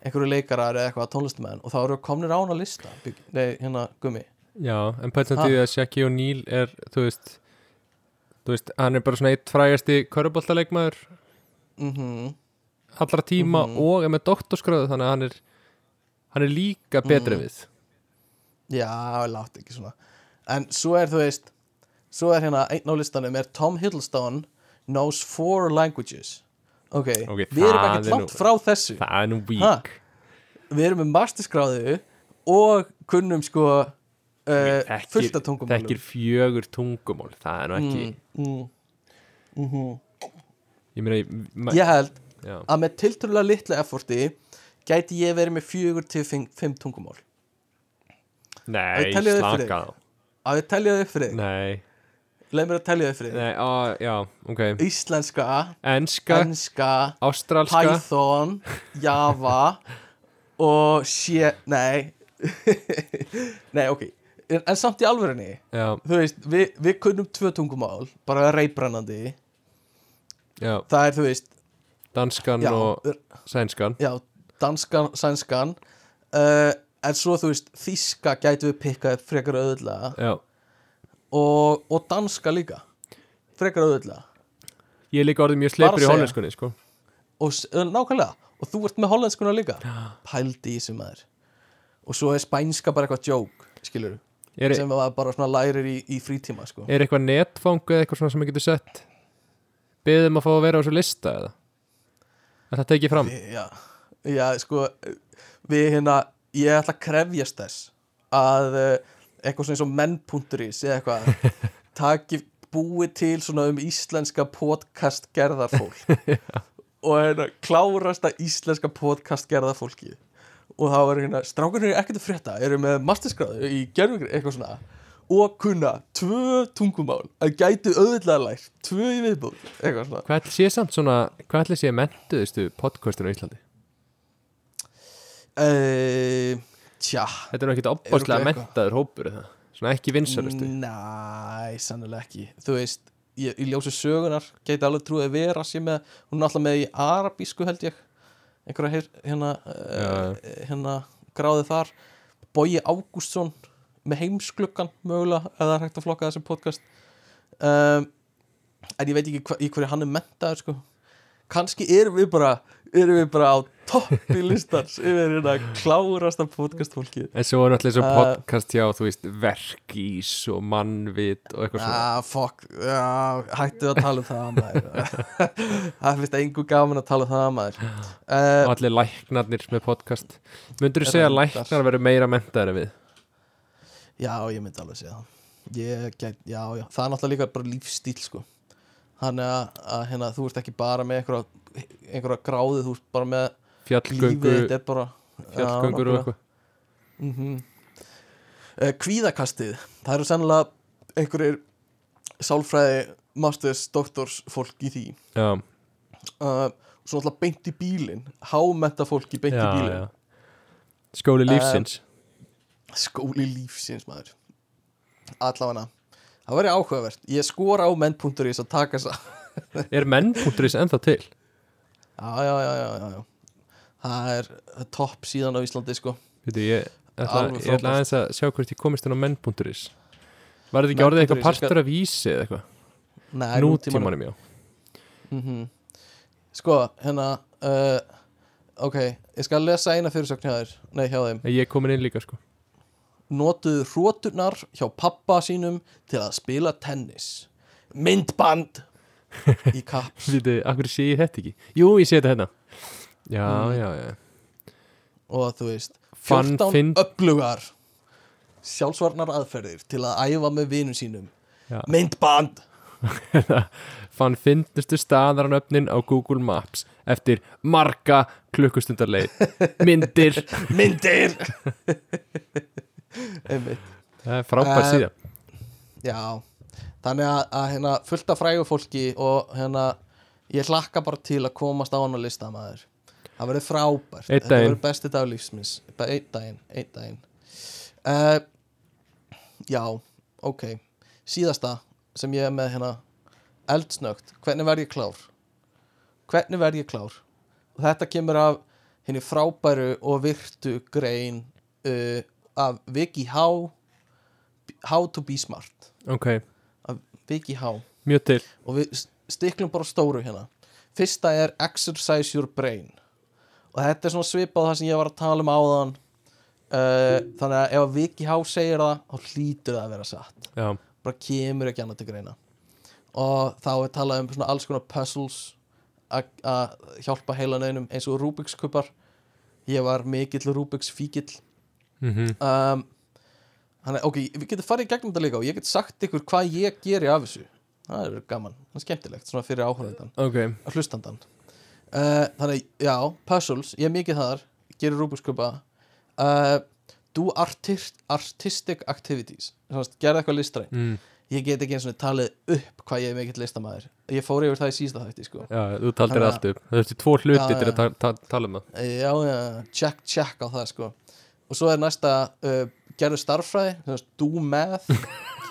einhverju leikarar eða eitthvað tónlistamenn og þá eru við komnir á hana lista nei, hérna gummi. Já en Ha. því að Shaqy O'Neal er þú veist þú veist, hann er bara svona eitt frægasti köruboltaleikmaður mm allra tíma Mhm. og er með doktorskröðu þannig að hann er hann er líka betri Mhm. við. Já, látt ekki svona. En svo er þú veist Svo er hérna einn á listanum er Tom Hiddleston knows four languages. Ok, Ok, við erum er langt nú- frá þessu. það er nú vík Við erum með masterskráðu og kunnum sko uh, Þekkir- fullt af tungumálum. þekkir fjögur tungumál það er nú ekki mm, mm, mm meina, ég, ma- Ég held já, að með tiltölulega litlu efforti gæti ég verið með fjögur til fimm, tungumál. Nei, slaka. að við telja þau fyrir Nei, leið mér að telja þau fyrir nei, á, já, ok. Íslenska, Enska, enska. Ástralska. Python, Java. Og sé, nei. Nei, ok. En, en samt í alvörinni Já, þú veist, við, við kunnum tvö tungumál bara reybrennandi já, það er, þú veist, danskan já, og sænskan. Já danskan, sænskan. Uh, en svo, þú veist, þíska gætu við pikkað frekar auðvitað og, og danska líka. Frekar auðvitað ég er líka orðið mjög sleipur í hollenskunni, sko. Og uh, nákvæmlega, og þú ert með hollenskuna líka. Pældi í þessu maður. Og svo er spænska bara eitthvað joke skilur Er, sem það bara svona lærir í, í frítíma sko. er eitthvað netfang eða eitthvað sem ég getur sett Beðum að fá að vera á þessu lista eða? Að það tekið fram? Já, já, sko við hérna, ég ætla að krefjast þess að uh, eitthvað svona eins og menn.is eða eitthvað taki búið til svona um íslenska podcast gerðarfólk og hérna klárasta íslenska podcast gerðarfólki og það var hérna, strákunir ekkert að frétta eru með masterskráðu í gerðugri eitthvað svona og kunna tvö tungumál að gætu auðvitað lært tvö í viðbúð, Hvað ætli sé samt svona Hvað ætli sé mentuðustu podcastinu á Íslandi? Uh, Tja. Þetta er nú ekkit opbáslega mentaður hópur eða? Svona ekki vinsalustu Næ, sannilega ekki. Þú veist, ég, í ljósi sögunar geti alveg trúið að vera sér með hún er alltaf með í arabísku held ég. Einhverja hér, hérna uh, hérna gráðið þar. Bogi Ágústsson með heimsklukkan mögulega, eða hægt að flokka þessi podcast. Um, en ég veit ekki hva, í hverju hann er mentaður sko. Kannski erum við bara erum við bara á toppi listans yfir hérna klárasta podcast fólki En svo er náttúrulega Uh, podcast hjá Þú veist, verkís og mannvit Og eitthvað svona. Ah, fuck, já, hættu að tala um það maður. Það finnst engu gaman að tala um það maður. Og uh, allir læknarnir með podcast. Myndur þú segja að læknar verður meira mentaður en við? Já, ég myndi alveg segja það. Ég, get, Já, já, það er náttúrulega líka bara lífstíl sko. Þannig að, að hérna, þú ert ekki bara með einhverja, einhverja gráði, þú ert bara með lífið, þetta er bara fjallgöngur og eitthvað. Mm uh, Kvíðakastið. Það eru sennilega einhverjir sálfræði, masters, doktors fólk í því. Já, uh, Svo náttúrulega beint í bílinn. Hámenta fólki beint já, í bílinn. já. Skóli lífsins Skóli lífsins maður. Allavega. Það væri áhugavert. Ég skora á menn.is að taka þess Er menn.is ennþá til? Já, já, já, já, já, já. Það er topp síðan á Íslandi sko. Veitu, ég ætla, ég ætla aðeins að sjá hvort ég komist inn á menn.is Var þetta ekki orðið eitthvað partur af vísi eða eitthvað? Nei, Nútímanum, já. Mm Sko, hérna uh, Ok, ég skal lesa eina fyrirsögn hjá þér. Nei, hjá þeim. Ég er komin inn líka, sko Notuðu hróturnar hjá pappa sínum til að spila tennis. Myndband Í kaps Veitu, akkur sé ég þetta ekki? Jú, ég sé þetta hérna. Já, Mm. já, já. Og þú veist Fann 14 finn öflugar Sjálfsvarnar aðferðir Til að æfa með vinum sínum. Já. Myndband! Fann finnustu staðaranöfnin á Google Maps Eftir marga klukkustundar leið Myndir. Myndir Það er frábær Eh, síðan Já, þannig að, að hérna, fullt af frægu fólki og hérna, ég hlakka bara til að komast á hann að lista maður. Það verður frábært. Þetta verður besti dag lífsmins einn daginn, einn daginn. Uh, Já, ok. Síðasta sem ég er með hérna eldsnögt, hvernig verð ég klár? Hvernig verð ég klár? Og þetta kemur af henni frábæru og virtu grein uh, af Viki How How to be smart. Ok, af Viki How mjög til. Og við stiklum bara stóru hérna. Fyrsta er exercise your brain. Og þetta er svona svipað það sem ég var að tala um áðan. Uh, þannig að ef Viki How segir það þá hlýtur það að vera satt. Já, bara kemur ekki annað til greina. Og þá er talað um svona alls konar puzzles að hjálpa heilan einum eins og Rubik's kubbar ég var mikill Rubik's fíkill mhm. Um, Þannig, ok, við getum farið í gegnum þetta líka og ég get sagt ykkur hvað ég geri af þessu. Það er gaman, það er skemmtilegt svona fyrir áhörðan, Ok, hlustandan. Uh, þannig, já, puzzles ég er mikið þar, gerir rúbuskupa uh, do artist, artistic activities gerða eitthvað listræn mm. ég get ekki eins og talið upp hvað ég er mikill listamæður ég fór yfir það í sísta þætti sko. Já, þú taldir allt upp. Það þurfti tvo hluti Já, til að ta ta tala um það. Já, já, check, check á það sko. Og svo er næsta uh, gerðu starffræði, þú veist, do math.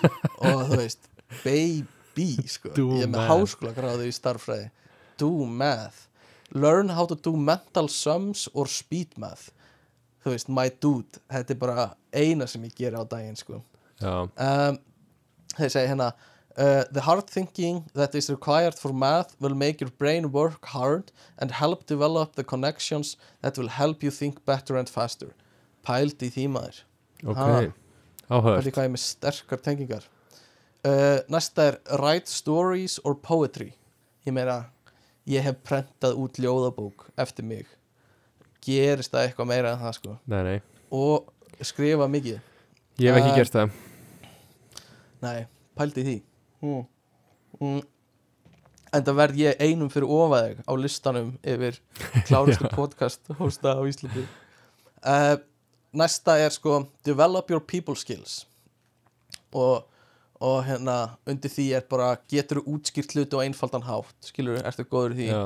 Og þú veist baby, sko. Do ég er með háskóla gráðu í starffræði. Do math. Learn how to do mental sums or speed math. Þú veist, my dude þetta er bara eina sem ég gera á daginn sko. Um, þeir segja hérna uh, the hard thinking that is required for math will make your brain work hard and help develop the connections that will help you think better and faster pældi í því maður. Ok. Áhört hvað er með sterkar tengingar. Uh, næsta er write stories or poetry. Ég meina ég hef prentað út ljóðabók eftir mig. Gerist það eitthvað meira en það sko? Nei, nei, og skrifa mikið. Ég hef ekki Um, gert það. Nei, pældi í því. Mm. Mm. En það verð ég einum fyrir ofaðeg á listanum yfir klárustu podcast hósta á Íslandi. Uh, Næsta er sko Develop your people skills. Og, og hérna undir því er bara getur þú útskýrt hluti á einfaldan hátt skilur, ertu góður því? Já,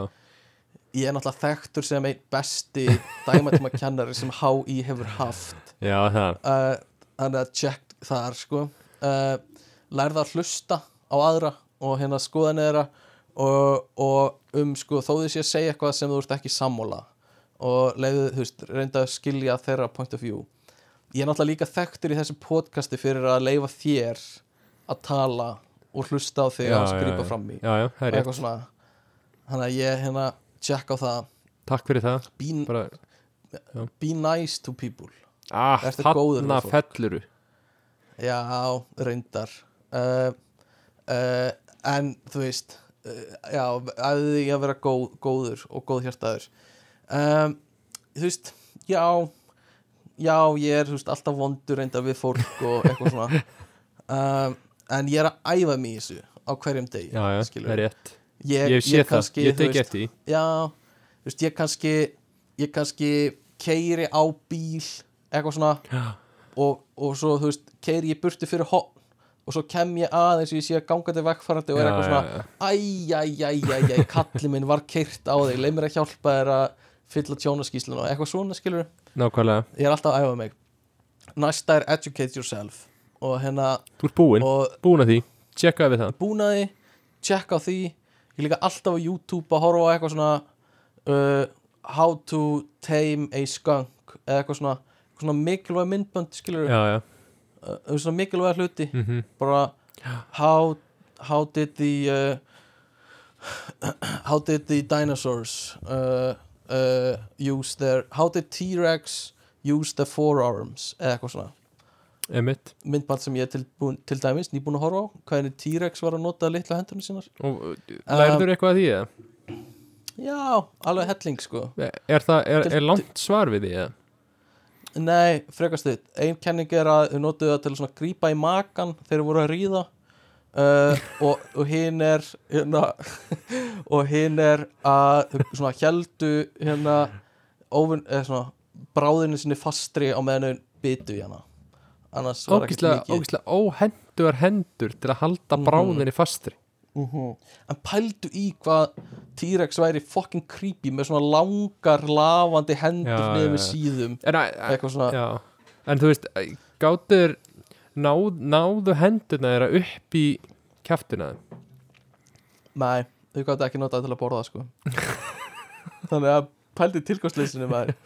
Ég er náttúrulega þekktur sem einn besti dæmatíma kennari sem HÍ hefur haft. Já uh, þannig að check þar sko. Uh, lærða að hlusta á aðra og hérna skoða neðra og, og um sko þó sé að segja eitthvað sem þú ert ekki sammála og leiðu, þú veist, reynda að skilja þeirra point of view. Ég er náttúrulega líka þekktur í þessu podcasti fyrir að leifa þér að tala og hlusta á þig skrifa já. fram í. Já, já, það er rétt. þannig að ég hérna check á það. Takk fyrir það. Be, Bara, be nice to people. Ah, þarna felluru. Já, reyndar. Uh, uh, En þú veist uh, Já, að því að vera góð, góður og góð hjartaður um, Þú veist, já Já, ég er veist, alltaf vondur reyndar við fólk og eitthvað svona. Um, En ég er að æfa mig í þessu á hverjum degi Já, já, það er rétt. Ég, Ég sé það, kannski, ég þú tek veist, eftir Já, þú veist, ég kannski Ég kannski keiri á bíl Eitthvað svona. Og, og svo þú veist keiri ég burti fyrir hotn og svo kem ég aðeins og ég sé að gangandi vegfærandi og er eitthvað svona æj, æj, æj, æj, kalli minn var keirt á þig leið mér að hjálpa þér að fylla tjónaskíslun og eitthvað svona skilur Nákvæmlega, ég er alltaf að æfa mig. Næsta er educate yourself og hérna þú ert búinn, og búinn að því. Tjekkaði við það. Búnaði check á því. Ég er líka alltaf á YouTube að horfa á eitthvað svona uh, how to tame a skunk eða eitthvað svona, eitthvað svona mikilvæg myndbönd skilur Já, já, uh, svona mikilvæg hluti. Mhm. Bara how, how did the uh, how did the dinosaurs uh, uh, use their how did T-Rex use their forearms eða eitthvað svona. Emitt myndband sem ég er tilbúin, til dæmis nýbúin að horfa á hvernig T-Rex var að nota litla hendurinn sínar. Og lærður eitthvað að því eða? já, alveg helling sko. Er það, er, er- langt svar við því eða? nei, frekast þitt, ein kenning er að þau notuðu það til að grípa í makan þegar þeir voru að ríða uh, og, og hinn er hérna, og hinn er að svona heldu hérna óvinn, eða svona bráðinu sinni fastri á meðan þau byttu í hana annars var Ógíslega, mikið ógíslega óhenduar hendur til að halda Mhm. bráðinni fastri Mhm. en pældu í hvað T-Rex væri fucking creepy með svona langar lafandi hendur já. síðum En, já, en þú veist, gáttur náð, náðu hendurna þeirra upp í kjaftina Nei, þau gæti ekki notað til að borða sko. Þannig að pældi tilkostleysinu maður.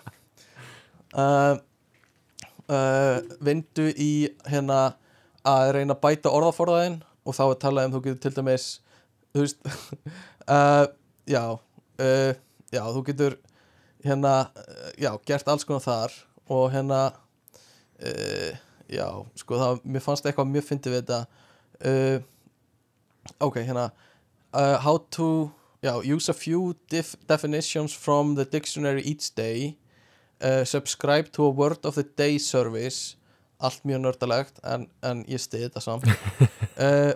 Uh, uh, Vindu í hérna að reyna að bæta orðaforðaðinn og þá er talað um þú getur til dæmis þú veist uh, já, já, þú getur hérna, já, gert alls konar þar og hérna uh, já, sko það, mér fannst eitthvað mjög fyndið við þetta. Uh, ok, hérna uh, how to já, use a few def definitions from the dictionary each day. Uh, subscribe to a word of the day service. Allt mjög nördalegt en, en ég stiði þetta samt. Uh,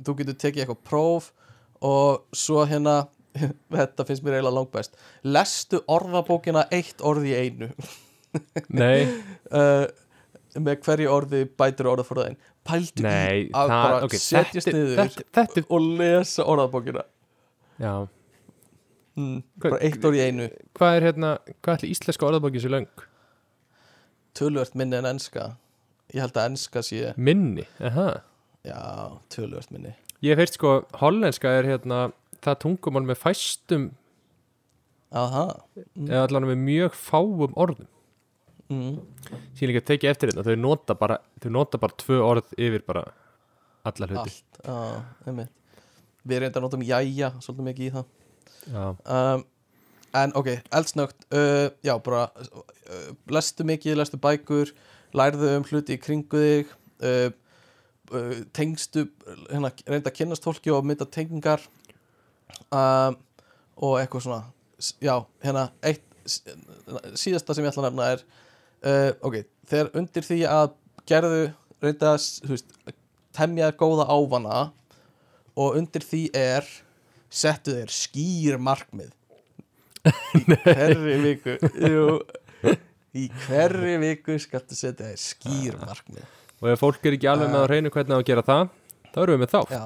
þú getur tekið eitthvað próf og svo hérna þetta finnst mér eiginlega langbæst lestu orðabókina eitt orð í einu. Nei, uh, með hverju orði bætir orðaforðaðin pældu Nei, í að það, bara ok, setjast niður þetta, þetta, og lesa orðabókina. Já, mm, Hva- bara eitt orð í einu. Hvað er hérna, hvað ætli íslenska orðabókin sér löng? tölvört minni en enska. Ég held að enska sé Minni, aha. Já, tölvört minni. Ég heyrt sko, hollenska er hérna það tungumál með fæstum aha. Mm. eða allan með mjög fáum orðum mm. Sér líka tekið eftir þetta, þau nota bara þau nota bara tvö orð yfir bara alla hluti. Allt, já, einmitt. Við erum þetta að nota um jæja svolítið mikið í það. Já, um, en ok, eldsnögt uh, já, bara uh, lestu mikið, lestu bækur lærðu um hluti í kringu þig uh, uh, tengstu hérna, reynda að kynnast fólki og mynda tengingar um, og eitthvað svona já, hérna, eitt síðasta sem ég ætla að nefna er uh, ok, þegar undir því að gerðu reynda temja góða ávana og undir því er settu þeir skýr markmið. Í hverri viku. Jú, í hverri viku skaltu setja þeir skýr markmið. Og ef fólk er ekki alveg með að reyna hvernig á að gera það þá erum við með þátt. Já,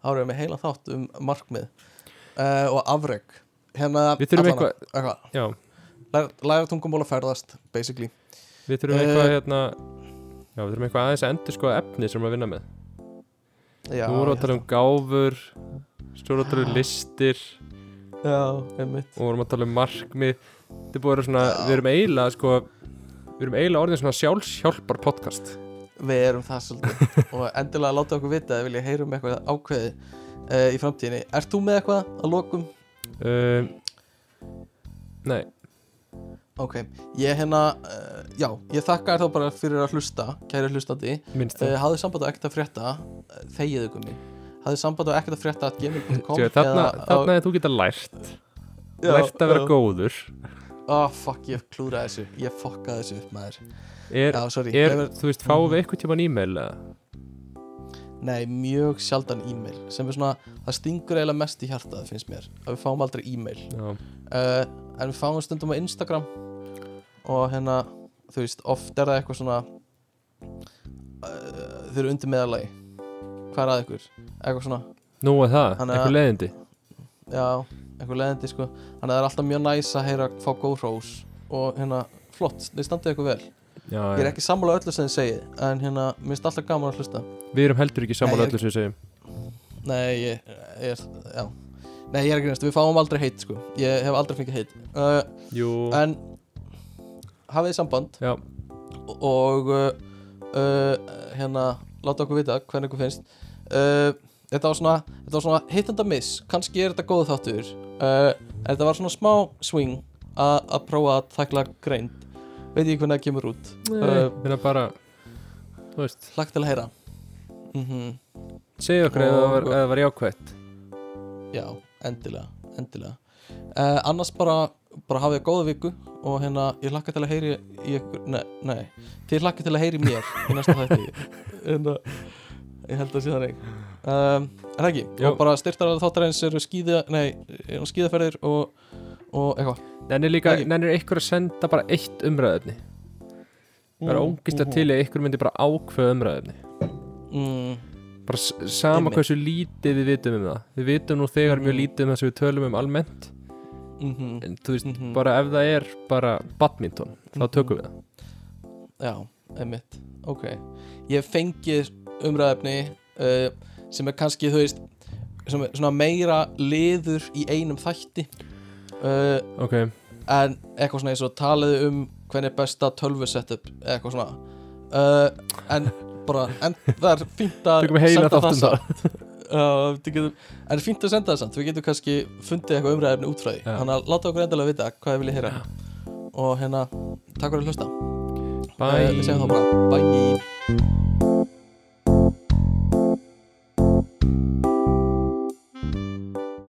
þá erum við með heila þátt um markmið. Uh, og afreg hérna, Við þurfum eitthvað? Já, læra, tungumál að ferðast basically. Við þurfum Eh, eitthvað hérna Já, við þurfum eitthvað aðeins að endur sko efni sem við að vinna með. Já, við ég að tala um gáfur erum við að tala um listir. Já, einmitt. Við erum að tala um markmið. Þetta er búið að vera svona, Já. við erum eiginlega sko Við erum eiginlega orðin svona sjálfshjálpar podcast. Við erum það svolítið. Og endilega láta okkur vita ef vilja heyra um eitthvað ákveði uh, í framtíðinni. Ert þú með eitthvað að lokum? um, Nei, Ok, ég hérna, uh, já, ég þakka þér þá bara fyrir að hlusta, kæri hlustandi. Minnst uh, það Hafðu samband á ekkert að frétta, uh, þegiðu gummi Hafðu samband á ekkert að frétta að gmail.com Sjö, Þarna, þarna er þú geta lært. Lært að vera góður. Oh, fuck, ég klúraði þessu, ég fokkaði þessu upp maður. Er, Já, sorry, er hefur, þú veist, fáum við eitthvað tíma e-mail eða? nei, mjög sjaldan e-mail Sem er svona, það stingur eiginlega mest í hjartað, finnst mér Að við fáum aldrei e-mail. Já, uh, En við fáum stundum á Instagram Og hérna, þú veist, oft er það eitthvað svona uh, Þau eru undir meðalagi Hvað er að ykkur? Eitthvað svona. Nú er það, Þannig að- eitthvað leiðindi. Já, einhver leðindi sko. Þannig að það er alltaf mjög næs að heyra fá góð hrós. Og hérna, flott, þið standið eitthvað vel. Já, Ég er ekki sammála öllu sem þið segið En hérna, mér finnst alltaf gaman að hlusta. Við erum heldur ekki Nei, saman ég- öllu sem við segjum. Nei, ég, ég er, já. Nei, ég er ekki næst, við fáum aldrei heit sko. Ég hef aldrei fengið heit uh, Jú, En hafið samband. Já, Og uh, uh, hérna, láta okkur vita hvernig ykkur finnst. Uh, Þetta var svona, svona hit and a miss. Kannski er þetta góð þáttur. Uh, En þetta var svona smá swing Að prófa að takla greind. Veit ég hvernig það kemur út. Uh, við erum bara Þú veist, Lagt til að heyra. Mm segja okkur ef það var, jákvætt. Já, endilega, endilega. Uh, Annars bara, bara hafið góða viku Og hérna, ég hlakka til að heyri í ykkur Nei, nei, þið hlakka til að heyri mér Í næsta þætti. En uh, ég held að sé um, það ekki? Jú. Og bara styrtar þáttarins eru skíða Nei, skíðaferðir og, og eitthvað. Nennir líka, nennir ykkur að senda bara eitt umræðefni Það er ógislega til að ykkur myndi bara ákveða umræðefni mm, Bara sama hversu lítið við vitum um það. Við vitum nú þegar mjög Mhm. lítið um það sem við tölum um almennt mm En þú veist, Mhm. bara ef það er bara badminton, þá Mhm. tökum við það. Já, einmitt. Ok. Ég fengið umræðefni uh, Sem er kannski, þú veist sem er Svona meira liður í einum þætti uh, Ok, En eitthvað svona eins og talaðu um Hvernig er besta tölvu setup Eitthvað svona. Uh, En bara, en það er fínt að senda það samt. Uh, við getum, En fínt að senda það samt. Við getum kannski fundið eitthvað umræðefni út frá því. Já. Þannig að láta okkur endilega vita hvað þið viljið heyra. Og hérna, takk fyrir að hlusta. Bye. Eh, Við segjum þá bara Bye